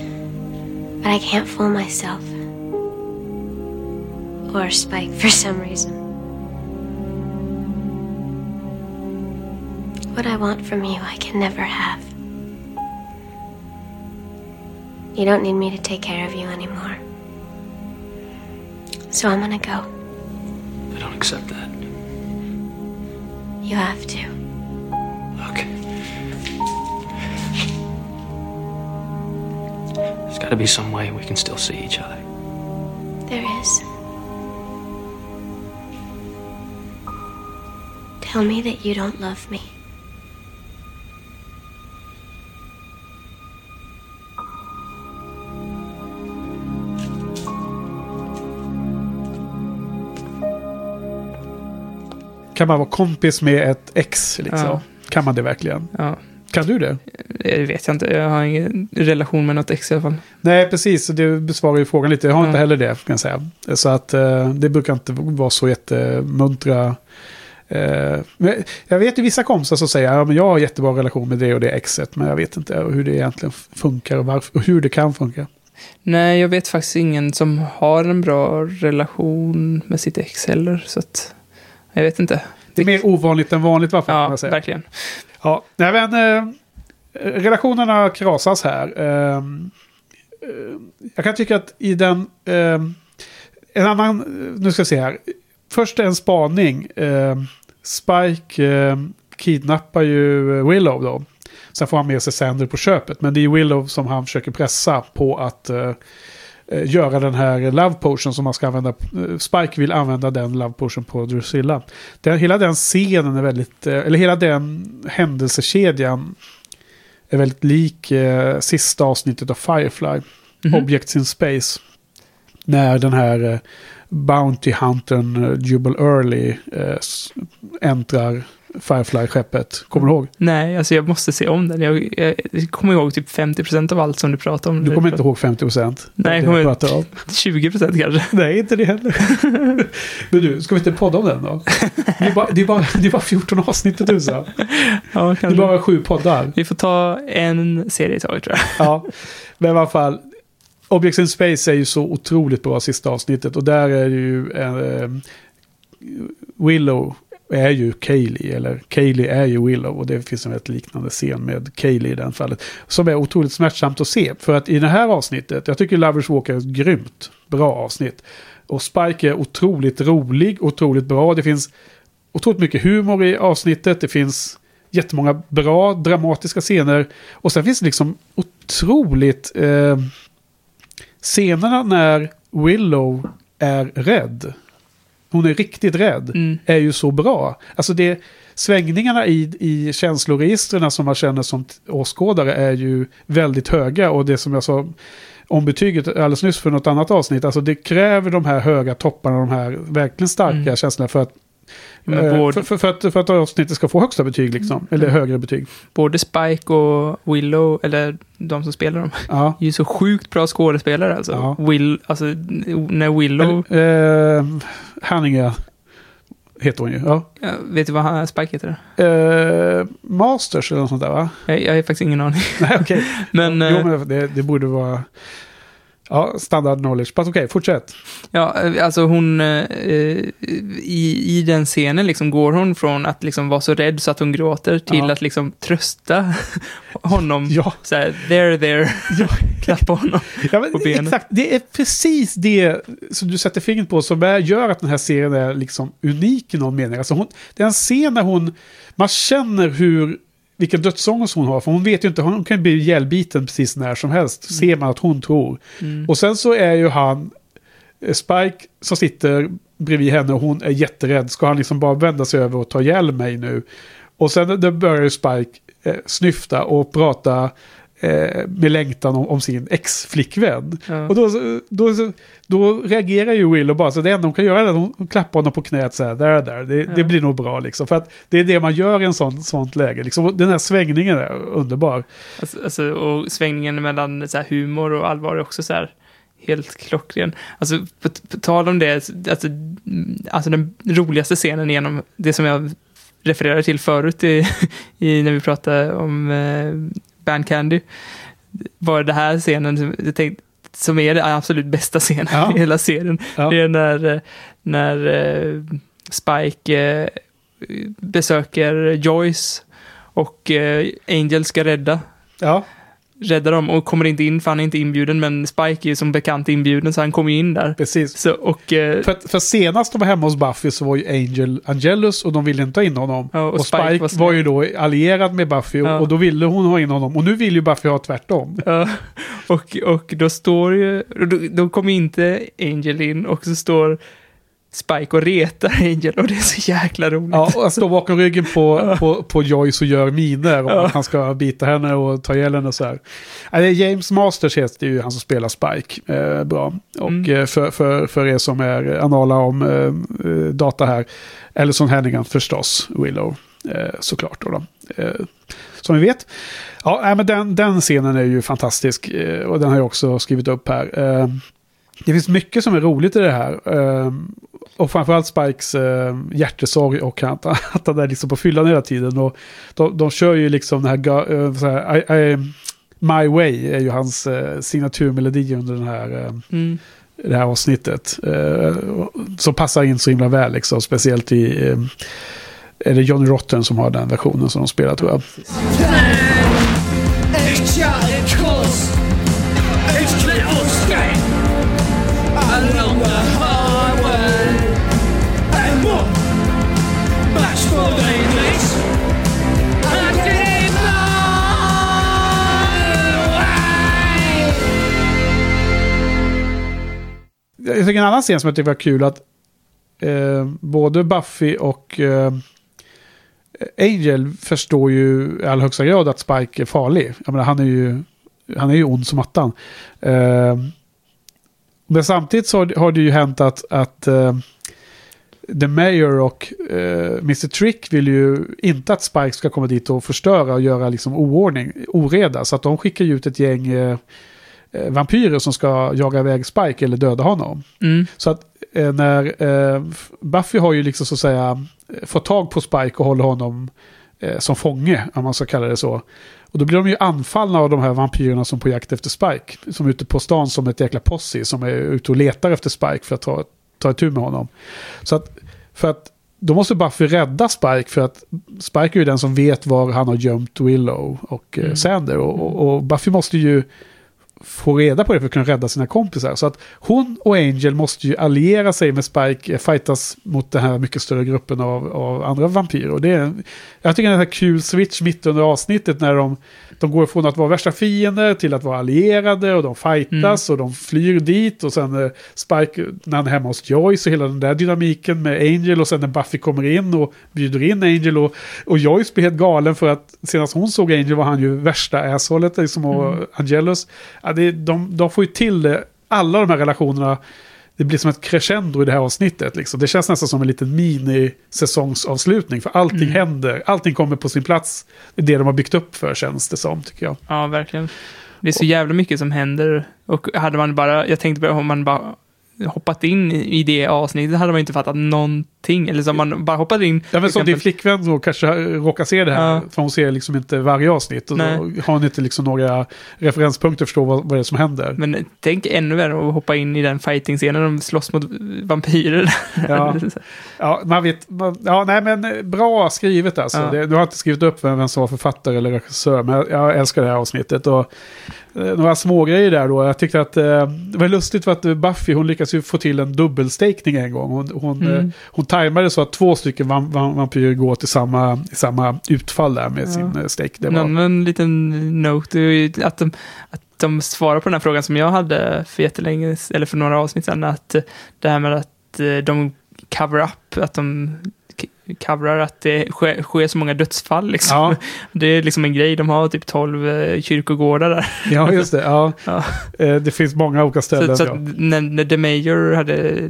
But I can't fool myself. Or Spike for some reason. What I want from you, I can never have. You don't need me to take care of you anymore. So I'm gonna go. I don't accept that. You have to. Gotta be some way we can still see each other. There is. Tell me that you don't love me. Kan man vara kompis med ett ex liksom? Ja. Kan man det verkligen? Ja, Kan du det? Det vet jag inte. Jag har ingen relation med något ex i alla fall. Nej, precis. Det besvarar ju frågan lite. Jag har Ja. inte heller det, kan jag säga. Så att eh, det brukar inte vara så jättemuntra. Eh, men jag vet ju vissa kompisar som säger att ja, jag har jättebra relation med det och det exet. Men jag vet inte hur det egentligen funkar och, varför, och hur det kan funka. Nej, jag vet faktiskt ingen som har en bra relation med sitt ex heller, så att... Jag vet inte. Det är mer ovanligt än vanligt varför kan Ja, verkligen. Ja, nej, men eh, relationerna krasas här. Ehm, eh, jag kan tycka att i den... Ehm, en annan... Nu ska vi se här. Först en spaning. Ehm, Spike kidnappar ju Willow då. Sen får han med sig Sander på köpet. Men det är Willow som han försöker pressa på att eh, eh, göra den här Love Potion som man ska använda. Spike vill använda den Love Potion på Drusilla. Den, hela den scenen är väldigt, eller hela den händelsekedjan är väldigt lik eh, sista avsnittet av Firefly. Mhm. Objects in Space. När den här eh, Bounty Huntern eh, Jubal Early eh, äntrar Firefly-skeppet. Kommer du ihåg? Nej, alltså jag måste se om den. Jag, jag, jag kommer ihåg typ 50% av allt som du pratar om. Du kommer inte ihåg 50 procent? Nej, jag kommer ihåg 20% kanske. [LAUGHS] Nej, inte det heller. [LAUGHS] Men du, ska vi inte podda om den då? Det är bara, det är bara, det är bara 14 avsnitt i tusan. Ja, Det är kanske. bara sju poddar. Vi får ta en serie i taget tror jag. [LAUGHS] Ja, men i alla fall. Objects in Space är ju så otroligt bra sista avsnittet. Och där är det ju en, eh, Willow är ju Kaylee, eller Kaylee är ju Willow. Och det finns en väldigt liknande scen med Kaylee i den fallet. Som är otroligt smärtsamt att se. För att i det här avsnittet, jag tycker Lovers Walk är ett grymt bra avsnitt. Och Spike är otroligt rolig, otroligt bra. Det finns otroligt mycket humor i avsnittet. Det finns jättemånga bra dramatiska scener. Och sen finns det liksom otroligt... Eh, scenerna när Willow är rädd. Hon är riktigt rädd. Mm. Är ju så bra. Alltså det... Svängningarna i, i känsloregistren som man känner som åskådare är ju väldigt höga. Och det som jag sa om betyget alldeles nyss för något annat avsnitt. Alltså det kräver de här höga topparna, de här verkligen starka Mm. känslorna för att, Men eh, för, för, för, att, för att avsnittet ska få högsta betyg liksom. Eller högre betyg. Både Spike och Willow, eller de som spelar dem, Ja. [LAUGHS] är ju så sjukt bra skådespelare alltså. Ja. Will, alltså när Willow, Eller, eh, Hanninga heter hon ju. Ja. ja, vet du vad Spike heter? Eh, Masters eller något sånt där va? Jag, jag har faktiskt ingen aning. Nej, okej. [LAUGHS] Men, jo, eh, men det, det borde vara... Ja, standard knowledge. Men okej, fortsätt. Ja, eh, alltså hon, eh, i, i den scenen liksom går hon från att liksom vara så rädd så att hon gråter till Ja. att liksom trösta [LAUGHS] honom. Ja. Så här, there, there, [LAUGHS] klappa honom Ja, men på benen. Exakt, det är precis det som du sätter fingret på som gör att den här serien är liksom unik i någon mening. Alltså hon, det är en scen där hon, man känner hur, vilken dödsångest hon har. För hon vet ju inte, hon kan bli ihjälbiten precis när som helst. Ser man att hon tror. Mm. Och sen så är ju han, eh, Spike som sitter bredvid henne och hon är jätterädd. Ska han liksom bara vända sig över och ta ihjäl mig nu? Och sen då börjar ju Spike eh, snyfta och prata eh, med längtan om, om sin ex-flickvän. Ja. Och då, då, då reagerar ju Will och bara så det enda hon kan göra är att hon klappar honom på knät så här, där, där, det, det blir nog bra liksom. För att det är det man gör i en sån, sånt läge. Liksom. Den här svängningen är underbar. Alltså, alltså, och svängningen mellan så här, humor och allvar är också så här helt klockren. Alltså, på, på tal om det, alltså, alltså den roligaste scenen genom det som jag refererade till förut i, [LAUGHS] i, när vi pratade om eh, Band Candy, var det här scenen som, jag tänkte, som är den absolut bästa scenen Ja. [LAUGHS] i hela serien. Ja. Det är när, eh, när eh, Spike eh, besöker Joyce och Angel ska rädda Ja, räddar dem och kommer inte in för han är inte inbjuden men Spike är ju som bekant inbjuden så han kommer ju in där. precis. Så, och, eh, För, för senast de var hemma hos Buffy så var ju Angel Angelus och de ville inte ha in honom. Ja, och och, Spike Spike, var var ju då allierad med Buffy och, Ja. och då ville hon ha in honom. Och nu vill ju Buffy ha tvärtom. ja, och, och då står ju, då, då kommer inte Angel in och så står Spike och retar Angel och det är så jäkla roligt. Ja, och han står bakom ryggen på, på, på Joyce och gör miner om Ja. att han ska bita henne och ta ihjäl henne och så här. Ja, det är James Masters heter ju han som spelar Spike. Eh, bra. Och Mm. eh, för, för, för er som är anala om eh, eh, data här, Ellison Hennigan förstås, Willow, eh, såklart. Då, då. Eh, som vi vet. Ja, men den, den scenen är ju fantastisk eh, och den har jag också skrivit upp här. Det finns mycket som är roligt i det här. Eh, och framförallt Spikes eh, hjärtesorg och att, [LAUGHS] att han är liksom på fyllan hela tiden. Och de, de kör ju liksom den här, eh, så här I, I, My Way är ju hans eh, signaturmelodi under den här, eh, Mm. det här avsnittet. Eh, som passar in så himla väl liksom. Speciellt i... Eh, är det Johnny Rotten som har den versionen som de spelar tror jag. Jag tycker en annan scen som jag tycker var kul att eh, både Buffy och eh, Angel förstår ju i allra högsta grad att Spike är farlig. Jag menar, han är ju, han är ju ond som attan. Eh, men samtidigt så har det- har det ju hänt att, att eh, The Mayor och eh, Mr. Trick vill ju inte att Spike ska komma dit och förstöra och göra liksom oordning, oreda. Så att de skickar ju ut ett gäng eh, eh, vampyrer som ska jaga iväg Spike eller döda honom. Mm. Så att eh, när eh, Buffy har ju liksom så att säga eh, fått tag på Spike och håller honom som fånge, om man ska kalla det så. Och då blir de ju anfallna av de här vampyrerna som på jakt efter Spike. Som är ute på stan som ett jäkla posse som är ute och letar efter Spike för att ta, ta itu med honom. Så att, för att då måste Buffy rädda Spike för att Spike är ju den som vet var han har gömt Willow och eh, Sander. Och, och, och Buffy måste ju få reda på det för att kunna rädda sina kompisar. Så att hon och Angel måste ju alliera sig med Spike, eh, fightas mot den här mycket större gruppen av, av andra vampyrer. Och det är, jag tycker det är en kul switch mitt under avsnittet när de, de går från att vara värsta fiender till att vara allierade och de fightas och de flyr dit och sen eh, Spike när han är hemma hos Joyce och hela den där dynamiken med Angel och sen när Buffy kommer in och bjuder in Angel och, och Joyce blir helt galen för att senast hon såg Angel var han ju värsta assholet liksom och Mm. Angelus. Ja, det, de, de får ju till det, alla de här relationerna. Det blir som ett crescendo i det här avsnittet. Liksom. Det känns nästan som en liten mini-säsongsavslutning. För allting Mm. händer, allting kommer på sin plats. Det är det de har byggt upp för känns det som, tycker jag. Ja, verkligen. Det är så jävla mycket som händer. Och hade man bara, jag tänkte bara om man bara hoppat in i det avsnittet hade man inte fattat någonting. Eller som man bara hoppat in. Ja, men som din flickvän då kanske råkar se det här. Ja. För hon ser liksom inte varje avsnitt. Och Nej. då har hon inte liksom några referenspunkter att förstå vad, vad det är som händer. Men tänk ännu värre att hoppa in i den fighting-scenen de slåss mot vampyrer. Ja. [LAUGHS] Ja, man vet. Man, ja, nej, men eh, bra skrivet alltså. Ja. Det, du har inte skrivit upp vem, vem som var författare eller regissör, men jag, jag älskar det här avsnittet. Och, eh, några små grejer där då. Jag tyckte att eh, det var lustigt för att Buffy, hon lyckas ju få till en dubbelstakning en gång. Hon, hon, Mm. eh, hon tajmade så att två stycken vam, vam, vampyrer går till samma, samma utfall där med Ja. sin eh, stake. Det En var, annan liten note att de, att de svarar på den här frågan som jag hade för jättelänge, eller för några avsnitt sedan, att eh, det här med att eh, de cover up, att de coverar att det sker, sker så många dödsfall. Liksom. Ja. [LAUGHS] Det är liksom en grej, de har typ 12 eh, kyrkogårdar där. ja, just det. Ja. [LAUGHS] Ja. Eh, det finns många olika ställen. Så, så ja. när, när The Major hade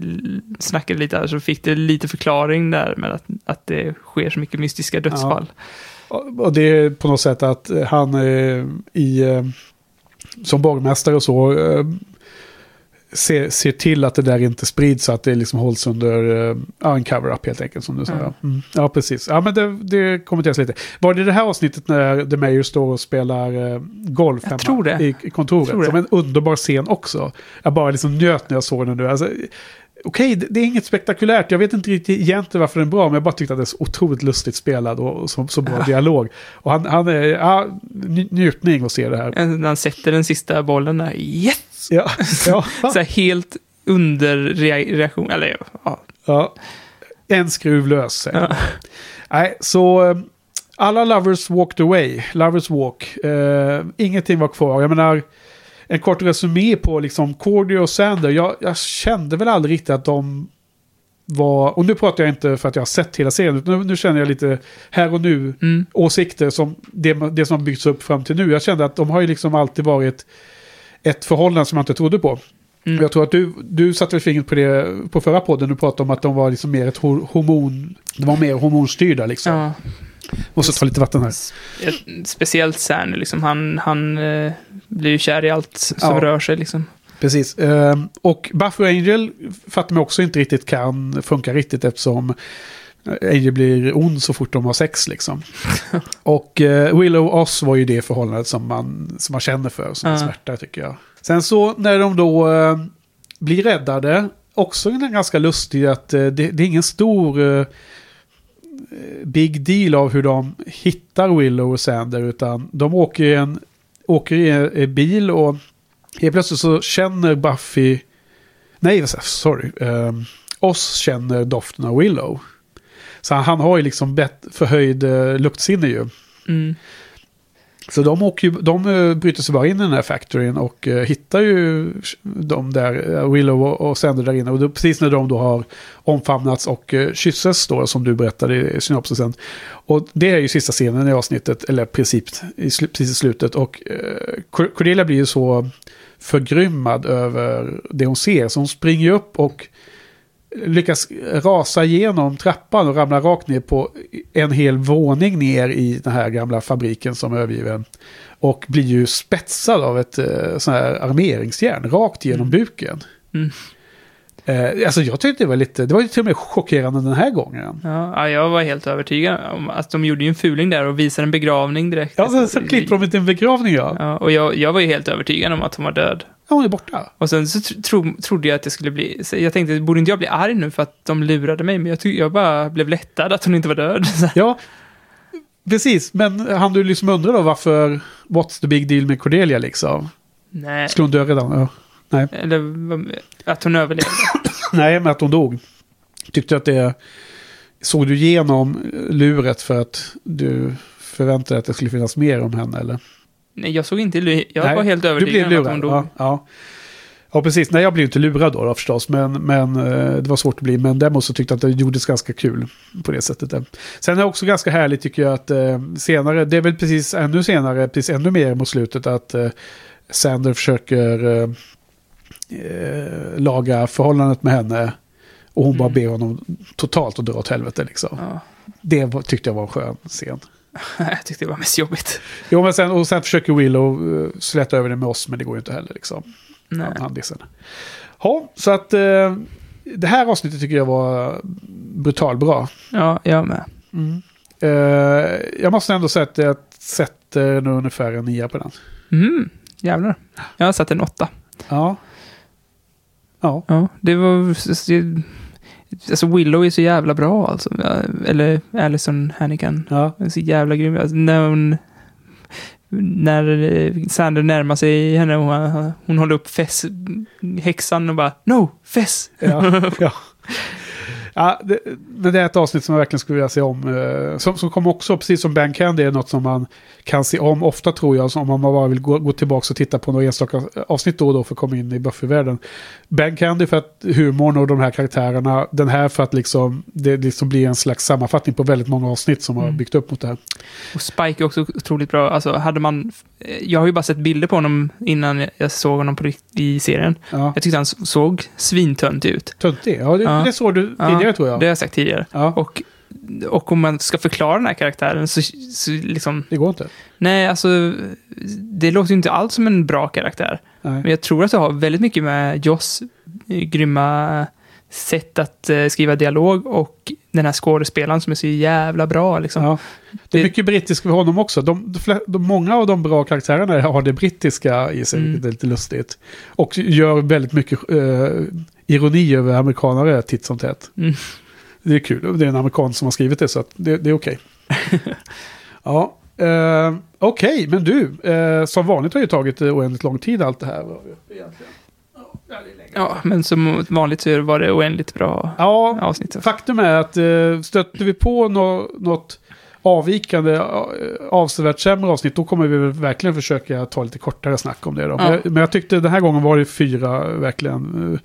snackat lite här så fick det lite förklaring där med att, att det sker så mycket mystiska dödsfall. Och och det är på något sätt att han eh, i, som borgmästare och så ser, ser till att det där inte sprids så att det liksom hålls under ja, en cover-up helt enkelt som du sa. Ja. Ja, mm. ja precis. Ja, men det, det kommenteras lite. Var det det här avsnittet när The Mayor står och spelar eh, golf Jag hemma tror det. i, kontoret? Tror det. Som en underbar scen också. Jag bara liksom njöt när jag såg den nu. Alltså, Okej, det, det är inget spektakulärt. Jag vet inte riktigt egentligen varför den är bra, men jag bara tyckte att det är så otroligt lustigt spelad och, så, så bra dialog. Och han, han är, ja, nj- njutning att se det här. När han sätter den sista bollen där, yes! Ja, [LAUGHS] ja. Så helt underreaktion, eller ja. ja. En skruv lös. Ja. Nej, så eh, alla lovers walked away. Lovers walk. Eh, ingenting var kvar. Jag menar, en kort resumé på liksom Cordy och Sander. Jag, jag kände väl aldrig riktigt att de var... Och nu pratar jag inte för att jag har sett hela serien. utan Nu, nu känner jag lite här och nu Mm. åsikter som det, det som har byggts upp fram till nu. Jag kände att de har ju liksom alltid varit ett förhållande som jag inte trodde på. Mm. Jag tror att du, du satte fingret på det på förra podden. Du pratade om att de var liksom mer ett hor- hormon... De var mer hormonstyrda liksom. Ja. Måste ta lite vatten här. Speciellt Särny, liksom. Han, han eh, blir ju kär i allt som Ja. rör sig, liksom. Precis. Ehm, och Buffy och Angel fattar mig också inte riktigt kan funka riktigt eftersom Angel blir ond så fort de har sex liksom. [LAUGHS] och eh, Willow och Oz var ju det förhållandet som man, som man känner för, som Ja. smärtar tycker jag. Sen så när de då eh, blir räddade, också ganska lustig att eh, det, det är ingen stor eh, big deal av hur de hittar Willow och Sander utan de åker i en, åker i en, bil och helt plötsligt så känner Buffy, nej sorry, eh, oss känner doften av Willow. Så han har ju liksom bett, förhöjd eh, luktsinne ju. Mm. Så de, åker ju, de eh, bryter sig bara in i den här factoryn och eh, hittar ju de där, eh, Willow och, Sander där inne. Och då, precis när de då har omfamnats och kysses då, som du berättade i synopsisen. Och det är ju sista scenen i avsnittet, eller princip i, sl- precis i slutet. Och eh, Cordelia blir ju så förgrymmad över det hon ser. Så hon springer upp och lyckas rasa igenom trappan och ramla rakt ner på en hel våning ner i den här gamla fabriken som är övergiven. Och blir ju spetsad av ett eh, sån här armeringsjärn rakt genom buken. Mm. Eh, alltså jag tyckte det var lite, det var ju till och med chockerande den här gången. Ja, ja, jag var helt övertygad om att de gjorde ju en fuling där och visade en begravning direkt. Ja, så, så klipper de till en begravning ja. Ja, och jag, jag var ju helt övertygad om att hon var död. Ja, hon är borta. Och sen så tro, tro, trodde jag att det skulle bli... Jag tänkte, borde inte jag bli arg nu för att de lurade mig? Men jag, ty, jag bara blev lättad att hon inte var död. [LAUGHS] Ja, precis. Men han du liksom undrar då varför, what's the big deal med Cordelia liksom? Nej. Skulle hon dö redan? Ja. Nej. Eller att hon överlevde. [COUGHS] Nej, men att hon dog. Tyckte att det... Såg du igenom luret för att du förväntade dig att det skulle finnas mer om henne eller? Nej, jag såg inte... Jag Nej, var helt övertygad blev om att hon dog. Ja, ja. ja, precis. Nej, jag blev inte lurad då, då förstås. Men, men eh, det var svårt att bli. Men däremot så tyckte jag att det gjordes ganska kul på det sättet. Sen är det också ganska härligt tycker jag att eh, senare, det är väl precis ännu senare, precis ännu mer mot slutet att eh, Sander försöker laga förhållandet med henne. Och hon bara ber honom totalt att dra åt helvete liksom. Ja. Det tyckte jag var en skön scen. [LAUGHS] jag tyckte det var mest jobbigt. Jo, men sen, och sen försöker Willow uh, släta över det med oss, men det går ju inte heller liksom. Nej. Han, han dissar. Ja, så att eh, det här avsnittet tycker jag var brutal bra. Ja, jag med. Eh, jag måste ändå säga att jag sätter nu ungefär en nia på den. Mm, jävlar. Jag har satt en åtta. Ja. Ja. Ja, det var... det- Alltså Willow är så jävla bra alltså. Eller Alison Hannigan. Ja. Så jävla grym. Alltså, när hon... När eh, Sander närmar sig henne och hon, hon håller upp Fess, häxan och bara No, Fess! Ja, [LAUGHS] ja. Ja, det, det är ett avsnitt som jag verkligen skulle vilja se om. eh, Som, som kommer också, precis som Ben Candy, är något som man kan se om ofta tror jag. Om man bara vill gå, gå tillbaka och titta på några enstaka avsnitt då och då för att komma in i Buffy-världen. Ben Candy för att humorn och de här karaktärerna. Den här för att liksom, det liksom blir en slags sammanfattning på väldigt många avsnitt som har Mm. byggt upp mot det här. Och Spike är också otroligt bra. Alltså, hade man... Jag har ju bara sett bilder på honom innan jag såg honom på, i serien. Ja. Jag tyckte han såg svintöntig ut. Töntig? Ja, det, Ja. det såg du tidigare tror jag. Det har jag sagt tidigare. Ja. Och, och om man ska förklara den här karaktären så, så liksom... Det går inte. Nej, alltså... Det låter ju inte alls som en bra karaktär. Nej. Men jag tror att det har väldigt mycket med Joss grymma sätt att eh, skriva dialog och den här skådespelaren som är så jävla bra. Liksom. Ja. Det är Det- mycket brittiskt för honom också. De, de, de, många av de bra karaktärerna har det brittiska i sig, Mm. vilket är lite lustigt. Och gör väldigt mycket eh, ironi över amerikanare titt som tätt. Mm. Det är kul. Det är en amerikan som har skrivit det, så att det, det är okej. [LAUGHS] ja, eh, okej, men du, eh, som vanligt har ju tagit eh, oändligt lång tid allt det här. Egentligen. Ja, men som vanligt så var det oändligt bra Ja, avsnitt. Faktum är att eh, stöter vi på nå, något avvikande, eh, avsevärt sämre avsnitt, då kommer vi väl verkligen försöka ta lite kortare snack om det. Då. Ja. Men, jag, men jag tyckte den här gången var det fyra verkligen eh,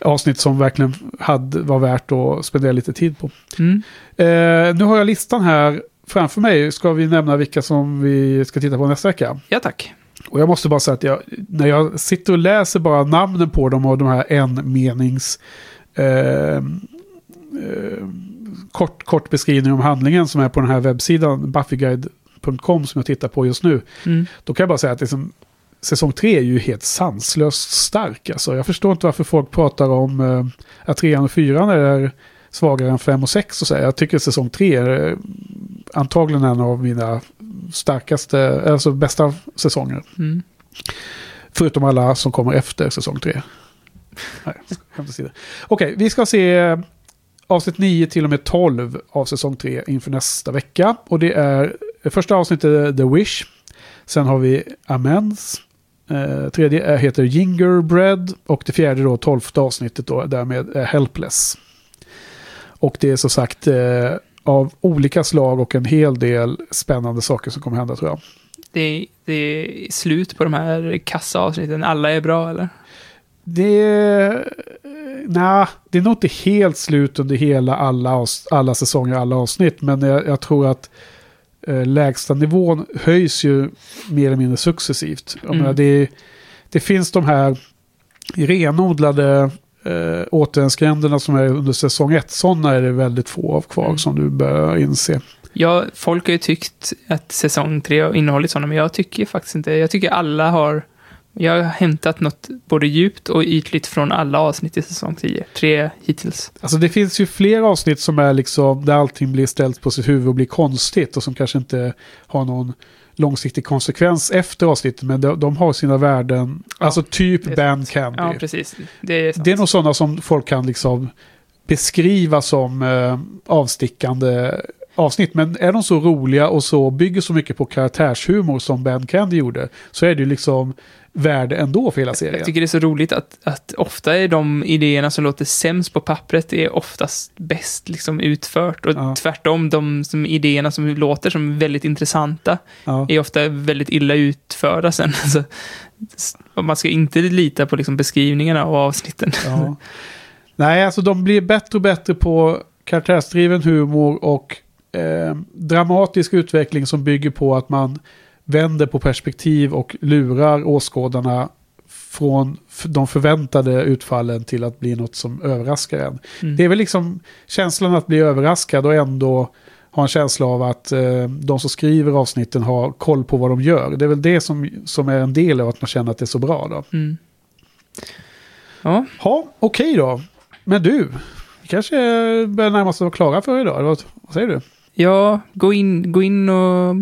avsnitt som verkligen hade, var värt att spendera lite tid på. Mm. Eh, nu har jag listan här framför mig. Ska vi nämna vilka som vi ska titta på nästa vecka? Ja, tack. Och jag måste bara säga att jag, när jag sitter och läser bara namnen på dem och de här en-menings... Eh, eh, kort, kort beskrivning om handlingen som är på den här webbsidan buffyguide.com som jag tittar på just nu. Mm. Då kan jag bara säga att liksom, säsong tre är ju helt sanslöst stark. Alltså, jag förstår inte varför folk pratar om eh, att trean och fyran är svagare än fem och sex. Och så. här. Jag tycker säsong tre är eh, antagligen en av mina starkaste, alltså bästa säsonger. Mm. Förutom alla som kommer efter säsong tre. Nej, skämt åsido. Okej, vi ska se eh, avsnitt 9 till och med 12 av säsong 3 inför nästa vecka. Och det är det första avsnittet The Wish. Sen har vi Amends. Eh, tredje är, heter Gingerbread. Och det fjärde då, tolfte avsnittet då, därmed är Helpless. Och det är så sagt eh, av olika slag och en hel del spännande saker som kommer hända tror jag. Det, är- det är slut på de här kassa avsnitten. Alla är bra, eller? Det... Nej, det är nog inte helt slut under hela alla, alla säsonger, alla avsnitt. Men jag, jag tror att eh, lägsta nivån höjs ju mer eller mindre successivt. Mm. menar, det, det finns de här renodlade eh, återvändsgränderna som är under säsong ett. Sådana är det väldigt få av kvar Mm. som du bör inse. Ja, folk har ju tyckt att säsong tre har innehållit sådana, men jag tycker faktiskt inte Jag tycker alla har... Jag har hämtat något både djupt och ytligt från alla avsnitt i säsong 10. Tre hittills. Alltså det finns ju fler avsnitt som är liksom där allting blir ställt på sitt huvud och blir konstigt och som kanske inte har någon långsiktig konsekvens efter avsnittet men de, de har sina värden. alltså typ Band Candy. Ja, precis. Det är sant. Det är nog sådana som folk kan liksom beskriva som eh, avstickande avsnitt. Men är de så roliga och så bygger så mycket på karaktärshumor som Ben Candy gjorde så är det ju liksom värde ändå för hela serien. Jag tycker det är så roligt att, att ofta är de idéerna som låter sämst på pappret är oftast bäst liksom utfört. Och Ja. tvärtom, de som idéerna som låter som väldigt intressanta Ja. är ofta väldigt illa utförda sen. [LAUGHS] Så, s- och man ska inte lita på liksom beskrivningarna av avsnitten. Ja. [LAUGHS] Nej, alltså de blir bättre och bättre på karaktärsdriven humor och eh, dramatisk utveckling som bygger på att man vänder på perspektiv och lurar åskådarna från de förväntade utfallen till att bli något som överraskar en. Mm. Det är väl liksom känslan att bli överraskad och ändå ha en känsla av att eh, de som skriver avsnitten har koll på vad de gör. Det är väl det som, som är en del av att man känner att det är så bra då. Mm. Ja, Ja, okej då. Men du, vi kanske börjar närma oss att vara klara för idag. Vad, vad säger du? Ja gå, in, gå in och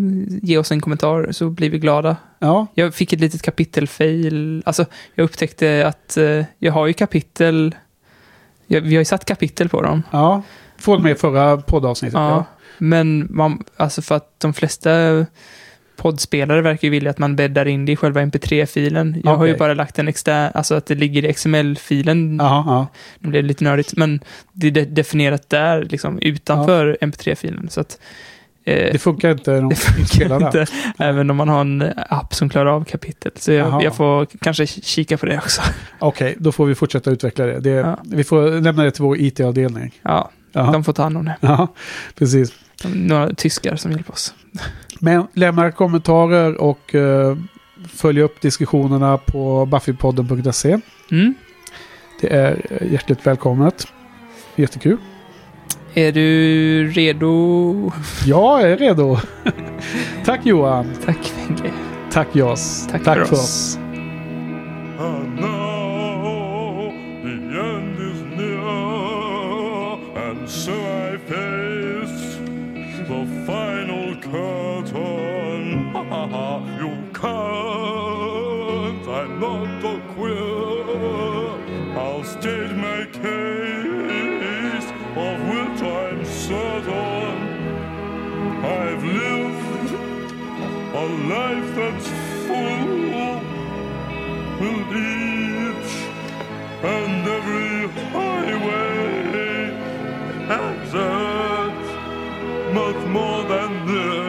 ge oss en kommentar så blir vi glada. Ja, Jag fick ett litet kapitelfail. Alltså, jag upptäckte att eh, jag har ju kapitel... Jag, vi har ju satt kapitel på dem. ja. Från med förra poddavsnittet. Ja, Ja. men man, alltså för att de flesta poddspelare verkar ju vilja att man bäddar in det i själva mp3-filen. Jag har ju bara lagt en extern, alltså att det ligger i XML-filen. Ja, ja. Nu blev det lite nördigt, men det är de- definierat där, liksom utanför mp3-filen. Så att eh, Det funkar inte när de det [LAUGHS] funkar inspelar där. inte, även om man har en app som klarar av kapitel. Så jag, jag får kanske kika på det också. [LAUGHS] Okej, då får vi fortsätta utveckla det. det Ja. Vi får lämna det till vår IT-avdelning. Ja, Ja. de får ta hand om det. Ja, precis. Några tyskar som hjälper oss. [LAUGHS] Men lämna kommentarer och uh, följ upp diskussionerna på buffypodden.se. Mm. Det är eh, hjärtligt välkommet. Jättekul. Är du redo? Jag är redo. [LAUGHS] Tack Johan. Tack Wenche. Tack Jas. Tack, Tack för för oss. oss. You can't, I'm not a queer. I'll state my case, of which I'm certain. I've lived a life that's full will each and every highway exit much more than this.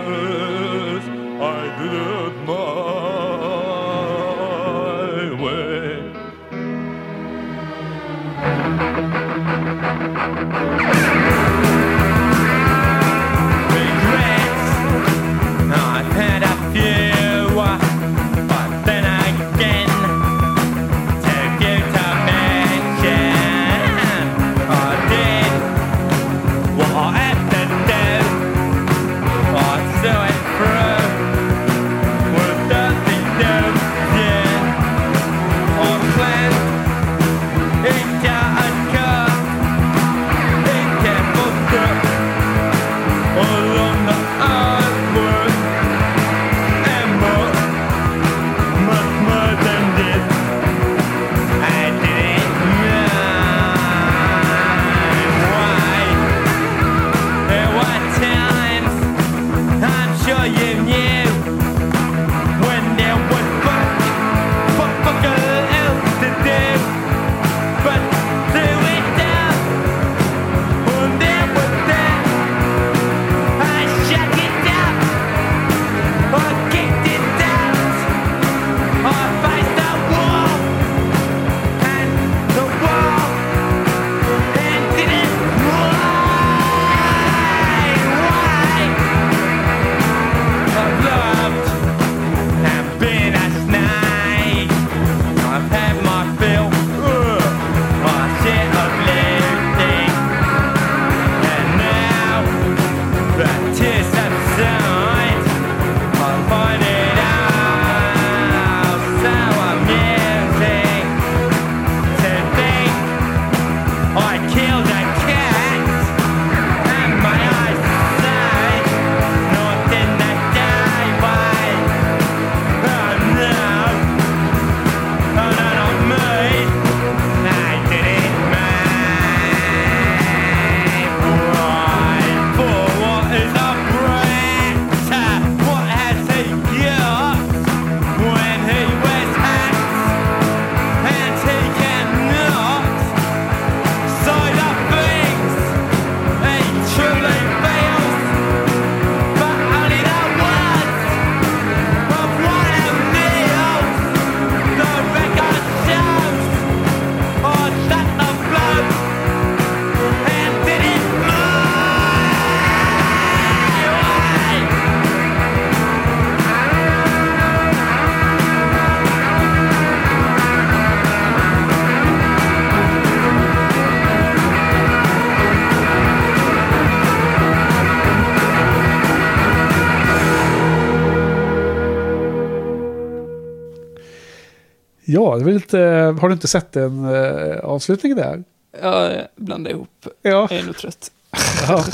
Ja, det väl lite, har du inte sett en uh, avslutning där? Ja, jag blandar ihop. Ja. Jag är nog trött. [LAUGHS] Ja.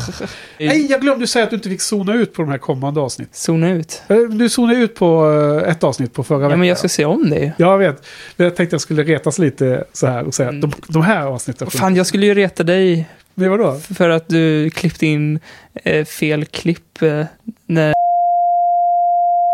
Nej, jag glömde säga att du inte fick zona ut på de här kommande avsnitten. Zona ut? Eh, Du zonade ut på eh, ett avsnitt på förra veckan. Ja, men jag ska se om det. Ja, jag vet. Men jag tänkte jag skulle retas lite så här och säga att de, de här avsnitten... Vad Fan, jag skulle ju reta dig. Men vadå? För att du klippte in eh, fel klipp eh,